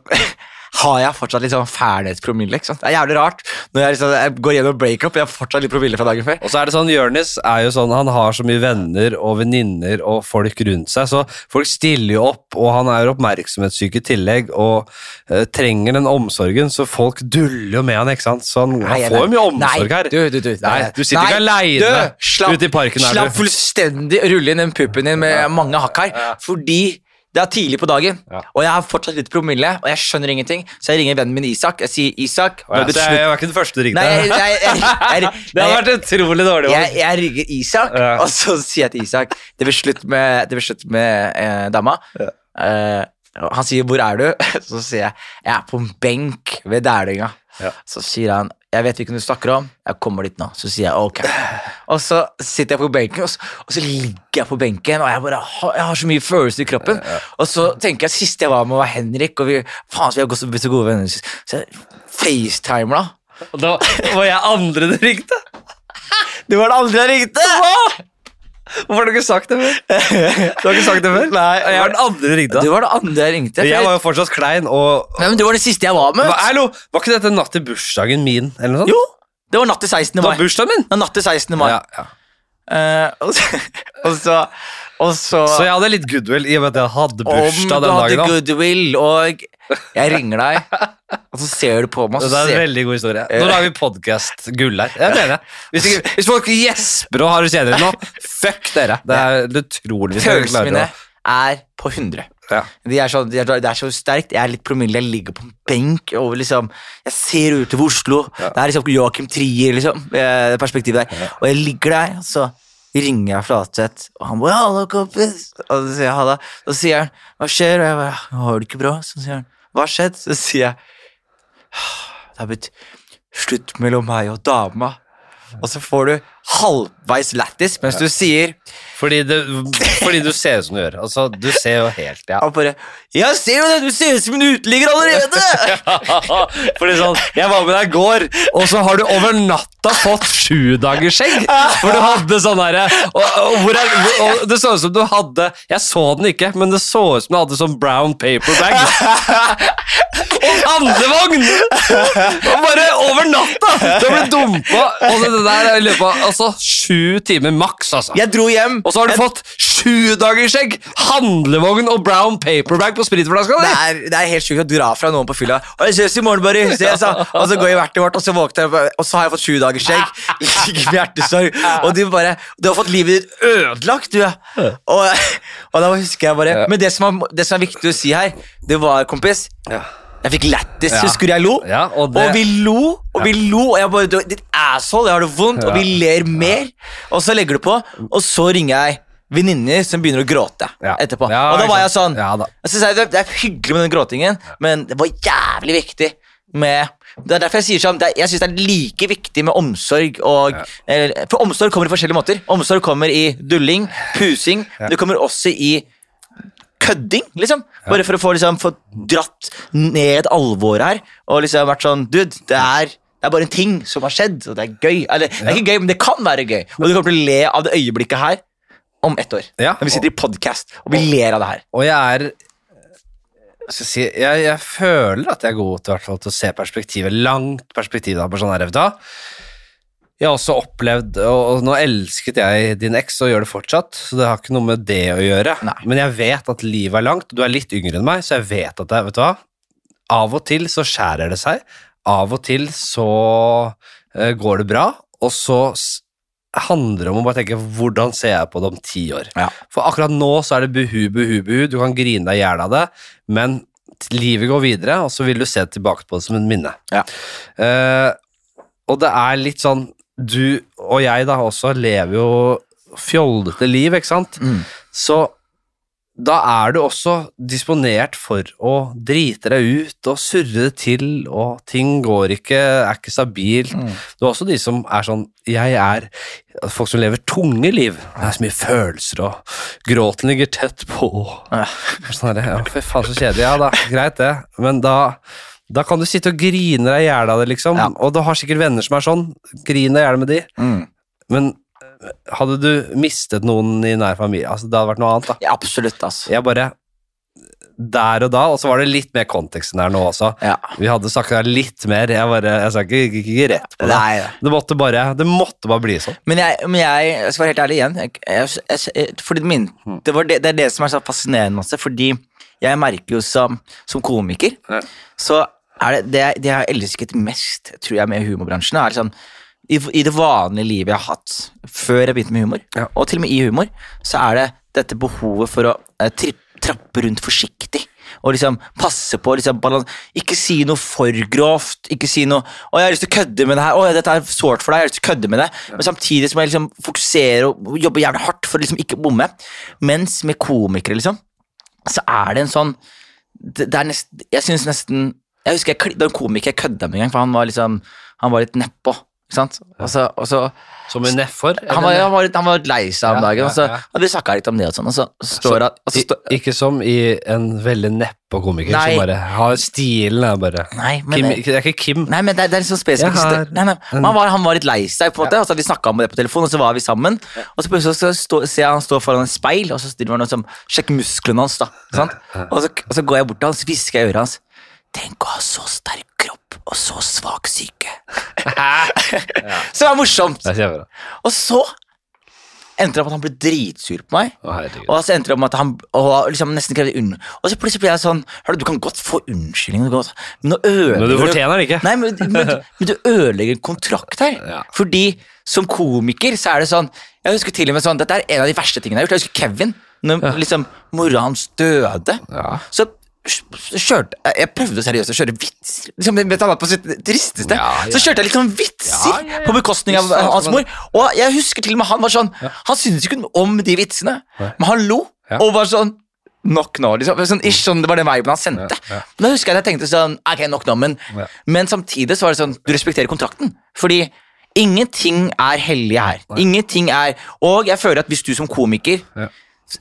har jeg fortsatt litt sånn ferdighetspromille. ikke sant? Det er jævlig rart når jeg, liksom, jeg går gjennom breakup og jeg har fortsatt litt promille fra dagen før. Og så er det sånn, Jonis er jo sånn, han har så mye venner og venninner og folk rundt seg, så folk stiller jo opp, og han er oppmerksomhetssyk i tillegg, og uh, trenger den omsorgen, så folk duller jo med han, ikke sant? Så han, han får jo mye omsorg nei, her. Du, du, du, Nei, du sitter ikke alene ute i parken Slapp fullstendig rulle inn den puppen din med mange hakk her, fordi det er tidlig på dagen, Ja. og jeg har fortsatt litt promille, og jeg skjønner ingenting, så jeg ringer vennen min Isak. Jeg sier Isak Å, ja, det så jeg, slutt- jeg var ikke den første du ringte. Nei, jeg, jeg, jeg, jeg, [LAUGHS] det hadde vært utrolig dårlig. jeg, valg. jeg ringer Isak, Ja. og så sier jeg til Isak Det blir slutt med, det blir slutt med eh, dama. Eh, og han sier 'hvor er du?' [LAUGHS] Så sier jeg 'jeg er på en benk ved Dælinga'. Ja. Så sier han 'jeg vet hva du snakker om', jeg kommer dit nå. Så sier jeg 'ok'. Og så sitter jeg på benken, og så, og så ligger jeg på benken, og jeg bare har, jeg har så mye følelser i kroppen. Og så tenker jeg sist jeg var med, var Henrik, og vi, faen, så vi har gått så- blitt så gode venner. Så jeg facetimer da. Og da var jeg andre du ringte. Det var det andre jeg ringte! Hvorfor har du ikke sagt det før? [LAUGHS] Du har ikke sagt det før? Nei, Jeg var den andre du ringte. Du var den andre jeg ringte. Jeg var jo fortsatt klein, og Nei, men det var det siste jeg var med. Hva, hallo, var ikke dette natt til bursdagen min? eller noe sånt? Jo, det var natt til 16. mai. Det var bursdagen min! Det var natt til 16. mai. Ja, ja. Eh, og, så, [LAUGHS] og så Og så, Så jeg hadde litt goodwill i og med at jeg hadde Om bursdag du den hadde dagen. da. goodwill, og jeg ringer deg, og så ser du på meg, Det er en veldig god historie. Nå lager vi podkast-gull her. Jeg mener. Hvis, ikke, hvis folk gjesper og har det kjedelig nå, fuck dere. Det er utrolig Følelsene mine er på 100. ja. De er så, de er, det er så sterkt. Jeg er litt promille. Jeg ligger på en benk over liksom Jeg ser ut over Oslo. Det er liksom Joakim Trier, liksom. eh, Det perspektivet der. Og jeg ligger der, og så ringer jeg Flatseth, og han bare 'Hallo, kompis'. Og så sier jeg og Så sier han 'Hva skjer?' Og jeg bare 'Har du ikke bra?' Så sier han 'Hva har skjedd?' Så sier jeg 'Det har blitt slutt mellom meg og dama'. Og så får du halvveis lættis mens du sier Fordi, det, fordi du ser ut som du gjør. Altså, du ser jo helt ja. Og bare 'Jeg ser jo det, du ser ut som en uteligger allerede!' [LAUGHS] Fordi sånn, Jeg var med deg i går, og så har du over natta fått sjudagersskjegg. For du hadde sånn herre og, og, er- og Det så ut som du hadde Jeg så den ikke, men det så ut som du hadde sånn brown paper bag. [LAUGHS] Og handlevogn! Og bare over natta! Du ble dumpa. Og så det der er i løpet av altså, sju timer maks, altså. Jeg dro hjem. Og så har du jeg, fått sjudagersskjegg, handlevogn og brown paperbag på spritflaska det, di! er, det er helt sjukt å dra fra noen på fylla. Og jeg ses i morgen, bare. Ses, da. Og så går jeg hvert til vårt, og så våkner jeg, og så har jeg fått sju dagers skjegg. Ligger med hjertesorg. Og du bare Du har fått livet ditt ødelagt, du. Og, og da husker jeg bare Men det som, er, det som er viktig å si her, det var, kompis Ja. Jeg fikk lættis. Ja. Husker jeg lo? Ja, og det- og vi lo, og vi lo, og jeg bare Ditt asshole, jeg har det vondt, og vi ler mer. Og så legger du på, og så ringer jeg venninner som begynner å gråte Ja. etterpå. Ja, og da var jeg sånn Ja jeg synes det, er, det er hyggelig med den gråtingen, men det var jævlig viktig med Det er derfor jeg sier sånn Jeg syns det er like viktig med omsorg og ja. For omsorg kommer i forskjellige måter. Omsorg kommer i dulling, pusing. Det kommer også i kødding, liksom. Bare for å få, liksom, få dratt ned alvoret her. Og liksom vært sånn Dude, det er, det er bare en ting som har skjedd, og det er gøy. Eller, det er ikke gøy, men det kan være gøy. Og du kommer til å le av det øyeblikket her om ett år. Ja, Når vi sitter i podkast og vi ler av det her. Og jeg er skal jeg, si, jeg, jeg føler at jeg er god til, hvert fall, til å se perspektivet, langt perspektiv. Da, på sånn her, vet du? Jeg har også opplevd, og, nå elsket jeg din eks og gjør det fortsatt, så det har ikke noe med det å gjøre. Nei. Men jeg vet at livet er langt, du er litt yngre enn meg, så jeg vet at det, vet du hva? Av og til så skjærer det seg, av og til så eh, går det bra, og så handler om å bare tenke hvordan ser jeg på det om ti år? Ja. For akkurat nå så er det buhu, buhu, buhu, du kan grine deg i hjel av det, men livet går videre, og så vil du se tilbake på det som en minne. Ja. Uh, og det er litt sånn, du og jeg da også lever jo fjoldete liv, ikke sant? Mm. Så da er du også disponert for å drite deg ut og surre det til, og ting går ikke, er ikke stabilt. Mm. Det er også de som er sånn Jeg er folk som lever tunge liv. Det er så mye følelser, og gråten ligger tett på. Ja. Sånn det. Ja, fy faen, så kjedelig. Ja da, greit det, men da Da kan du sitte og grine deg i hjel av det, liksom. Ja. Og du har sikkert venner som er sånn. Grin deg i hjel med de. Mm. Men eh, hadde du mistet noen i nær familie altså, Det hadde vært noe annet, da. Ja, absolutt, altså. Jeg bare Der og da, og så var det litt mer konteksten her nå også. Ja. Vi hadde snakka litt mer. Jeg bare Jeg sa ikke, ikke, ikke rett på det. Nei, Det måtte bare, det måtte bare bli sånn. Men jeg, men jeg, jeg skal være helt ærlig igjen. Jeg, fordi min, det, var det, det er det som er så fascinerende også, fordi jeg merker jo som, som komiker, Ja. så det, det det jeg har elsket mest, tror jeg, med humorbransjen, er sånn i, I det vanlige livet jeg har hatt før jeg begynte med humor, Ja. og til og med i humor, så er det dette behovet for å eh, tri, trappe rundt forsiktig. Og liksom passe på liksom, balans... Ikke si noe for grovt. Ikke si noe 'Å, jeg har lyst til å kødde med det her. Å, dette er sårt for deg. Jeg har lyst til å kødde med det.' Men samtidig som jeg liksom fokusere og jobbe jævlig hardt for å liksom ikke bomme. Mens med komikere, liksom, så er det en sånn Det, det er nesten Jeg syns nesten Jeg husker jeg, det var en komiker jeg kødda med en gang, for han var liksom Han var litt nedpå. Som en nedfor? han, var, han, var litt, han var litt lei seg om Ja, dagen, ja, og så ja. hadde vi snakka litt om det, og sånn, og så står han så stå, I- Ikke som i en veldig nedpå komiker Nei. som bare har stilen er bare Nei, men Kim, det- Det er ikke Kim. Nei, men det, det er litt sånn spesifikt. Han, var, han var litt lei seg, på en måte, og så hadde vi snakka om det på telefon, og så var vi sammen. Og så plutselig så stå, ser jeg han stå foran et speil, og så stiller han og sånn, sjekker musklene hans. da, sant? Og så, og så går jeg bort til han, så hvisker jeg i øret hans. Tenk å ha så sterk kropp og så svak syke. [LAUGHS] [LAUGHS] Så det var morsomt. Det er. Og så endte det opp at han ble dritsur på meg. Å. Og så endte det opp at han og liksom nesten krevde unn... Og så plutselig ble jeg sånn Hør du, kan godt få unnskyldning, godt- men nå ødelegger Men du fortjener det ikke. Nei, men, men, men du ødelegger en kontrakt her. Ja. Fordi som komiker så er det sånn Jeg husker til og med sånn Dette er en av de verste tingene jeg har gjort. Jeg husker Kevin. Når liksom mora hans døde. Ja. Så kjørte Jeg prøvde seriøst å kjøre vitser. Liksom, vet han var på sitt tristeste. Ja, ja. Så kjørte jeg sånn vitser Ja, på bekostning av hans mor. Og jeg husker til og med han var sånn Han syntes ikke om de vitsene, men han lo. Og var sånn Nok nå, liksom. Sånn, ish, sånn, det var den viben han sendte. Men Da husker jeg at jeg tenkte sånn Ok, nok nå, men, men samtidig så var det sånn Du respekterer kontrakten. Fordi ingenting er hellig her. Ingenting er Og jeg føler at hvis du som komiker.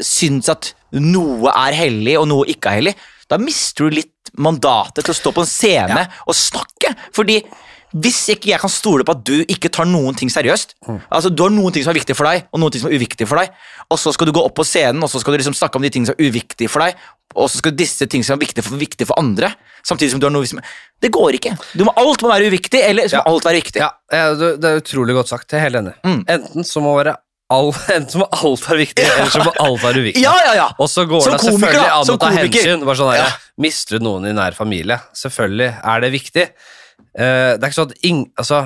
Syns at noe er hellig, og noe ikke er hellig, da mister du litt mandatet til å stå på en scene og snakke. Fordi hvis ikke jeg kan stole på at du ikke tar noen ting seriøst Altså Du har noen ting som er viktig for deg, og noen ting som er uviktig for deg, og så skal du gå opp på scenen og så skal du liksom snakke om de tingene som er uviktige for deg, og så skal disse tingene som er viktige for, viktige for andre, samtidig som du har noe som Det går ikke. Du må, alt må være uviktig, eller så må Ja. alt være viktig. Ja, ja, det det er utrolig godt sagt. Jeg er helt enig. Mm. Enten så må være all, [LAUGHS] enten må alt være viktig, eller så må alt være uviktig. Ja, ja, ja. Og så går Som det komiker, selvfølgelig an å ta hensyn. Bare sånn der. Mister du noen i nær familie? Selvfølgelig er det viktig. Uh, det er ikke sånn at ing, altså,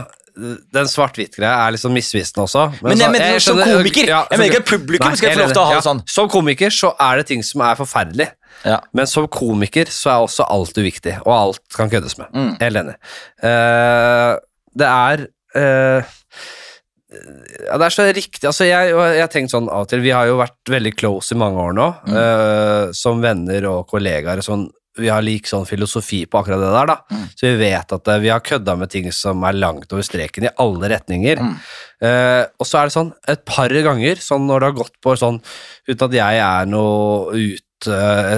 Den svart-hvitt-greia er litt sånn misvisende også. Men jeg så- mener som skjønner- komiker. ja, Jeg mener ikke publikum Nei, skal jeg få lov til å ha det sånn. Som komiker så er det ting som er forferdelig. Ja. Men som komiker så er også alt uviktig, og alt kan køddes med. Mm. Helt enig. Uh, det er eh, ja, det er så riktig. Altså, jeg, jeg har tenkt sånn av og til Vi har jo vært veldig close i mange år nå, Mm. uh, som venner og kollegaer. Sånn, vi har lik sånn filosofi på akkurat det der. da Mm. Så vi vet at uh, vi har kødda med ting som er langt over streken i alle retninger. Mm. Uh, og så er det sånn et par ganger, sånn når det har gått på sånn uten at jeg er noe ut,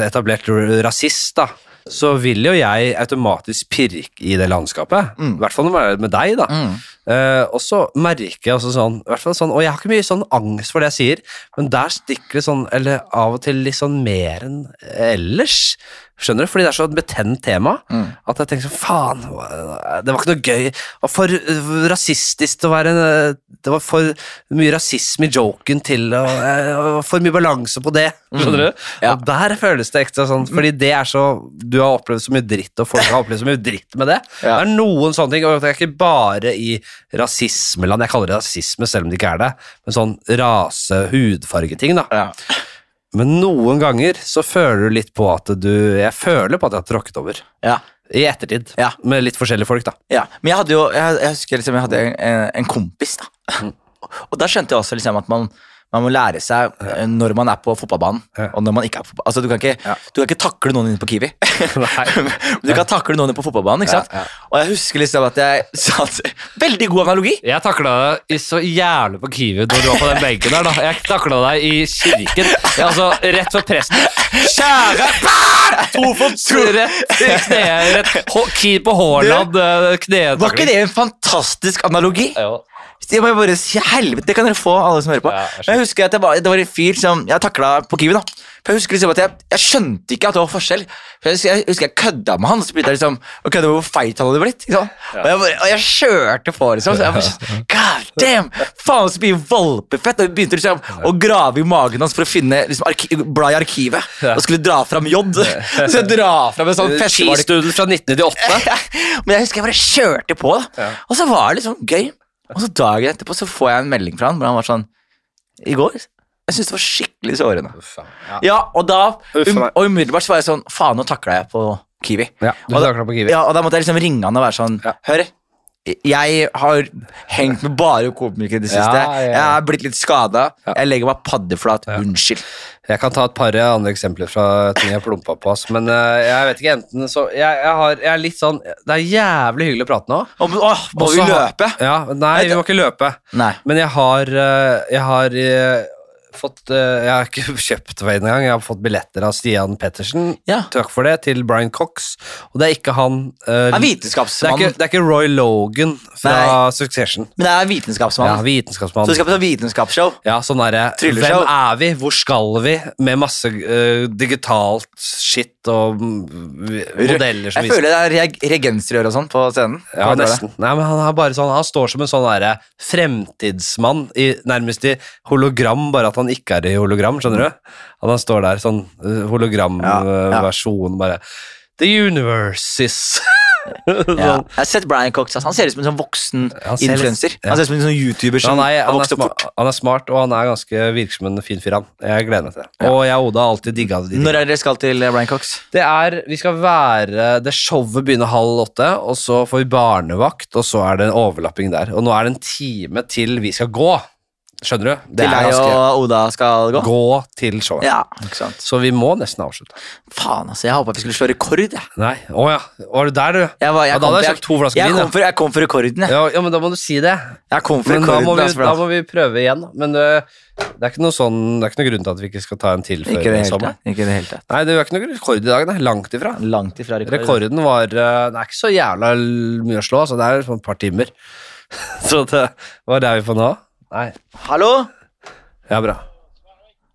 etablert rasist, da, så vil jo jeg automatisk pirke i det landskapet. Mm. I hvert fall når det er med deg, da. Mm. Uh, og så merker jeg også sånn, hvert fall sånn Og jeg har ikke mye sånn angst for det jeg sier, men der stikker det sånn, eller av og til litt sånn mer enn ellers. Skjønner du? Fordi det er så et betent tema Mm. at jeg tenker sånn Faen, det var ikke noe gøy. Det var for uh, rasistisk til å være en, uh, Det var for mye rasisme i joken til og, og For mye balanse på det. [LAUGHS] Skjønner du? Ja. Og der føles det ekstra sånn, fordi det er så Du har opplevd så mye dritt, og folk har opplevd så mye dritt med det. Ja. Det er noen sånne ting, og det er ikke bare i rasismeland, jeg kaller det rasisme selv om det ikke er det, men sånn rase, hudfargeting, da. Ja. Men noen ganger så føler du litt på at du Jeg føler på at jeg har tråkket over. Ja. I ettertid. Ja. Med litt forskjellige folk, da. Ja, men jeg hadde jo Jeg, jeg husker liksom jeg hadde en, en kompis, da. Mm. Og da skjønte jeg også liksom at man, Man må lære seg ja. når man er på fotballbanen, Ja. og når man ikke er på fotballbanen. Altså, du kan ikke, Ja. du kan ikke takle noen inne på Kiwi. [LAUGHS] Du kan takle noen inne på fotballbanen, ikke sant? Ja, ja. Og jeg husker liksom at jeg [LAUGHS] satt Veldig god analogi! Jeg takla deg så jævlig på Kiwi når du var på den benken der. da Jeg takla deg i kirken. Jeg, altså, rett for presten. Kjære Tofot rett i kneet. Rett på Haaland. eh, Knetakling. Var ikke det en fantastisk analogi? Jo. Jeg må bare si helvete, det kan dere få, alle som hører på. Ja, jeg. Jeg husker at det var, det var en fyr som jeg takla på Kiwi. da For Jeg husker liksom at jeg, jeg skjønte ikke at det var forskjell. For Jeg husker jeg, jeg kødda med han, så begynte jeg liksom å kødde med hvor feit han hadde blitt. Sant? Og, jeg og jeg kjørte på, liksom. Så jeg bare, [LAUGHS] God damn! Faen, så mye valpefett! Og jeg begynte liksom å grave i magen hans for å finne liksom, arki i arkivet. Ja. Og skulle dra fram J. [LAUGHS] Så jeg dra fram en sånn [LAUGHS] festevalg fra 1998. Men jeg husker jeg bare kjørte på, da. Ja. Og så var det sånn gøy. Og så dagen etterpå så får jeg en melding fra han hvor han var sånn I går Jeg syns det var skikkelig sårende. Ja. Ja, og da um. Og umiddelbart så var jeg sånn Faen, nå takla jeg på Kiwi. Ja, du Og da- på Kiwi. Ja, og da måtte jeg liksom ringe han og være sånn Ja. Hør, jeg har hengt med bare komikere i det siste. Ja, ja, ja. Jeg er blitt litt skada. Ja. Jeg legger meg paddeflat. Unnskyld. Jeg kan ta et par andre eksempler fra ting jeg plumpa på. Men eh, jeg vet ikke, enten så jeg, jeg, har, jeg er litt sånn Det er jævlig hyggelig å prate nå. Og, åh, må vi løpe? Ja, Nei, vi må ikke løpe. Nei. Men jeg har, eh, jeg har eh, fått eh, Jeg har ikke [LAUGHS] kjøpt det engang. Jeg har fått billetter av Stian Pettersen. Ja. Takk for det, til Brian Cox. Og det er ikke han uh, er vitenskapsmann. det, er ikke, det er ikke Roy Logan fra Succession. Men det er Ja, vitenskapsmann. vitenskapsmann. Så du skal på sånn vitenskapsshow? Ja, sånn derre Trylleshow. Hvem er vi? Hvor skal vi? Med masse uh, digitalt shit og modeller som Jeg føler det er reg regensrør og sånn på scenen. Ja, Hva nesten. Nei, men han er bare sånn Han står som en sånn derre fremtidsmann, i, nærmest i hologram, bare at han ikke er i hologram, skjønner du? At han står der sånn hologramversjon, Ja, ja. bare The universe is [LAUGHS] [LAUGHS] Ja. sånn. Jeg har sett Brian Cox. altså, Han ser ut som en sånn voksen influenser. Han ser ut som en sånn YouTuber som han, er, han, er smart, han er smart, og han er ganske virksom en fin fyr, han. Jeg gleder meg til det. Og jeg og Oda har alltid digga det. Når er dere skal til eh, Brian Cox? Det er, vi skal være Det showet begynner halv åtte, og så får vi barnevakt, og så er det en overlapping der. Og nå er det en time til vi skal gå. Skjønner du? Det er jo Oda skal gå? Gå til showet. Ja, ikke sant. Så vi må nesten avslutte. Faen, altså. Jeg håpa vi skulle slå rekord. Jeg, Nei, å ja. Var du der, du? jeg, var, jeg, Ja, da hadde jeg kjøpt to flasker jeg, vin, kom for, jeg kom for rekorden, jeg. Ja, ja, men da må du si det. Jeg kom for Men da rekorden. må vi, altså, da må vi prøve igjen. Men uh, det er ikke noe sånn Det er ikke noe grunn til at vi ikke skal ta en til før hele sommeren. Ikke det hele tatt. Nei, det er ikke noe rekord i dag. Nei. Langt ifra. Langt ifra rekord. Rekorden var uh, Det er ikke så jævla mye å slå, altså det er sånn et par timer. [LAUGHS] Så det, var der vi får nå? Nei. Hallo? Ja, bra.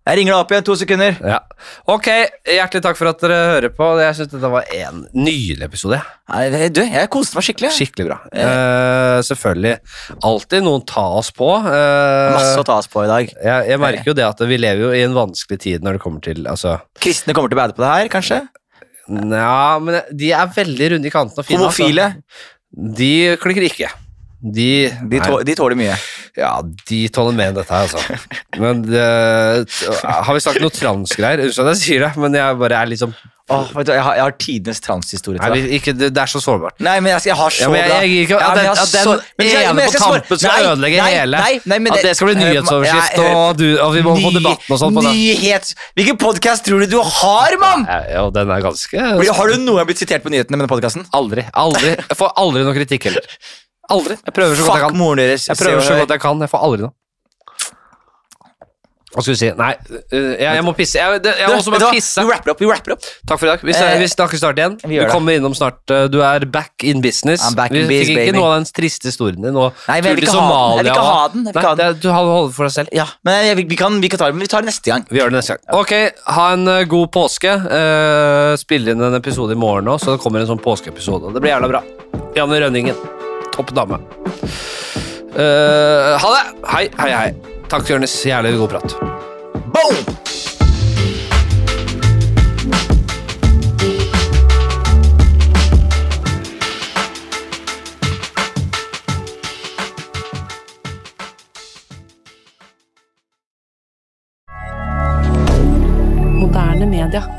Jeg ringer deg opp igjen. To sekunder. Ja. Ok, hjertelig takk for at dere hører på. Jeg syns dette var en nydelig episode. Nei, du, jeg koste meg skikkelig. Skikkelig bra. Eh, selvfølgelig. Alltid noen ta oss på. Eh, Masse å ta oss på i dag. jeg, jeg merker jo det at vi lever jo i en vanskelig tid når det kommer til altså, Kristne kommer til å bade på det her, kanskje? Nja, men de er veldig runde i kanten og fine. Homofile? Altså. De klikker ikke. De, De, tål, de tåler mye. Ja, de tåler mer enn dette her, altså. [LAUGHS] Men det, Har vi sagt noe transgreier? Unnskyld at jeg sier det, men jeg bare er liksom Åh, vet du, jeg, har, jeg har tidenes transhistorie til deg. ikke, det, er så sårbart. Nei, men jeg, jeg har så Ja, men jeg, bra jeg ikke Ja, at, men den, jeg at den men ene jeg på tampen skal Nei, ødelegge nei, hele. nei, nei, men at det skal bli nyhetsoverskrift, og, du, og vi må få debatten og sånn på det. Hvilken podkast tror du du har, mann?! Ja, ja, den er ganske Har du noen gang blitt sitert på nyhetene med den podkasten? Aldri. aldri Jeg får aldri noe kritikk heller. [LAUGHS] Aldri. Jeg prøver så godt jeg Fuck kan. moren deres. Jeg prøver så godt jeg kan. Jeg får aldri noe. Hva skal du si? Nei, øh, jeg, jeg må pisse. Jeg, det, jeg må også bare pisse. Vi rapper opp. Vi rapper opp. Takk for i dag. Vi, Eh, vi snakkes snart igjen. vi Du gjør det. kommer innom snart. øh, Du er back in business. I'm back vi in biz, fikk ikke baby. noe av den triste historien din. Og Nei, men tur jeg vil til ikke ha den. Jeg vil Somalia ikke ha den. Jeg vil ikke Nei, ha den. det, du holder for deg selv. Ja, men jeg, vi, kan, vi kan ta det, men vi tar det neste gang. Vi gjør det neste gang. Ok, ha en øh, god påske. Uh, Spille inn en episode i morgen òg, så det kommer en sånn påskeepisode. Det blir jævla bra. Janne Rønningen. Topp dame. Uh, ha det! Hei, hei, hei. Takk, Jonis. Jævlig god prat. Boom! Moderne media.